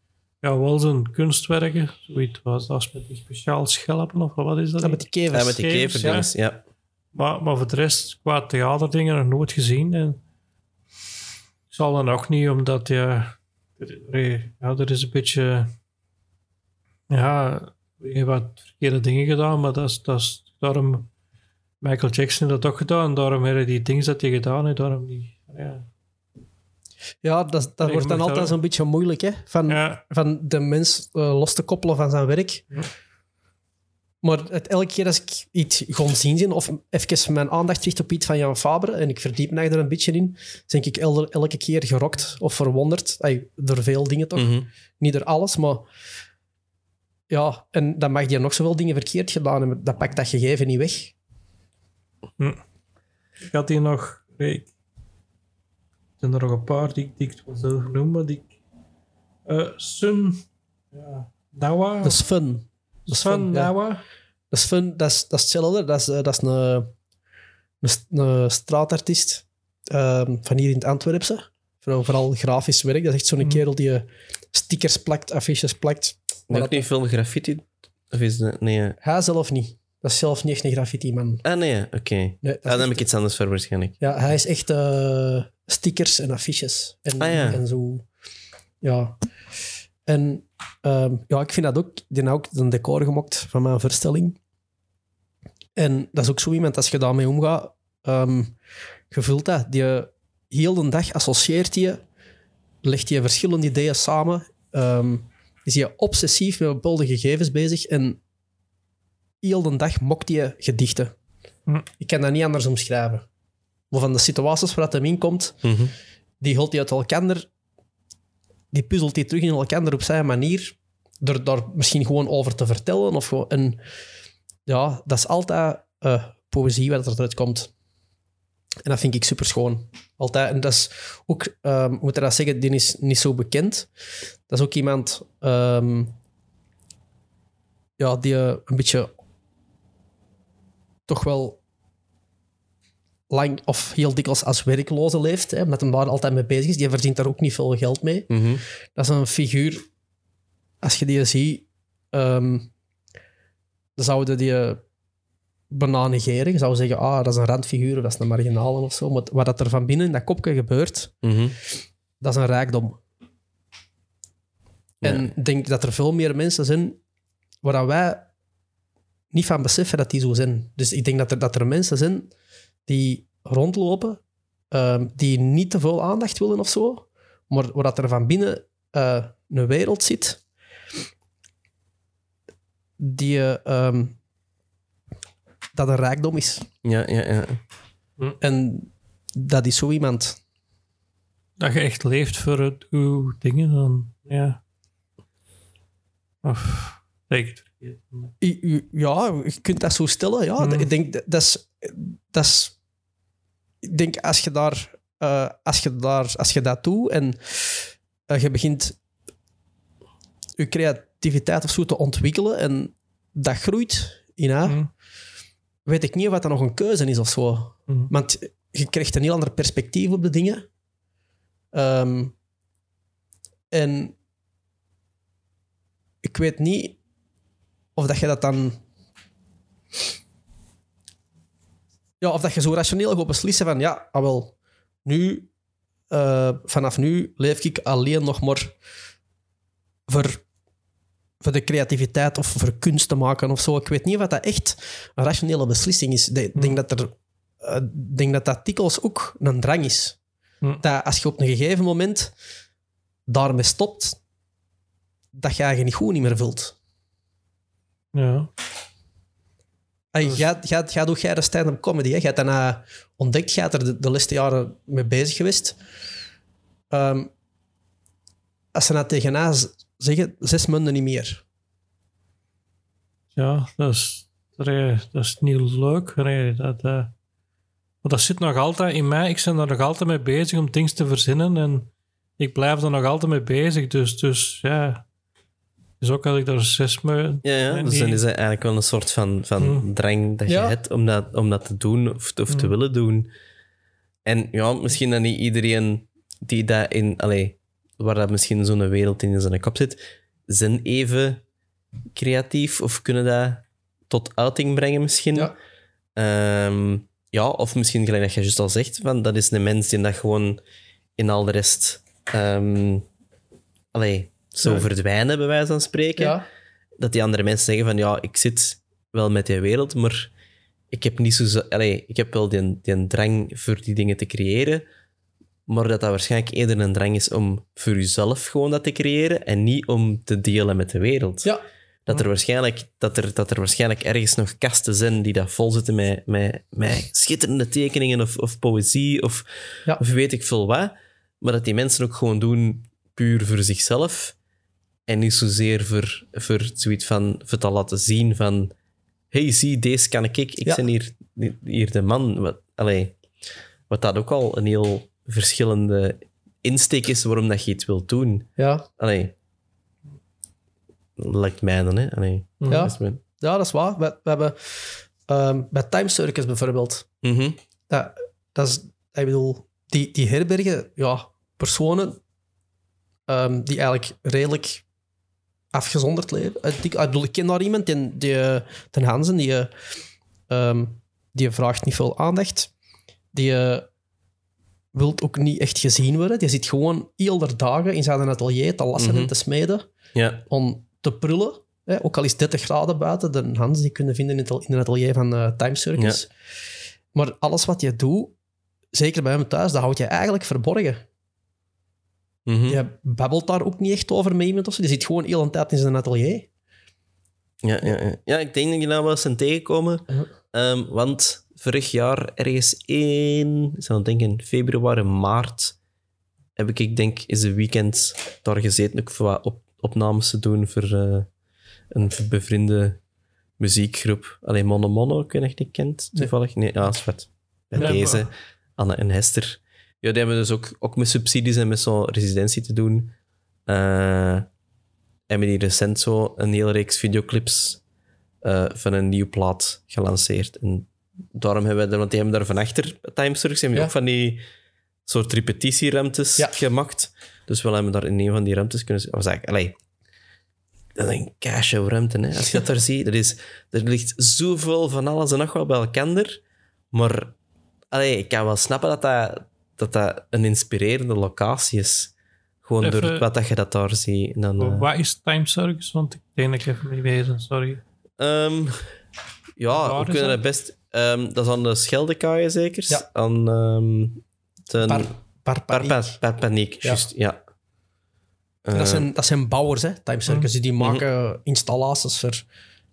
Ja, wel zijn kunstwerken. Zoiets was dat met die speciaal schelpen of wat is dat? Dat met die kevers. Ja, met die Kevers, ja. Maar, maar voor de rest, qua theaterdingen nog nooit gezien. En ik zal dan ook niet, omdat ja, er, ja, er is een beetje. Ja, je hebt wat verkeerde dingen gedaan, maar dat is, dat is daarom. Michael Jackson dat ook gedaan, daarom hebben die dingen dat hij gedaan heeft, daarom niet. Ja. Ja, dat, dat wordt je dan altijd zo'n beetje moeilijk, hè? Van, Ja, van de mens eh, los te koppelen van zijn werk. Ja. Maar het, elke keer als ik iets ga zien of even mijn aandacht richt op iets van Jan Faber en ik verdiep mij er een beetje in, denk ik elke, elke keer gerokt of verwonderd. Ay, door veel dingen toch? Mhm. Niet door alles, maar... Ja, en dan mag die nog zoveel dingen verkeerd gedaan hebben. Dat pakt dat gegeven niet weg. ik had hier nog. nee, zijn er nog een paar die, ik- die ik wel zelf noem, maar die. ik- eh Sun. Ja, Dawa. Dat is fun. Dat is Sun fun, ja. Dat is fun. Dat is, dat is hetzelfde. Dat is, eh, dat is een, een, st- een straatartiest ehm, van hier in het Antwerpse. Vooral, vooral grafisch werk. Dat is echt zo'n Mhm. kerel die eh, stickers plakt, affiches plakt. Maar ook niet veel graffiti? Of is dat... Nee. Hij zelf niet. Dat is zelf niet echt een graffiti-man. Ah, nee, oké. Nee, is Ah, dan heb ik iets anders voor waarschijnlijk. Ja, hij is echt eh, stickers en affiches. En, Ah, ja. en zo. Ja. En ehm, ja, ik vind dat ook... Die heeft ook een decor gemokt van mijn voorstelling. En dat is ook zo iemand, als je daarmee omgaat, ehm je voelt dat. Die heel de dag associeert je, legt je verschillende ideeën samen, ehm, is je obsessief met bepaalde gegevens bezig en heel de dag mokt je gedichten. Hm. Ik kan dat niet anders omschrijven. Maar van de situaties waar het hem in komt, Mhm. die holt hij uit elkaar, die puzzelt hij terug in elkaar op zijn manier, door daar misschien gewoon over te vertellen. Of gewoon, ja, dat is altijd eh, poëzie wat eruit komt. En dat vind ik super schoon. Altijd. En dat is ook, hoe moet ik dat zeggen, die is niet zo bekend. Dat is ook iemand ehm, ja, die eh, een beetje toch wel lang of heel dikwijls als werkloze leeft, hè, omdat hij daar altijd mee bezig is. Die verdient daar ook niet veel geld mee. Mhm. Dat is een figuur, als je die ziet, ehm, dan zouden die eh, bijna negeren. Je zou zeggen, ah, dat is een randfiguur, of dat is een marginale of zo. Maar wat dat er van binnen in dat kopje gebeurt, Mhm. dat is een rijkdom. En ik denk dat er veel meer mensen zijn waar wij niet van beseffen dat die zo zijn. Dus ik denk dat er, dat er mensen zijn die rondlopen, ehm, die niet te veel aandacht willen of zo, maar waar dat er van binnen eh, een wereld zit die eh, ehm, dat een rijkdom is. Ja, ja, ja. En dat is zo iemand. Dat je echt leeft voor het, uw dingen, dan ja. Of, denk ik Ja, je kunt dat zo stellen. Ja, Mm. ik denk dat dat is, dat is. Ik denk als je daar, eh, als je daar, als je dat doet en eh, je begint je creativiteit of zo te ontwikkelen en dat groeit in haar, Hm. weet ik niet of dat nog een keuze is of zo. Hm. Want je krijgt een heel ander perspectief op de dingen. Ehm, en ik weet niet of dat je dat dan... Ja, of dat je zo rationeel gaat beslissen van... Ja, ah wel, nu... eh, vanaf nu leef ik alleen nog maar voor, voor de creativiteit of voor kunst te maken of zo. Ik weet niet of dat echt een rationele beslissing is. Ik denk dat er eh, denk dat dat dikwijls ook een drang is. Hm. Dat als je op een gegeven moment daarmee stopt, dat je je niet goed niet meer voelt. Ja. Hey, Dus- jij, jij, de stand-up comedy. Hè? Hebt daarna ontdekt, hebt er de, de laatste jaren mee bezig geweest. Ehm, als ze nou tegen na z- zeggen, zes munden niet meer. Ja, dat is, dat is niet leuk. Dat, eh, maar dat zit nog altijd in mij. Ik ben er nog altijd mee bezig om dingen te verzinnen. En ik blijf er nog altijd mee bezig. Dus, dus ja. Dus ook als ik daar zes me. Ja, dus die- dan is het eigenlijk wel een soort van, van Mm. drang dat je Ja. hebt om dat, om dat te doen of, of te Mm. willen doen. En ja, misschien dat niet iedereen die dat in, allee, waar dat misschien zo'n wereld in zijn kop zit, zijn even creatief of kunnen dat tot uiting brengen misschien. Ja. Ehm, ja, of misschien gelijk dat je juist al zegt, van, dat is een mens die dat gewoon in al de rest ehm, allee, zo verdwijnen, bij wijze van spreken dat die andere mensen zeggen van ja, ik zit wel met die wereld, maar ik heb niet zo... Allee, ik heb wel die, die drang voor die dingen te creëren, maar dat dat waarschijnlijk eerder een drang is om voor jezelf gewoon dat te creëren en niet om te delen met de wereld. Ja. Dat er, waarschijnlijk, dat, er, dat er waarschijnlijk ergens nog kasten zijn die dat vol zitten met, met, met schitterende tekeningen of, of poëzie of, Ja. of weet ik veel wat. Maar dat die mensen ook gewoon doen puur voor zichzelf. En niet zozeer voor, voor zoiets van voor te laten zien van hey, zie, deze kan ik. Ik Ja. ben hier, hier de man. Wat, allee, wat dat ook al een heel verschillende insteek is waarom dat je iets wilt doen. Ja. Allee, lijkt mij dan, hè. Allee, Ja. dat is mijn- ja, dat is waar. We, we hebben ehm, bij Time Circus bijvoorbeeld, Mhm. dat, dat is, ik bedoel, die, die herbergen, ja, personen ehm, die eigenlijk redelijk afgezonderd leven. Eh, die- Ik, bedoel, ik ken daar iemand, die, die, eh, ten Hansen, die, ehm, die vraagt niet veel aandacht. Die wil ook niet echt gezien worden. Die zit gewoon de dagen in zijn atelier te lassen Mhm. en te smeden Ja. om te prullen. Hè, ook al is het 30 graden buiten, de Hans die kunnen vinden in het, atelier van eh Time Circus. Maar alles wat je doet, zeker bij hem thuis, dat houd je eigenlijk verborgen. Mhm. Je babbelt daar ook niet echt over met iemand of zo. Die zit gewoon heel een tijd in zijn atelier. Ja, ja, ja. ja, ik denk dat je nou wel eens zijn tegenkomen. Ja. Ehm, want vorig jaar, ergens in, ik zou denken, februari, maart, heb ik, ik denk, is een weekend daar gezeten ook voor wat op, opnames te doen voor eh, een bevriende muziekgroep. Alleen Mono Mono, ik weet niet of je die kent, toevallig. Nee, ja, is wat. Bij Ja, deze, maar- Anne en Hester. Ja, die hebben dus ook, ook met subsidies en met zo'n residentie te doen. Eh hebben die recent zo een hele reeks videoclips eh, van een nieuw plaat gelanceerd. En daarom hebben we er, want die hebben daar van achter, Time Circus, hebben Ja. ook van die soort repetitieruimtes Ja. gemaakt. Dus we hebben daar in een van die ruimtes kunnen... Was eigenlijk, allee, dat is een cashow ruimte, hè. Als je dat daar ziet, er, is, er ligt zoveel van alles en nog wel bij elkaar. Maar allee, ik kan wel snappen dat dat, dat, dat een inspirerende locatie is. Gewoon door wat dat je dat daar ziet. En dan, eh, Wat is Time Circus? Want ik denk dat ik even niet wezen, sorry. Ehm, ja, Waar we kunnen dat? het best... ehm, dat is aan de Scheldekaaien zeker? Ja. Aan ehm ten, Par, par, Par- paniek. Par- Par- Paniek, Ja. juist, ja. dat, Eh, zijn, dat zijn bouwers, hè, Time Circus. Mhm. Die maken installaties voor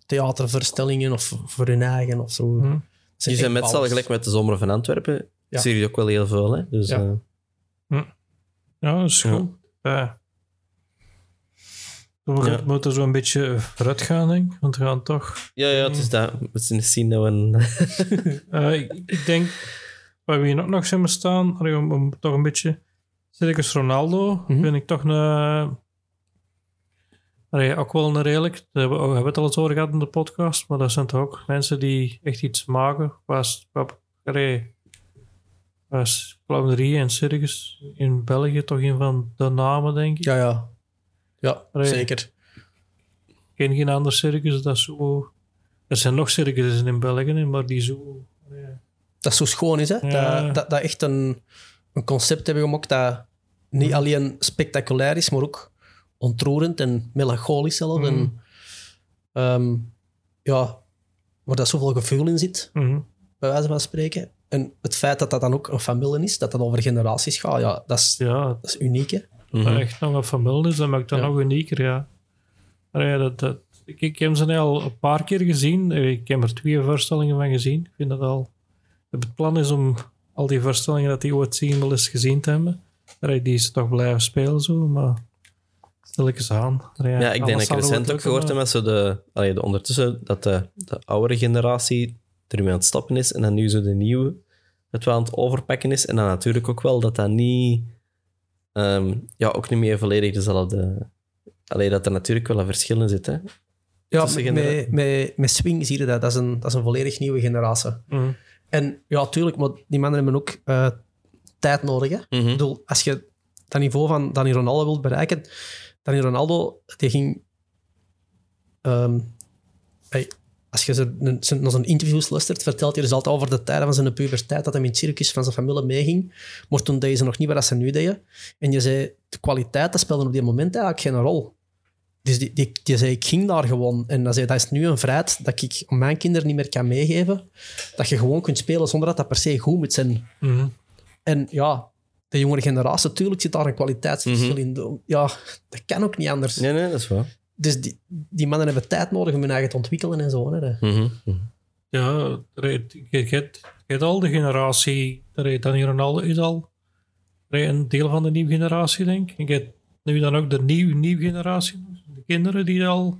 theaterverstellingen of voor hun eigen of zo. Hm. Dat die zijn met z'n allen bouwers. gelijk met de Zomer van Antwerpen. Ja. Zie je ook wel heel veel, hè? Dus, Ja. eh, Ja, dat is goed. Ja. We Ja. moeten zo een beetje vooruit gaan, denk ik. Want we gaan toch... ja, ja, het is dat. We zien dat we een... Eh, ik, denk, waar we hier ook nog zijn staan, om, om toch een beetje... Circus Ronaldo, Mhm. vind ik toch een... allee, ook wel een redelijk... Daar hebben we hebben het al eens over gehad in de podcast, maar dat zijn toch ook mensen die echt iets maken. Was, wat, allee, was clownerie en circus in België toch een van de namen, denk ik. Ja, ja. Ja, Allee. zeker. Ik ken geen ander circus dat zo... Er zijn nog circussen in België, maar die zo... allee, Dat zo schoon is, hè? Ja. Dat, dat, dat echt een, een concept hebben gemaakt dat niet alleen spectaculair is, maar ook ontroerend en melancholisch zelfs. En, Mm. ehm, ja, waar dat zoveel gevoel in zit, mhm. bij wijze van spreken. En het feit dat dat dan ook een familie is, dat dat over generaties gaat, ja, dat is, Ja, dat is uniek, hè? Dat Mhm. dat echt nog een familie is, dat maakt dat Ja. nog unieker, ja. Maar ja, dat, dat, ik, ik heb ze al een paar keer gezien. Eh, Ik heb er twee voorstellingen van gezien. Ik vind dat al... Het plan is om al die voorstellingen dat die ooit zien wel eens gezien te hebben. Die is toch blijven spelen zo, maar... Stilletjes aan. Ja, ik denk dat ik recent ook gehoord heb met zo de, allee, de ondertussen dat de, de oudere generatie ermee aan het stappen is en dan nu zo de nieuwe het wel aan het overpakken is. En dan natuurlijk ook wel dat dat niet, ehm, ja, ook niet meer volledig dezelfde. Allee, dat er natuurlijk wel een verschil in zit. Hè? Ja, met, met, met, Swing zie je dat. Dat is een, dat is een volledig nieuwe generatie. Mhm. En ja, tuurlijk, maar die mannen hebben ook eh, tijd nodig. Hè? Mhm. Ik bedoel, als je dat niveau van Dani Ronaldo wilt bereiken, Dani Ronaldo, die ging... ehm, hey, als je een- naar zijn interviews luistert, vertelt hij dus altijd over de tijden van zijn puberteit, dat hij in het circus van zijn familie meeging. Maar toen deden ze nog niet wat ze nu deden. En je zei, de kwaliteit, dat speelde op die moment eigenlijk geen rol. Dus die, die, die zei, ik ging daar gewoon. En dan zei dat is nu een vrijheid dat ik mijn kinderen niet meer kan meegeven. Dat je gewoon kunt spelen zonder dat dat per se goed moet zijn. Mhm. En ja, de jongere generatie, natuurlijk zit daar een kwaliteitsverschil Mhm. in. Ja, dat kan ook niet anders. Nee, nee, dat is waar. Dus die, die mannen hebben tijd nodig om hun eigen te ontwikkelen en zo. Hè. Mhm. Mhm. Ja, je hebt al de generatie, er is dan hier Ronaldo is al een deel van de nieuwe generatie, denk ik. Je hebt nu dan ook de nieuwe, nieuwe generatie, de kinderen die al...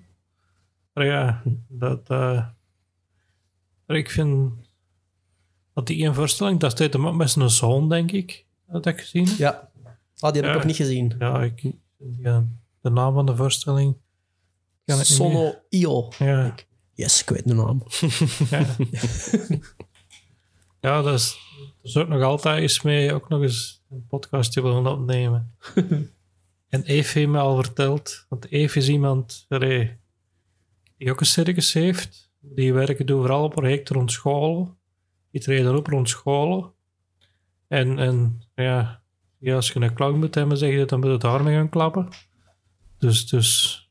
Maar ja, dat... eh, maar ik vind dat die één voorstelling, dat staat hem ook met zijn zoon, denk ik, dat ik gezien heb. Ja. Ah, die heb ik Ja. nog niet gezien. Ja, ik, ja, de naam van de voorstelling kan niet Sono Io. Ja. Yes, ik weet de naam. Ja, ja dat is, dat is ook nog altijd eens mee ook nog eens een podcastje willen opnemen. en Eve heeft me al verteld, want Eve is iemand allee, die ook een circus heeft. Die werken doen vooral op projecten rond scholen. Die treden op rond scholen. En, en ja, ja, als je een clown moet hebben, zeg je, dan moet je daarmee gaan klappen. Dus, dus...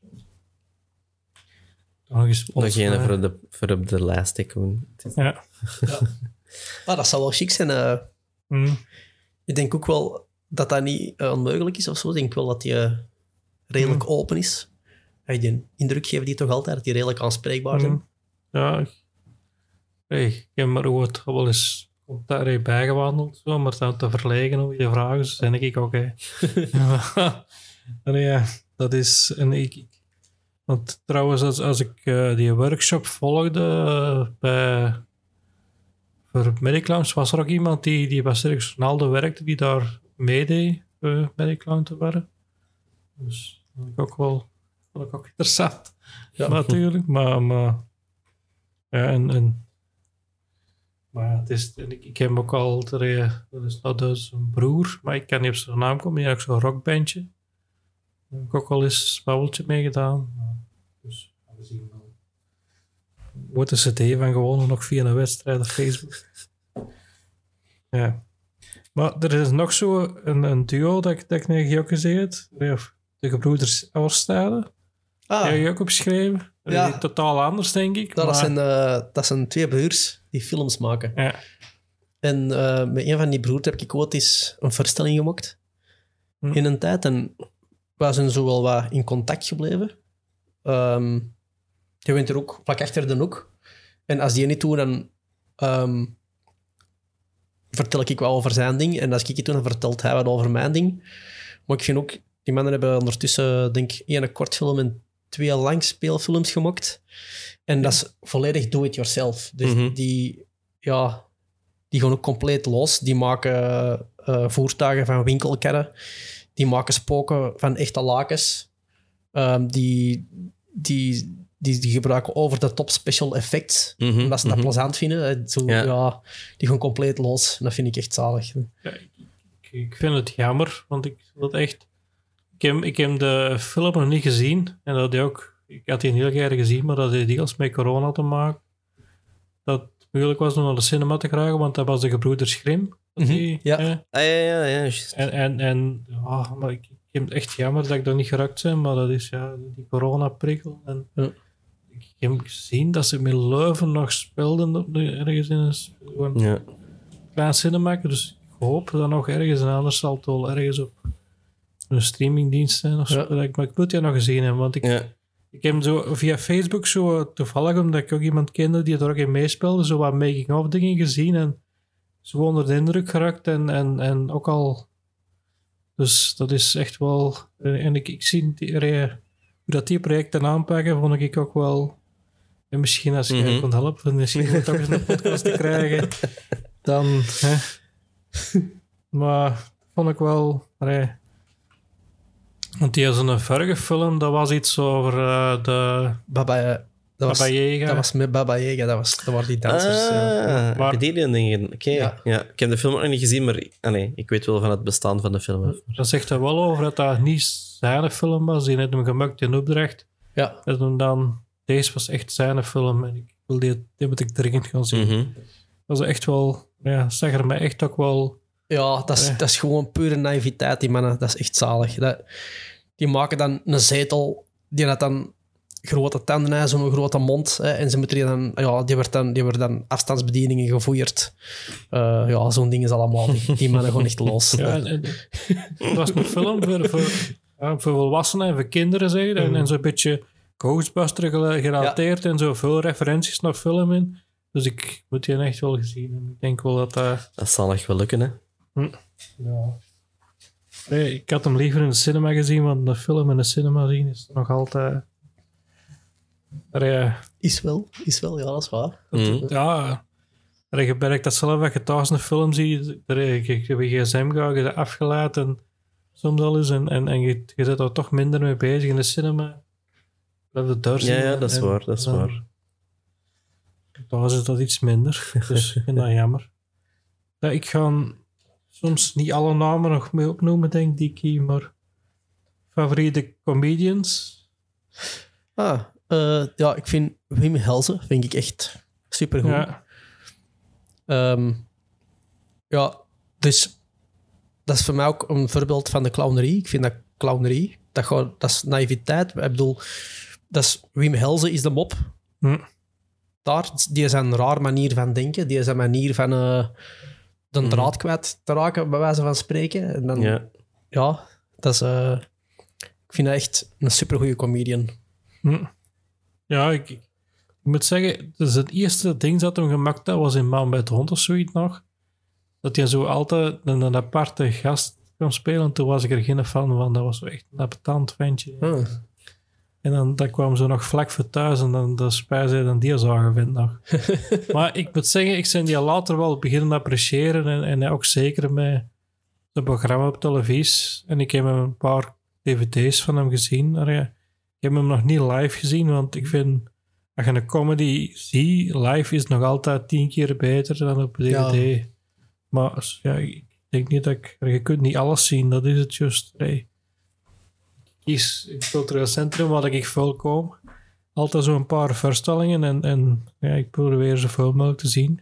Nog eens Nog ons, een voor, de, voor op de lijst te. Ja. Ah, dat zal wel chic zijn. eh. Mm. ik denk ook wel dat dat niet eh, onmogelijk is of zo. Ik denk wel dat die eh, redelijk open is. Hey, die indruk geven die toch altijd dat die redelijk aanspreekbaar zijn. Mm. Ja, ik- hey, ik heb maar ooit wel eens op daar bijgewandeld, zo, maar dan te verlegen om je vragen, dus denk ik, oké. En ja, dat is... En ik, ik- want trouwens, als, als ik eh, die workshop volgde eh, bij... Voor Mediclowns was er ook iemand die, die bij Circus Ronaldo werkte, die daar meedeed, uh, Mediclown te worden. Dus dat vond ik ook wel vond ik ook interessant. Ja. Natuurlijk, maar... maar ja, en, en maar ja, het is, en ik, ik heb ook al, er, eh, dat is nou dus een broer, maar ik kan niet op zijn naam komen, die heeft ook zo'n rockbandje. Daar heb ik ook al eens een babbeltje mee gedaan. Maar, Dus we zien wel. Wordt een cd van gewonnen nog via een wedstrijd op Facebook. ja. Maar er is nog zo een, een duo dat ik, dat ik net ook gezien heb. De gebroeders Oorstade. Ah, Die heb je ook opgeschreven. Ja. Totaal anders, denk ik. dat, maar- zijn, eh, dat zijn twee broers die films maken. Ja. En eh, met een van die broers heb ik ooit eens een voorstelling gemaakt. Hm. In een tijd. En we zijn zo wel wat in contact gebleven. Ehm die woont er ook vlak achter de hoek. En als die niet doet, dan ehm, vertel ik wel over zijn ding. En als ik het doe, dan vertelt hij wat over mijn ding. Maar ik vind ook... Die mannen hebben ondertussen, denk ik, één kortfilm en twee langspeelfilms gemaakt. En dat is volledig do-it-yourself. Dus Mhm. die... Ja, die gaan ook compleet los. Die maken eh, voertuigen van winkelkarren. Die maken spoken van echte lakens. Ehm, die, die, die, die gebruiken over-the-top special effects. Mhm, Omdat ze dat mhm. plezant vinden. Zo, Ja. ja. die gaan compleet los. En dat vind ik echt zalig. Ja, ik, ik- ik vind het jammer, want ik dat echt. Ik heb, ik heb de film nog niet gezien. En dat hij ook. Ik had die heel graag gezien, maar dat had deels met corona te maken. Dat het moeilijk was om naar de cinema te krijgen, want dat was de gebroeders Grimm. dat Mhm, die, ja. eh, Ah, ja, ja, ja. juist. en, en, en ja, maar ik, ik vind het echt jammer dat ik daar niet geraakt ben, maar dat is ja, die corona-prikkel. En Ja. Ik heb gezien dat ze met Leuven nog speelden op de, ergens in een gewoon Ja. klein cinema. Dus ik hoop dat nog ergens, en anders zal het wel ergens op een streamingdienst zijn of zo. Ja. Maar ik moet die nog gezien hebben, want ik, Ja. ik heb hem zo via Facebook zo toevallig, omdat ik ook iemand kende die er ook in meespeelde, zo wat making-of dingen gezien en zo onder de indruk geraakt en, en, en ook al... Dus dat is echt wel... En ik, ik zie die, hoe dat die projecten aanpakken, vond ik ook wel... En misschien als je Mhm. kon helpen, misschien om toch eens een podcast te krijgen, dan... Hè. Maar vond ik wel... allee. Want die is een vorige film, dat was iets over eh, de Baba, dat, was, Baba Yaga. dat was met Baba Yaga, dat, was, dat waren die dansers. Ah, die dingen? Oké. Ja. Ja. ik heb de film ook nog niet gezien, maar ah, nee, ik weet wel van het bestaan van de film. Dat zegt er wel over dat dat niet zijn film was. Die had hem gemaakt in opdracht. Ja. En toen dan, deze was echt zijn film. En ik wil die, die moet ik dringend gaan zien. Mhm. Dat was echt wel, ja, zag er mij echt ook wel. Ja, dat is, dat is gewoon pure naïviteit, die mannen. Dat is echt zalig. Dat, die maken dan een zetel, die had dan grote tanden, hè, zo'n grote mond. Hè, en ze moeten die dan, ja, die wordt dan, die wordt dan afstandsbedieningen gevoerd. Eh, ja, zo'n ding is allemaal. Die, die mannen gewoon echt los. Ja, en, en- het was een film voor, voor, ja, voor volwassenen en voor kinderen, zeg je. En, en zo'n beetje Ghostbuster gerelateerd en zo veel referenties naar film in. Dus ik moet die echt wel gezien hebben. Ik denk wel dat dat... Dat zal nog wel lukken, hè? Ja. Nee, ik had hem liever in de cinema gezien, want de film in de cinema zien is nog altijd... Maar ja, Is wel, is wel, ja, dat is waar. Mhm. ja, maar je merkt dat zelf als je thuis een film ziet, je, je, gsm gaat, je afgelaten soms al eens en, en, en je, je zit er toch minder mee bezig in de cinema. Blijf het daar zien Ja, dat is en waar, dat is dan- waar. Thuis is dat iets minder, dus ik vind dat jammer. Ja, ik ga soms niet alle namen nog mee opnoemen, denk ik, hier, maar favoriete comedians? Ah, eh, ja, ik vind Wim Helsen vind ik echt supergoed. Ja, Ehm, ja, dus dat is voor mij ook een voorbeeld van de clownerie. Ik vind dat clownerie, dat, gewoon, dat is naïviteit. Ik bedoel, dat is, Wim Helsen is de mop. Hm. Daar, die is een raar manier van denken. Die is een manier van eh, de draad kwijt te raken, bij wijze van spreken. En dan, ja. Ja. dat is... eh, ik vind dat echt een supergoeie comedian. Hm. Ja, ik, ik moet zeggen, dus het eerste ding dat hem gemaakt had, was in Man bij het Hond of zoiets nog. Dat hij zo altijd een, een aparte gast kwam spelen. Toen was ik er geen fan van. Dat was echt een appetant ventje. Ah. En dan dat kwam zo nog vlak voor thuis en dan de spijze dan die zagen vindt nog. maar ik moet zeggen, ik ben die later wel beginnen appreciëren en, en ook zeker met het programma op televisie. En ik heb een paar dvd's van hem gezien. Ik heb hem nog niet live gezien, want ik vind, als je een comedy ziet, live is nog altijd tien keer beter dan op dvd. Maar ja, ik denk niet dat ik... Je kunt niet alles zien, dat is het juist. Nee kies in het cultureel centrum waar ik veel kom. Altijd zo'n paar voorstellingen en, en ja, ik probeer zoveel mogelijk te zien.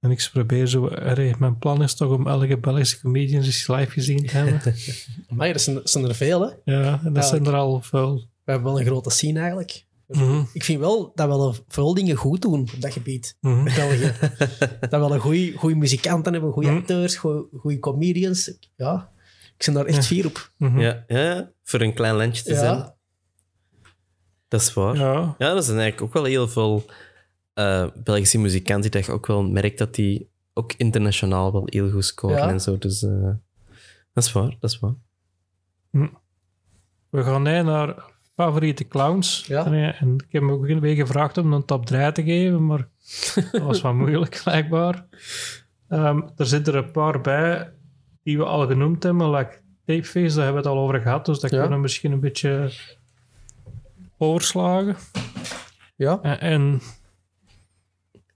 En ik probeer zo... mijn plan is toch om elke Belgische comedian eens live gezien te hebben. Maar er zijn, zijn er veel, hè. ja, en dat Ja, zijn er al veel. We hebben wel een grote scene eigenlijk. Mhm, Ik vind wel dat we wel veel dingen goed doen op dat gebied. mhm. in België. dat we wel goede muzikanten hebben, goede Mhm. acteurs, goede comedians. Ja, ik ben daar echt Ja. fier op. Mhm. Ja, ja, voor een klein landje te Ja. zijn. Dat is waar. Ja, Ja, er zijn eigenlijk ook wel heel veel eh, Belgische muzikanten die je ook wel merkt dat die ook internationaal wel heel goed scoren Ja. en zo. Dus eh, dat is waar, dat is waar. we gaan nu naar favoriete clowns. Ja. En, en ik heb me ook een week gevraagd om een top 3 te geven, maar dat was wat moeilijk, blijkbaar. Ehm, er zitten er een paar bij die we al genoemd hebben, like Tapeface, daar hebben we het al over gehad, dus dat Ja. kunnen we misschien een beetje overslagen. Ja, En, en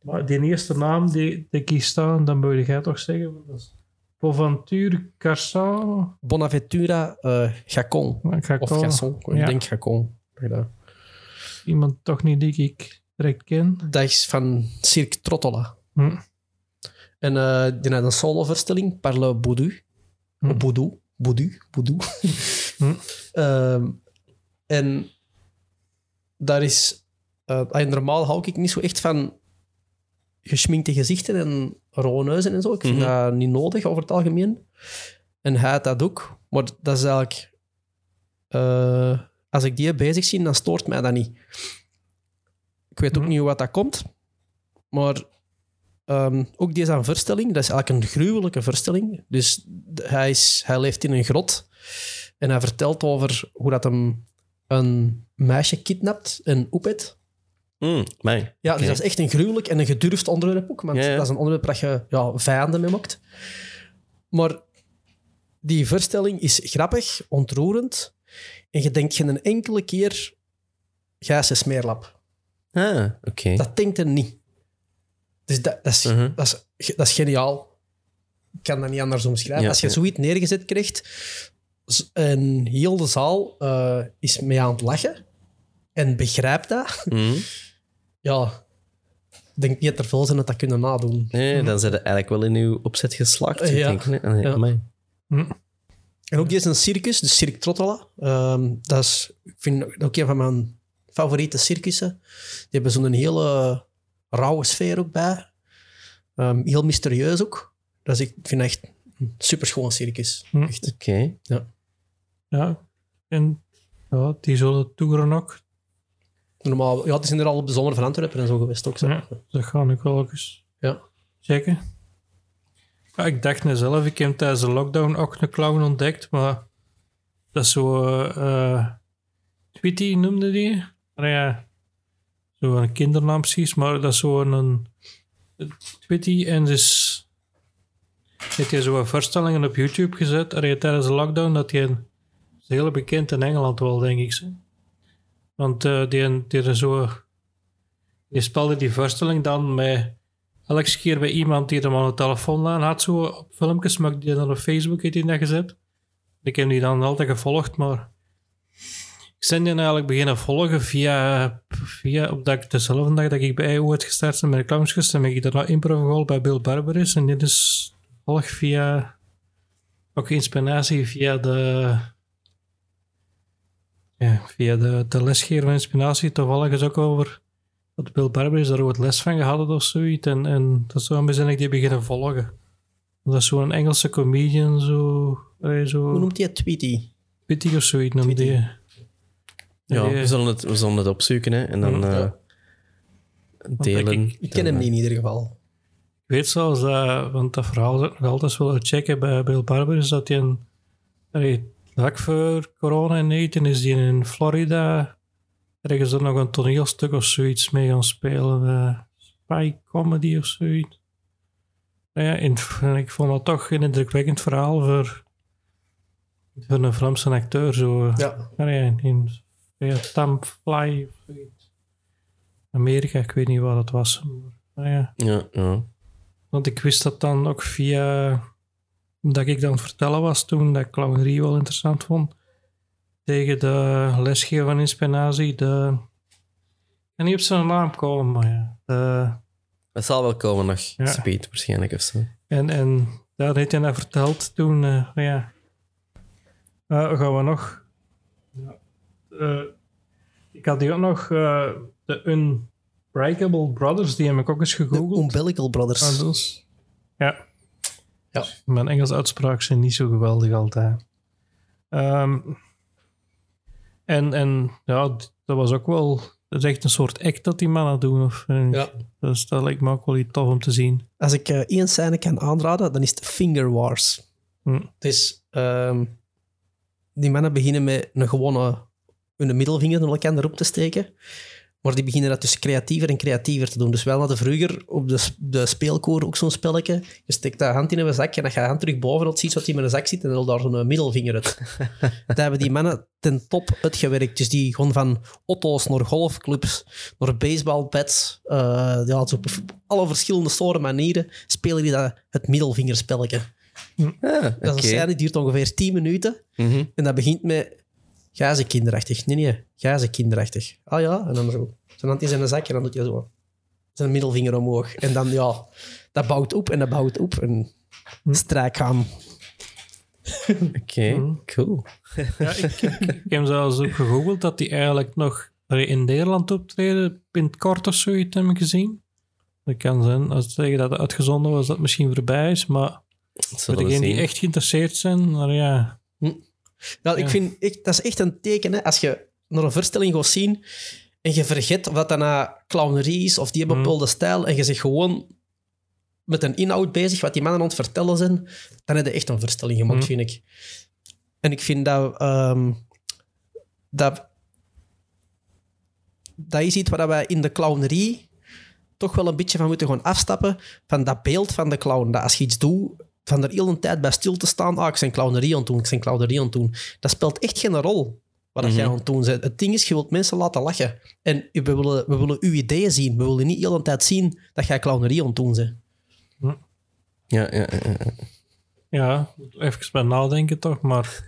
maar die eerste naam die, die ik hier staan, dan moet jij toch zeggen, Bonaventure Carsano. Bonaventura uh, Gacon. Ik ga Of. Gasson, ik Ja. denk Gacon. Ja. Iemand toch niet die ik direct ken. Dat is van Cirque Trottola. Hm. En eh, die had een solovoorstelling, Parle Boudou. Hm. Boudou. Boudou. Boudou. Hm. Ehm, en daar is... ah, normaal hou ik niet zo echt van geschminkte gezichten en rode neuzen en zo. Ik vind Mhm. dat niet nodig over het algemeen. En hij had dat ook. Maar dat is eigenlijk... eh, als ik die bezig zie, dan stoort mij dat niet. Ik weet ook Mhm. niet hoe wat dat komt. Maar ehm, ook deze aan verstelling, dat is eigenlijk een gruwelijke verstelling. Dus hij, is, hij leeft in een grot en hij vertelt over hoe dat hem een meisje kidnapt en opet. Mm. Ja, dus dat is echt een gruwelijk en een gedurfd onderwerp ook. Want Ja, ja. dat is een onderwerp waar je ja, vijanden mee maakt. Maar die voorstelling is grappig, ontroerend. En je denkt geen enkele keer... Gijs is smeerlap. Ah, oké. Dat denkt er niet. Dus dat, dat, is, Mhm. dat, is, dat is geniaal. Ik kan dat niet anders omschrijven. Ja, Als je zoiets neergezet krijgt en heel de zaal eh, is mee aan het lachen en begrijpt dat, Mm. ja, ik denk niet dat er veel zijn dat dat kunnen nadoen. Nee, dan zijn ze eigenlijk wel in uw opzet geslaagd. Eh, ja. Denk nee? Ah, nee, Ja. En ook een circus, de Cirque Trottola. Ehm, dat is, ik vind ook een van mijn favoriete circussen. Die hebben zo'n hele rauwe sfeer ook bij. Ehm, heel mysterieus ook. Dus ik vind echt een superschoon circus. Hm. Echt. Oké. Ja. En ja, die zullen toeren ook. Normaal, ja, die zijn er al op de zomer van Antwerpen en zo geweest ook. Zo. Ja, dat ga ik wel ook eens Ja. checken. Ja, ik dacht net zelf, ik heb tijdens de lockdown ook een clown ontdekt, maar dat is zo... eh Tweety noemde die. Maar ja, een kindernaam precies, maar dat is zo een... Tweety en dus... Heeft hij zo voorstellingen op YouTube gezet allee, tijdens de lockdown, dat hij is heel bekend in Engeland wel, denk ik. Want eh, die, die, er zo, die speelde die voorstelling dan met elke keer bij iemand die hem aan de telefoon aan had, zo op filmpjes, maar die dan op Facebook heeft hij dat gezet. Ik heb die dan altijd gevolgd, maar ik ben die eigenlijk beginnen volgen via, via op dat, dezelfde dag dat ik bij IO had gestart met clownskus, dan ben ik daarna improv geholpen bij Bill Barberis en dit is volg via ook inspiratie via de ja, via de, de lesgever van inspiratie toevallig is ook over dat Bill Barberis daar ooit les van gehad had of zoiets en, en dat is waarom ben ik die beginnen volgen. Dat is zo'n Engelse comedian, zo, allee, Hoe zo noemt hij het? Tweety? Pitty of zoiets noemde Tweety. Ja, we zullen, het, we zullen het opzoeken hè, en dan Ja. eh, delen. ik- Ik ken hem niet in ieder geval. Ik weet zelfs dat, want dat verhaal dat ik nog altijd willen checken bij Bill Barber, is dat hij een, allee, vlak voor corona in 19 is die in Florida ergens er nog een toneelstuk of zoiets mee gaan spelen. eh spy comedy of zoiets. Nou ja, in, en ik vond dat toch een indrukwekkend verhaal voor, voor een Franse acteur. Zo, Ja. Ja, in ja, Tamfly of. Amerika, ik weet niet wat het was. Maar, ah, ja. Ja, ja. Want ik wist dat dan ook via... Dat ik dan vertellen was toen, dat ik clownerie wel interessant vond. Tegen de lesgever van inspiratie, de... Ik kan niet op zijn naam komen, maar ja. De, Het zal wel komen nog. Ja. Speed waarschijnlijk of zo. en, en daar heeft hij dat verteld toen, eh, ja. Eh, gaan we nog... Eh, ik had hier ook nog eh, de Unbreakable Brothers, die heb ik ook eens De gegoogeld. Umbilical Brothers. Ah, dus. Ja. Ja. Mijn Engelse uitspraak zijn niet zo geweldig altijd. Ehm, en, en ja, dat was ook wel... Dat is echt een soort act dat die mannen doen. Of, eh, Ja. Dus dat lijkt me ook wel iets tof om te zien. Als ik eh, één scène kan aanraden, dan is het Finger Wars. Hm. Dus ehm, die mannen beginnen met een gewone hun middelvinger naar elkaar erop te steken. Maar die beginnen dat dus creatiever en creatiever te doen. Dus wel hadden vroeger op de, de speelkoor ook zo'n spelletje. Je steekt de hand in een zak en dan ga je hand terug bovenop, ziet wat hij met een zak zit en dan daar zo'n middelvinger uit. dat hebben die mannen ten top uitgewerkt. Dus die gewoon van auto's naar golfclubs, naar baseballpads. eh ja, zo op alle verschillende soorten manieren spelen die dat het middelvingerspelletje. Ah, Dat is een scène die duurt ongeveer 10 minuten. Mhm. En dat begint met... Ga ze kinderachtig. Nee, nee. Ga ze kinderachtig. Ah ja, en dan zo. Zijn hand in zijn zak en dan doet hij zo. Zijn middelvinger omhoog. En dan, ja, dat bouwt op en dat bouwt op. En strijk gaan. Oké, Mhm. cool. Ja, ik, ik, ik heb zelfs ook gegoogeld dat die eigenlijk nog in Nederland optreden. In het kort of zoiets heb ik gezien. Dat kan zijn, als zeggen dat het uitgezonden was, dat misschien voorbij is. Maar voor degenen die echt geïnteresseerd zijn, maar ja, Ja, ik vind, ik, dat is echt een teken, hè, als je naar een voorstelling gaat zien en je vergeet of dat dan nou clownerie is of die Mhm. bepaalde stijl en je zit gewoon met een inhoud bezig, wat die mannen aan het vertellen zijn, dan heb je echt een voorstelling gemaakt, Mhm. vind ik. En ik vind dat... ehm, dat dat is iets waar wij in de clownerie toch wel een beetje van moeten gaan afstappen. Van dat beeld van de clown. Dat als je iets doet, van er heel een tijd bij stil te staan. Ah, ik zijn clownerie aan het doen, ik zijn clownerie aan het doen. Dat speelt echt geen rol wat dat jij aan het doen bent. Het ding is, je wilt mensen laten lachen. En we willen, we willen uw ideeën zien. We willen niet heel de tijd zien dat jij clownerie aan het doen bent. Ja, ja, ja, ja. Ja, moet even bij nadenken toch, maar...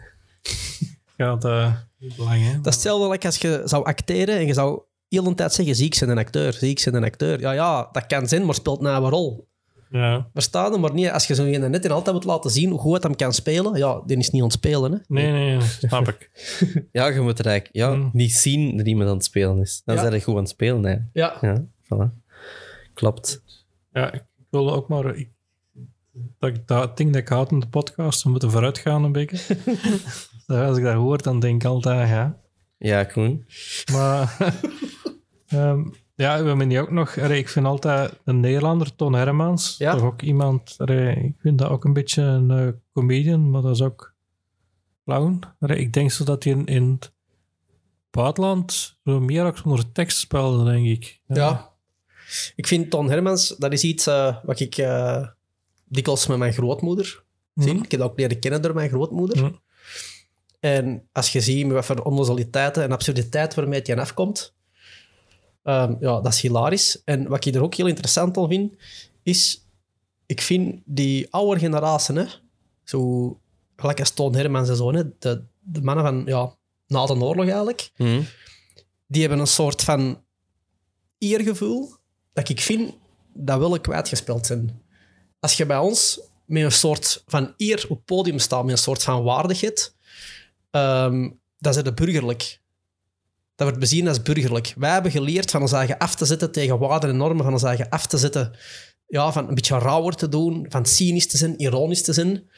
ja, dat is lang, hè. Dat is hetzelfde like als je zou acteren en je zou heel de tijd zeggen, zie ik zijn een acteur, zie ik zijn een acteur. Ja, ja, dat kan zijn, maar speelt nou een rol. Ja. Verstaan hem, maar niet als je zo'n ene net en altijd moet laten zien hoe goed het hem kan spelen. Ja, die is niet aan het spelen. Hè? Nee, nee, nee, snap ik. ja, je moet eigenlijk ja, Mm. niet zien dat iemand aan het spelen is. Dan Ja. zijn je goed aan het spelen. Hè. Ja. Ja, voilà. Klopt. Ja, ik wil ook maar... Ik, dat ik dat ding dat ik had in de podcast, we moeten vooruit gaan een beetje. Dus Als ik dat hoor, dan denk ik altijd, ja... Ja, Koen. Maar ehm, ja, we hebben hier ook nog. ik vind altijd een Nederlander, Ton Hermans. Ja. Toch ook iemand. ik vind dat ook een beetje een eh, comedian, maar dat is ook clown. Ik denk zo dat hij in, in het buitenland zo meer ook zonder tekst speelde, denk ik. Ja. Ik vind Ton Hermans, dat is iets eh, wat ik eh, dikwijls met mijn grootmoeder zie. Mhm. Ik heb dat ook leren kennen door mijn grootmoeder. Mhm. En als je ziet met wat voor onnozeliteiten en absurditeit waarmee het je afkomt, ehm, ja, dat is hilarisch. En wat ik er ook heel interessant aan vind, is, ik vind die oude generatie, hè, zo gelijk als Toon Hermans en zo, hè, de, de mannen van ja, na de oorlog eigenlijk, Hm. die hebben een soort van eergevoel dat ik vind dat wel kwijtgespeeld zijn. Als je bij ons met een soort van eer op het podium staat, met een soort van waardigheid, dat is het burgerlijk. Dat wordt bezien als burgerlijk. Wij hebben geleerd van ons eigen af te zetten tegen waarden en normen, van ons eigen af te zetten, ja, van een beetje rauwer te doen, van cynisch te zijn, ironisch te zijn.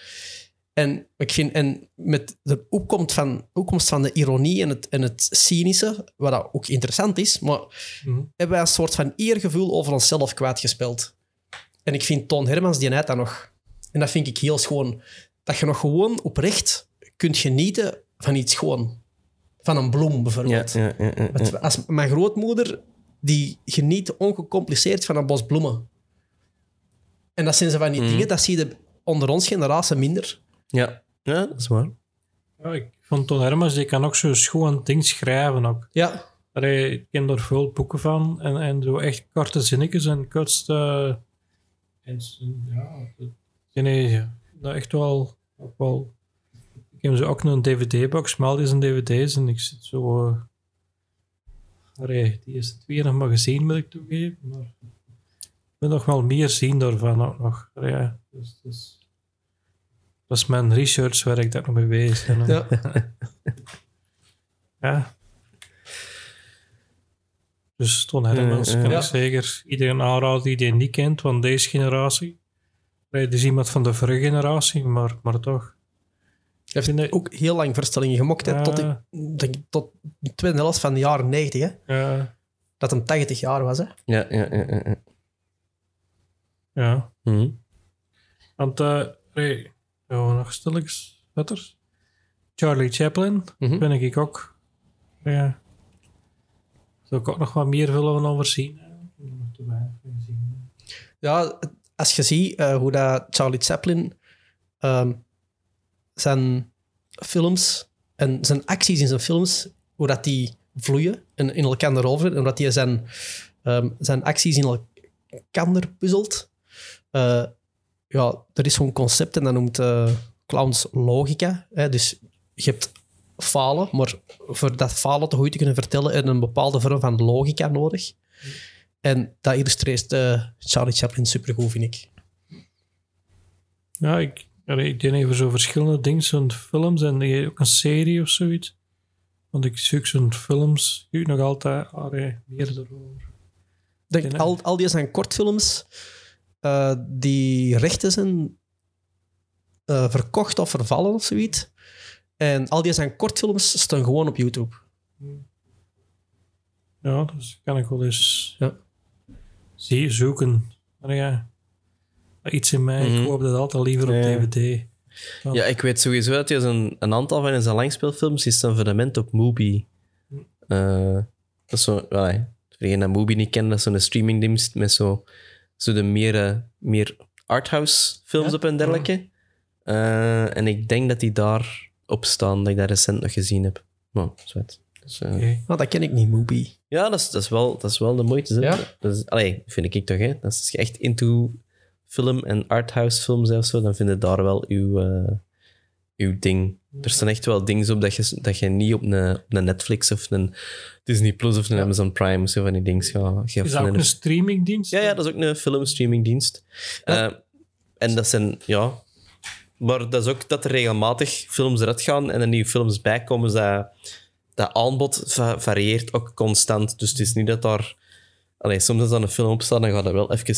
En ik vind, en met de opkomst van, opkomst van de ironie en het, en het cynische, wat dat ook interessant is, maar Mhm. hebben wij een soort van eergevoel over onszelf kwijtgespeeld. En ik vind Toon Hermans die net dat nog. En dat vind ik heel schoon. Dat je nog gewoon oprecht kunt genieten van iets gewoon. Van een bloem bijvoorbeeld. ja, ja, ja, Als mijn grootmoeder, die geniet ongecompliceerd van een bos bloemen. En dat zijn ze van die Mhm. dingen, dat zie je onder ons generatie minder. ja. Ja, dat is waar. Ja, ik vond Ton Hermans, die kan ook zo schoon ding schrijven ook. Ja, Allee, ik ken daar veel boeken van en, en zo echt korte zinnetjes en kortste. En, ja, dat- nee, dat echt wel, ook wel. Ik heb zo ook een DVD-box, maar al die zijn DVD's en ik zit zo. eh allee, die is twee nog maar gezien, moet ik toegeven. Maar ik wil nog wel meer zien daarvan ook nog. Allee, dus, dus, dat is mijn researchwerk dat ik nog mee bezig ben. ja. Ja. Dus Ton Hermans kan ja. ik zeker iedereen aanraden die die niet kent van deze generatie. Nee, Het is iemand van de vorige generatie, maar, maar toch. Hij heeft dat- ook heel lang verstellingen gemokt, hè, Ja. tot, ik, denk, tot de tweede helft van de jaren 90, hè, Ja, dat hem 80 jaar was. Hè. Ja, ja, ja, ja. ja. Hm. Want, eh nee, ja, nog stilletjes letters. Charlie Chaplin, Mhm. ben ik ook. Ja. Zou ik ook nog wat meer willen over zien. hè? Nog te weinig van gezien. Ja, als je ziet eh, hoe dat Charlie Chaplin ehm, zijn films en zijn acties in zijn films, hoe dat die vloeien en in elkaar over en dat hij zijn, ehm, zijn acties in elkaar puzzelt. Eh, ja, er is zo'n concept en dat noemt eh, clowns logica. Hè? Dus je hebt falen, maar voor dat falen te goed te kunnen vertellen, heb je een bepaalde vorm van logica nodig. En dat illustreert eh, Charlie Chaplin supergoed, vind ik. Ja, ik, allee, ik denk even zo verschillende dingen, zo'n films en ook een serie of zoiets. Want ik zoek zo'n films, ik nog altijd allee, meer erover. Denk, En, eh, al, al die zijn kortfilms eh, die rechten zijn eh, verkocht of vervallen of zoiets. En al die zijn kortfilms staan gewoon op YouTube. Ja, dus kan ik wel eens Ja. zie, zoeken. Maar ja, iets in mij, Mhm. ik koop dat altijd liever op Ja. DVD. Ja, ik weet sowieso dat hij een, een aantal van zijn langspeelfilms is een fundament op Mubi. Eh, dat is zo, well, voor degene dat Mubi niet kent, dat is zo'n streamingdienst met zo, zo de meer, eh, meer arthouse films Ja? op en dergelijke. Eh, en ik denk dat die daar op staan, dat ik dat recent nog gezien heb. Nou, zwet. Dus, eh, Oké. Nou, dat ken ik niet, Movie. Ja, dat is, dat, is wel, dat is wel de moeite. Ja? Dat is, allee, vind ik toch. Hè? Dat is echt into film en arthouse films of zo, dan vind je daar wel uw, eh, uw ding. Er staan echt wel dingen op dat je, dat je niet op een, op een Netflix of een Disney Plus of een Amazon Prime zo van die dingen gaat Is dat ook een streamingdienst? Ja, ja, dat is ook een filmstreamingdienst. Eh, en dat zijn, ja... Maar dat is ook dat er regelmatig films eruit gaan en er nieuwe films bij komen. Dat, dat aanbod va- varieert ook constant. Dus het is niet dat daar... Allee, soms als er een film op staat, dan gaat dat wel even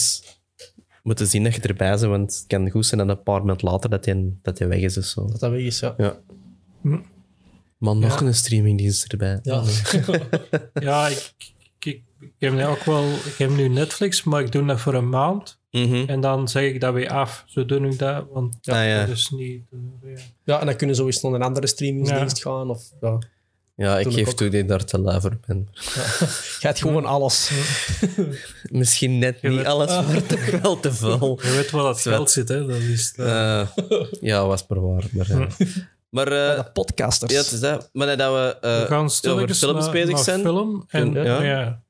moeten zien dat je erbij bent. Want het kan goed zijn dat een paar maanden later dat hij, dat hij weg is of zo. Dat dat weg is, ja. Ja. Hm. Maar nog Ja. een streamingdienst erbij. Ja. Ja, ik, ik, ik, ik heb nu ook wel... Ik heb nu Netflix, maar ik doe dat voor een maand. Mhm. En dan zeg ik dat weer af. Zo doe ik dat, want Ah, ja. dat is niet... eh, ja. ja, en dan kunnen ze sowieso naar een andere streamingsdienst gaan. Of, ja. Ja, ik geef ook. toe dat ik daar te voor ben. Gaat gewoon alles. Misschien net niet alles, maar toch wel te veel. Je weet waar dat geld zit, hè. Dat is... Eh, ja, was maar waar. Maar, eh. maar eh, de podcasters. ja, het is dat. Maar dat we, eh, We gaan over stilletjes films naar, bezig naar zijn. film. En ja. ja.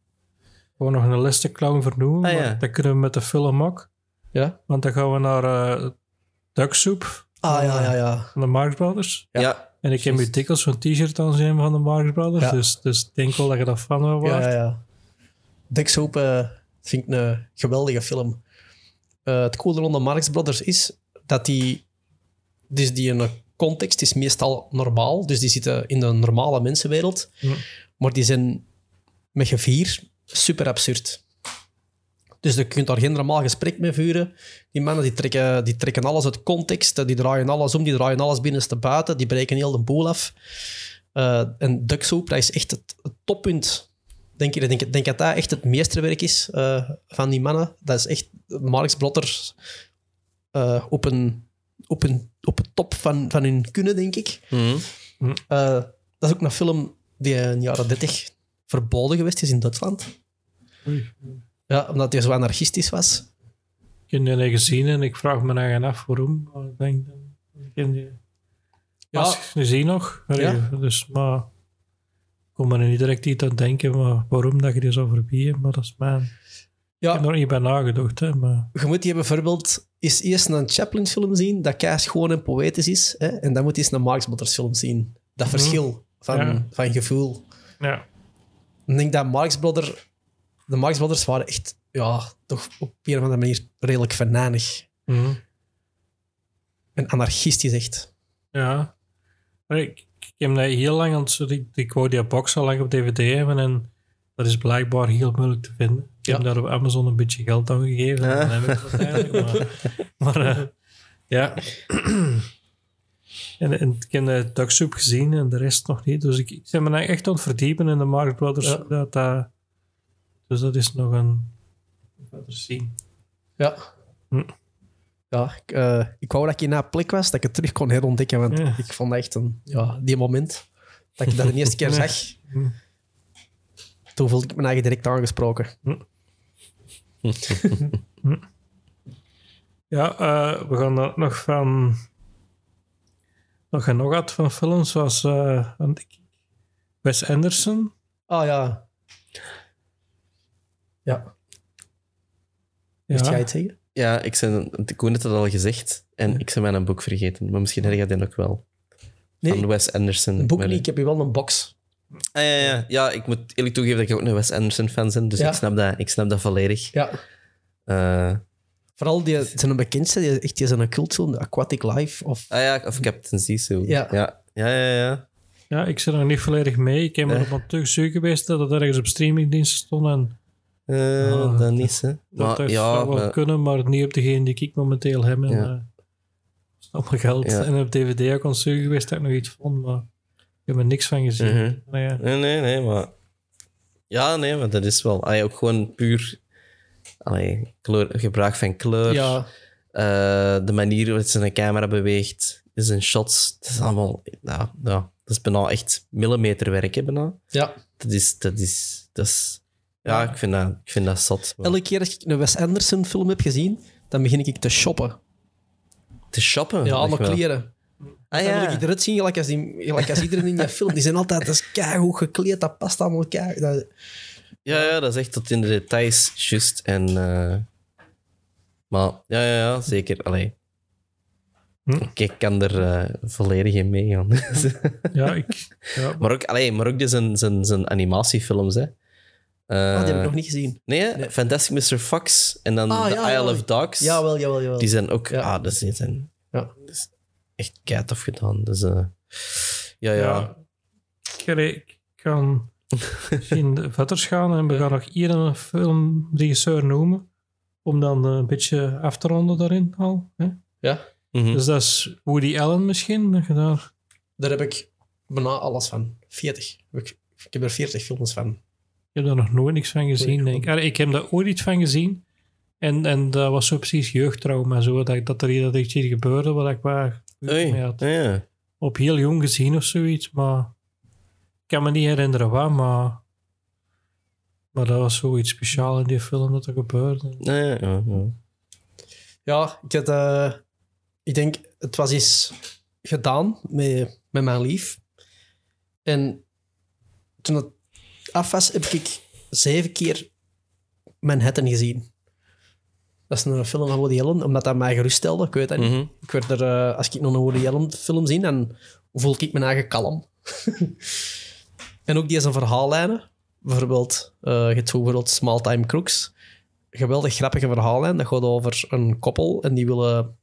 Gewoon nog een listenclown vernoemen. Ah, maar ja. Dat kunnen we met de film ook. Ja? Want dan gaan we naar eh Duck Soup Ah, ja, ja, ja. van de Marx Brothers. Ja. En ik heb nu dikwijls zo'n t-shirt aan zien van de Marx Brothers. Ja. Dus, dus ik denk wel dat je dat van wel Ja, waard. ja, ja. Dick Soap eh, vind ik een geweldige film. Eh, het coole rond de Marx Brothers is dat die... Dus die een context is meestal normaal. Dus die zitten in de normale mensenwereld. Ja. Maar die zijn met gevier super absurd. Dus je kunt daar geen normaal gesprek mee vuren. Die mannen die trekken, die trekken alles uit context. Die draaien alles om, die draaien alles binnenste buiten. Die breken heel de boel af. Eh, en Duck Soup, dat is echt het, het toppunt. Denk, ik denk, denk dat dat echt het meesterwerk is eh, van die mannen. Dat is echt Marx Brothers eh, op, een, op, een, op het top van, van hun kunnen, denk ik. Mhm. Eh, dat is ook een film die in de jaren 30 verboden geweest is in Duitsland. Oei. Ja, omdat hij zo anarchistisch was. Ik heb die gezien en ik vraag me eigen af waarom. Maar ik denk dat ik heb die Ja. gezien nog. Ja. Dus, maar ik kom er niet direct iets aan denken maar waarom dat je die zou verbieden. Maar dat is mijn... Ik heb er niet bij nagedacht, hè. Maar je moet die bijvoorbeeld eens eerst een Chaplin-film zien, dat keihard gewoon en poëtisch is. Hè? En dan moet je eens een Marx Brothers-film zien. Dat Mhm. verschil van, Ja. van gevoel. ja, Ik denk dat Marx Brother, de Marx Brothers waren echt, ja, toch op een of andere manier redelijk venijnig. Mhm. En anarchistisch echt. ja. Ik, ik heb dat heel lang, aan het- ik, ik wou die box al lang op DVD hebben en dat is blijkbaar heel moeilijk te vinden. Ik heb Ja. daar op Amazon een beetje geld aan gegeven. En dan heb ik het uiteindelijk. Maar, maar eh, ja. En, en ik heb de Ducksoep gezien en de rest nog niet. Dus ik, ik ben me echt aan het verdiepen in de Marx Brothers. Ja. Dat, dat, dus dat is nog een verder zien. Ja. Hm. Ja, ik, eh, ik wou dat ik in een plek was, dat ik het terug kon herontdekken. Want Ja. ik vond dat echt een... Ja, die moment dat ik dat de eerste keer zag, Hm. toen voelde ik me eigen direct aangesproken. Ja, eh, we gaan dan nog van. Nog en nog wat van films zoals ik- Wes Anderson. Ah ja. Ja, Ja, moest jij het zeggen? Ja, ik, zijn, ik het al gezegd. En ik ben mijn boek vergeten. Maar misschien heb je dat ook wel. Nee, Van Wes Anderson. een boek Maar- niet. Ik heb hier wel een box. Ah, ja, ja. ja, ik moet eerlijk toegeven dat ik ook een Wes Anderson fan ben. Dus Ja. ik, snap dat, ik snap dat volledig. Ja. Eh, Vooral die, zijn bekendste, die, echt, die is een cultfilm, Aquatic Life. Of, ah ja, of Captain Zissou. Ja. Ja, ja, ja. ja. ja, ik zit er nog niet volledig mee. Ik heb er Eh. op een terug geweest dat het ergens op streamingdiensten stond. En Ah, dat niet, hè. dat Maar dat ja, zou wel maar- kunnen, maar niet op degene die ik momenteel heb. En, Ja. eh, allemaal geld. Ja. En op DVD zoeken geweest dat ik nog iets vond, maar ik heb er niks van gezien. Mhm. Maar ja. Nee, nee, nee, maar... Ja, nee, maar dat is wel... Allee, ook gewoon puur... Allee, kleur, gebruik van kleur. Ja, eh, de manier waarop ze een camera beweegt. Is een shots. Het is allemaal... Ja, ja, dat is bijna echt millimeterwerk, hè, bijna. ja. Dat is... Dat is, dat is ja, ik vind dat, ik vind dat. Maar Elke keer als ik een Wes Anderson film heb gezien, dan begin ik te shoppen. Te shoppen. Ja, allemaal kleren. Ah, Dan wil ja. ik eruit zien, gelijk als, die, gelijk als iedereen in die film. Die zijn altijd dat is gekleed, dat past allemaal. Dat, Ja, ja, dat is echt tot in de details juist. En, eh, maar ja, ja, ja, zeker. Allee. Hm? Ik, kan er eh, volledig in meegaan. ja, ik... Ja, maar ook, allee, maar ook de zijn, zijn, zijn animatiefilms, hè. Eh, ah, die heb ik nog niet gezien. Nee? Fantastic Mr. Fox en dan Ah, The ja, Isle ja. of Dogs. Jawel, jawel, jawel. Die zijn ook... Ja. Ah, dat zijn, zijn Ja. dat is echt keitof gedaan. Dus, eh, ja, ja. Ik, kan misschien verder gaan en we gaan nog hier een filmregisseur noemen. Om dan een beetje af te ronden daarin al. Hè? Ja, Mhm. Dus dat is Woody Allen misschien. dat je daar- daar heb ik bijna alles van. 40. Heb Ik, ik heb er 40 films van. Ik heb daar nog nooit niks van gezien. Ik. Ik heb daar ooit iets van gezien. En, en dat was zo precies jeugdtrauma. Zo, dat, dat er hier dat iets hier gebeurde wat ik waar mee had. ja, op heel jong gezien of zoiets. Maar ik kan me niet herinneren wat. Maar, maar dat was zoiets speciaals in die film dat er gebeurde. Ja, ja, ja, ja. Ja, ik, had, eh, ik denk, het was eens gedaan met, met mijn lief. En toen het af was, heb ik zeven keer Manhattan gezien. Dat is een film van Woody Allen, omdat dat mij geruststelde. Ik weet dat niet. Mhm. Ik werd er, eh, als ik nog een Woody Allen film zie, dan voel ik mijn eigen kalm. en ook die zijn verhaallijnen. Bijvoorbeeld, eh je hebt bijvoorbeeld Small Time Crooks. Geweldig grappige verhaallijn. Dat gaat over een koppel en die willen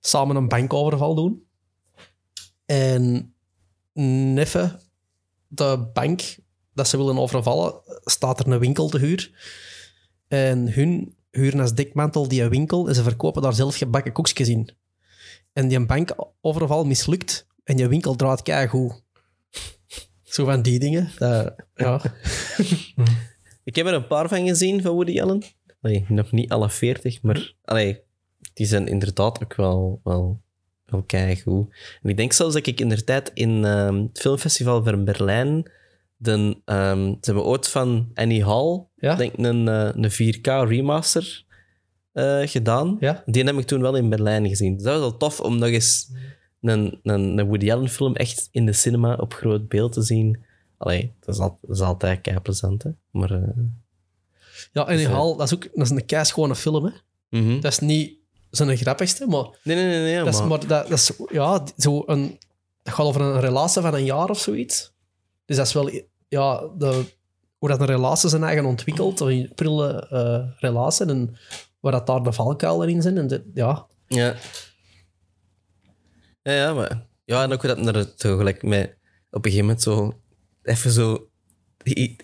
samen een bankoverval doen. En neffen de bank dat ze willen overvallen, staat er een winkel te huur. En hun huren als dekmantel die winkel en ze verkopen daar zelf gebakken koekjes in. En die bankoverval mislukt en je winkel draait keigoed. Zo van die dingen. Ja. Ik heb er een paar van gezien van Woody Allen. Nog niet alle veertig, maar allee, die zijn inderdaad ook wel, wel, wel keigoed. En ik denk zelfs dat ik in de tijd in ehm, het filmfestival van Berlijn de, ehm, ze hebben ooit van Annie Hall Ja? denk een, eh, een 4K remaster eh, gedaan. Ja? Die heb ik toen wel in Berlijn gezien. Dus dat was wel tof om nog eens een, een, een Woody Allen film echt in de cinema op groot beeld te zien. Allee, dat is, al, dat is altijd kei plezant, hè. Maar... eh, ja, en die Dus, eh, Hal, dat is ook dat is een keischone film. Hè. mhm. Dat is niet zijn grappigste, maar Nee, nee, nee. nee dat is, maar... maar dat, dat is ja, zo een, dat gaat over een relatie van een jaar of zoiets. Dus dat is wel ja, de, hoe dat een relatie zijn eigen ontwikkelt, een prille eh, relatie en waar dat daar de valkuilen in zijn. En de, ja, Ja. Ja, ja, maar... Ja, en ook dat er met... Op een gegeven moment zo... Even zo...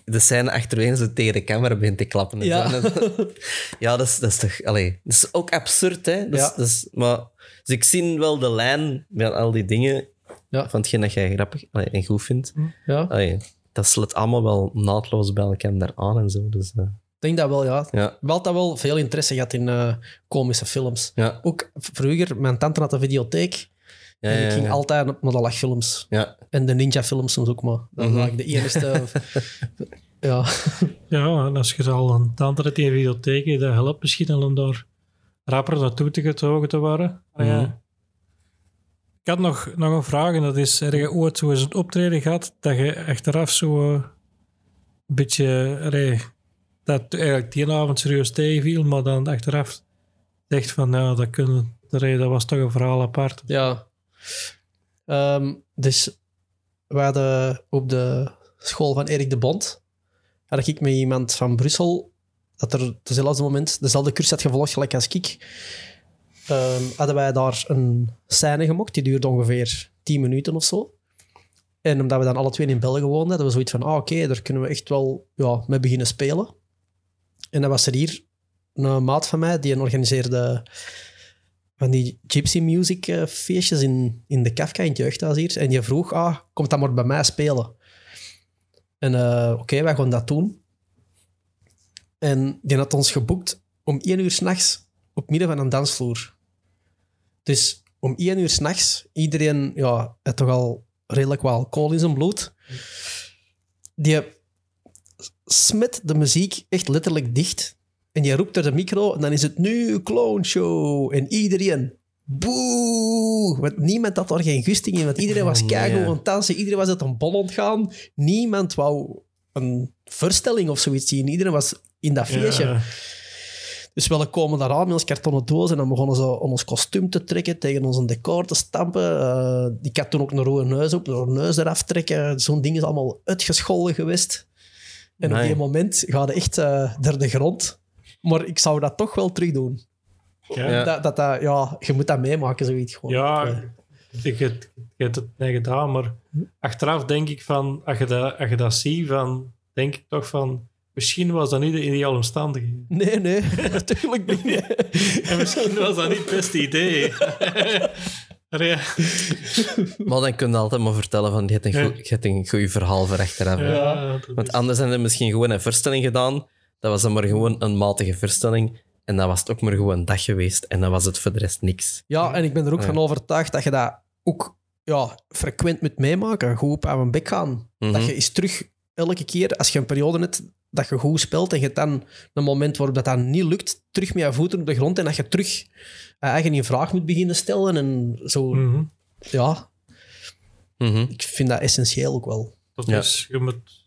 De scène achterwege zo tegen de camera begint te klappen. en Ja. zo. En dat- ja, dat is, dat is toch... Allee, dat is ook absurd, hè. Dat is, dat is, maar... Dus ik zie wel de lijn met al die dingen Ja. van hetgeen dat jij grappig allee, en goed vindt. ja. Allee, dat sluit allemaal wel naadloos bij elkaar aan en zo. Dus, eh, Ik denk dat wel, ja. ja. Wel dat wel veel interesse gehad in eh, komische films. Ja. Ook vroeger, mijn tante had een videotheek. Ja, en ik ging ja. altijd naar de lachfilms. ja. En de ninja-films soms ook maar. Dat Mhm. was eigenlijk de enige... ja. Ja, en als je al een andere die videotheek hebt, dat helpt misschien al om daar rapper naartoe te getogen te worden. Ja. Ik had nog, nog een vraag, en dat is, heb je ooit zo eens een optreden gehad, dat je achteraf zo eh, een beetje, allee, dat eigenlijk die avond serieus tegenviel, maar dan achteraf zegt van, ja, dat, kunnen, allee, dat was toch een verhaal apart. Ja. Ehm, dus we hadden op de school van Erik de Bond, had ik met iemand van Brussel, dat er dezelfde moment dezelfde cursus had gevolgd gelijk als ik, ehm, hadden wij daar een scène gemokt, die duurde ongeveer 10 minuten of zo. En omdat we dan alle twee in België woonden, hadden we zoiets van, ah oké, daar kunnen we echt wel ja, mee beginnen spelen. En dan was er hier een maat van mij, die organiseerde van die gypsy music eh, feestjes in, in de Kafka in het jeugdhuis hier. En je vroeg, ah, kom dan maar bij mij spelen. En eh, oké, wij gaan dat doen. En die had ons geboekt om één uur s'nachts op midden van een dansvloer. Dus om één uur s'nachts, iedereen ja, heeft toch al redelijk wat alcohol in zijn bloed. Die smet de muziek echt letterlijk dicht. En je roept door de micro en dan is het nu clown show. En iedereen, boe! Want niemand had er geen gusting in, want iedereen was keigoed nee. aan het dansen. Iedereen was uit een bol ontgaan. Niemand wou een voorstelling of zoiets zien. Iedereen was in dat feestje. Ja. Dus we komen daar aan met ons kartonnen doos en dan begonnen ze aan ons kostuum te trekken, tegen ons een decor te stampen. Eh, ik had toen ook een rode neus op, een neus eraf trekken. Zo'n ding is allemaal uitgescholden geweest. En op die moment gaat het echt eh door de grond. Maar ik zou dat toch wel terug doen. Ja. Dat, dat, dat, ja, je moet dat meemaken, zoiets gewoon. Ja, Eh, ik heb, ik heb het niet gedaan, maar achteraf denk ik van, als je dat, als je dat ziet, van, denk ik toch van, misschien was dat niet de ideale omstandigheden. nee, nee, natuurlijk niet. nee. En misschien was dat niet het beste idee. Maar ja, Maar dan kun je altijd maar vertellen van, je hebt een, Ja. goed, hebt een goed verhaal voor achteraf. ja, Want is- anders hebben ze misschien gewoon een voorstelling gedaan. Dat was dan maar gewoon een matige voorstelling. En dat was het ook maar gewoon een dag geweest. En dan was het voor de rest niks. Ja, en ik ben er ook Ja. van overtuigd dat je dat ook ja, frequent moet meemaken. Goed op aan een bek gaan. Mhm. Dat je eens terug, elke keer als je een periode hebt dat je goed speelt en je hebt dan een moment waarop dat, dan niet lukt, terug met je voeten op de grond en dat je terug eigen in vraag moet beginnen stellen. En zo, Mhm. ja, Mhm. ik vind dat essentieel ook wel. Dat Ja. is, je moet,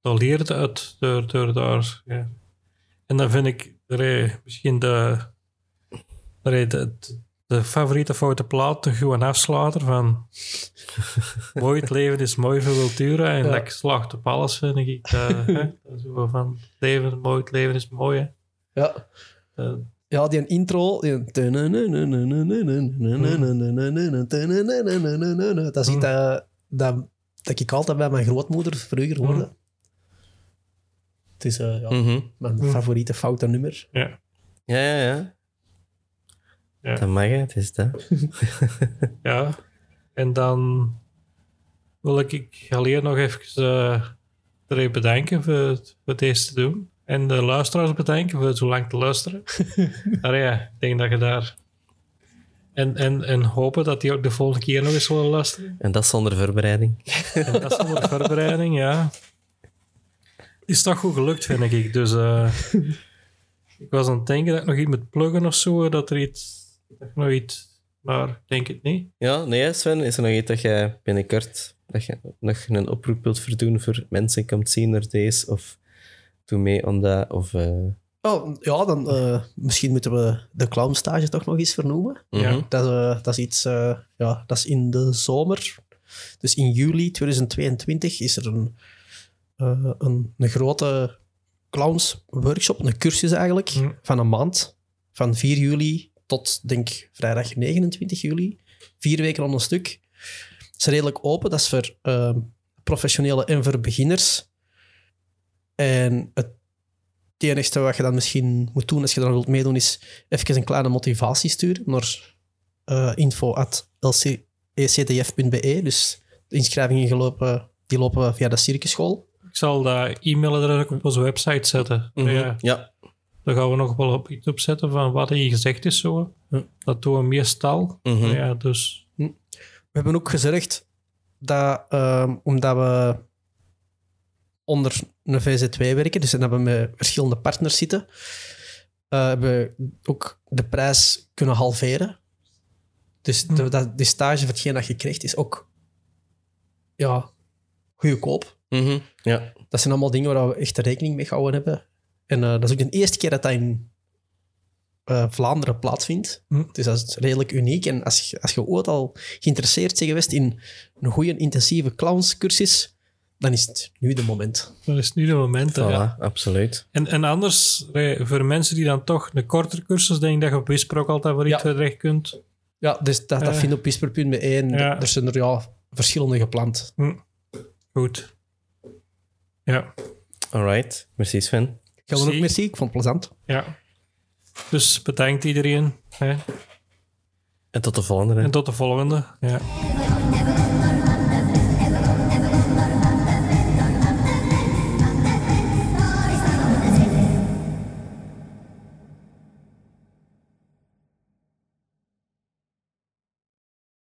dat leert uit door, door daar. Ja. En dan vind ik misschien de, de, de favoriete foute plaat, de gewoon afsluiter van mooi, het leven is mooi voor Wiltura en Ja. dat slaagt op alles, vind ik. eh. Dat is zo van, het leven, mooi, het leven is mooi. hè. Ja. Eh, Ja, die intro. Die... Dat is iets dat, dat, dat ik altijd bij mijn grootmoeder vroeger hoorde. Het is eh, ja, Mhm. mijn favoriete foute nummer. ja. Ja, ja, ja. Ja. Dat mag. Het is dat. Ja, en dan wil ik, ik alleen nog even er bedanken voor, het- voor deze te doen. En de luisteraars bedanken voor zo lang te luisteren. maar ja, ik denk dat je daar... En, en, en hopen dat die ook de volgende keer nog eens zullen luisteren. En dat zonder voorbereiding. En dat is zonder voorbereiding, ja. Is toch goed gelukt, vind ik. Dus eh, ik was aan het denken dat ik nog iets moet pluggen of zo. Dat er iets... Ik nog iets... Maar ik denk het niet. Ja, nee, Sven, is er nog iets dat jij binnenkort dat je nog een oproep wilt verdoen voor mensen komt zien naar deze? Of doe mee aan dat? Of, eh, Oh, ja, dan eh, misschien moeten we de clownstage toch nog eens vernoemen. mhm. Ja. Dat, eh, dat is iets, eh, ja, dat is in de zomer. Dus in juli 2022 is er een, eh, een, een grote clowns-workshop, een cursus eigenlijk, Hm. van een maand. Van 4 juli tot, denk vrijdag 29 juli. Vier weken aan een stuk. Het is redelijk open, dat is voor eh, professionele en voor beginners. En het enige wat je dan misschien moet doen als je dan wilt meedoen, is even een kleine motivatie sturen naar uh, info.ectf.be. Dus de inschrijvingen gelopen, die lopen via de circusschool. Ik zal dat e-mailadres ook op onze website zetten. Mhm. ja, Ja. Daar gaan we nog wel op iets op zetten van wat hier gezegd is. Zo. Ja. Dat doen we meestal. Mhm. Ja, dus We hebben ook gezorgd dat, ehm, omdat we onder een VZ2 werken, dus dan hebben we met verschillende partners zitten, eh, hebben we ook de prijs kunnen halveren. Dus de, dat, die stage voor hetgeen dat je krijgt is ook ja, goedkoop. Mhm. ja. Dat zijn allemaal dingen waar we echt rekening mee gehouden hebben. En eh, dat is ook de eerste keer dat dat in eh, Vlaanderen plaatsvindt. Hm. Dus dat is redelijk uniek. En als je, als je ooit al geïnteresseerd bent geweest in een goede intensieve clownscursus, dan is het nu de moment. dat is nu de moment. Voilà, ja. absoluut. En, en anders, eh, voor mensen die dan toch een kortere cursus, denk ik dat je op Whisper ook altijd voor Ja. iets terecht kunt. Ja, dus dat, dat Eh. vind je op whisper.be en Ja. er zijn er ja, verschillende gepland. Goed. Ja, Alright. Merci Sven. Gaan we ook Merci. merci, ik vond het plezant. ja. Dus bedankt iedereen. Hè. En tot de volgende. hè. En tot de volgende. Ja.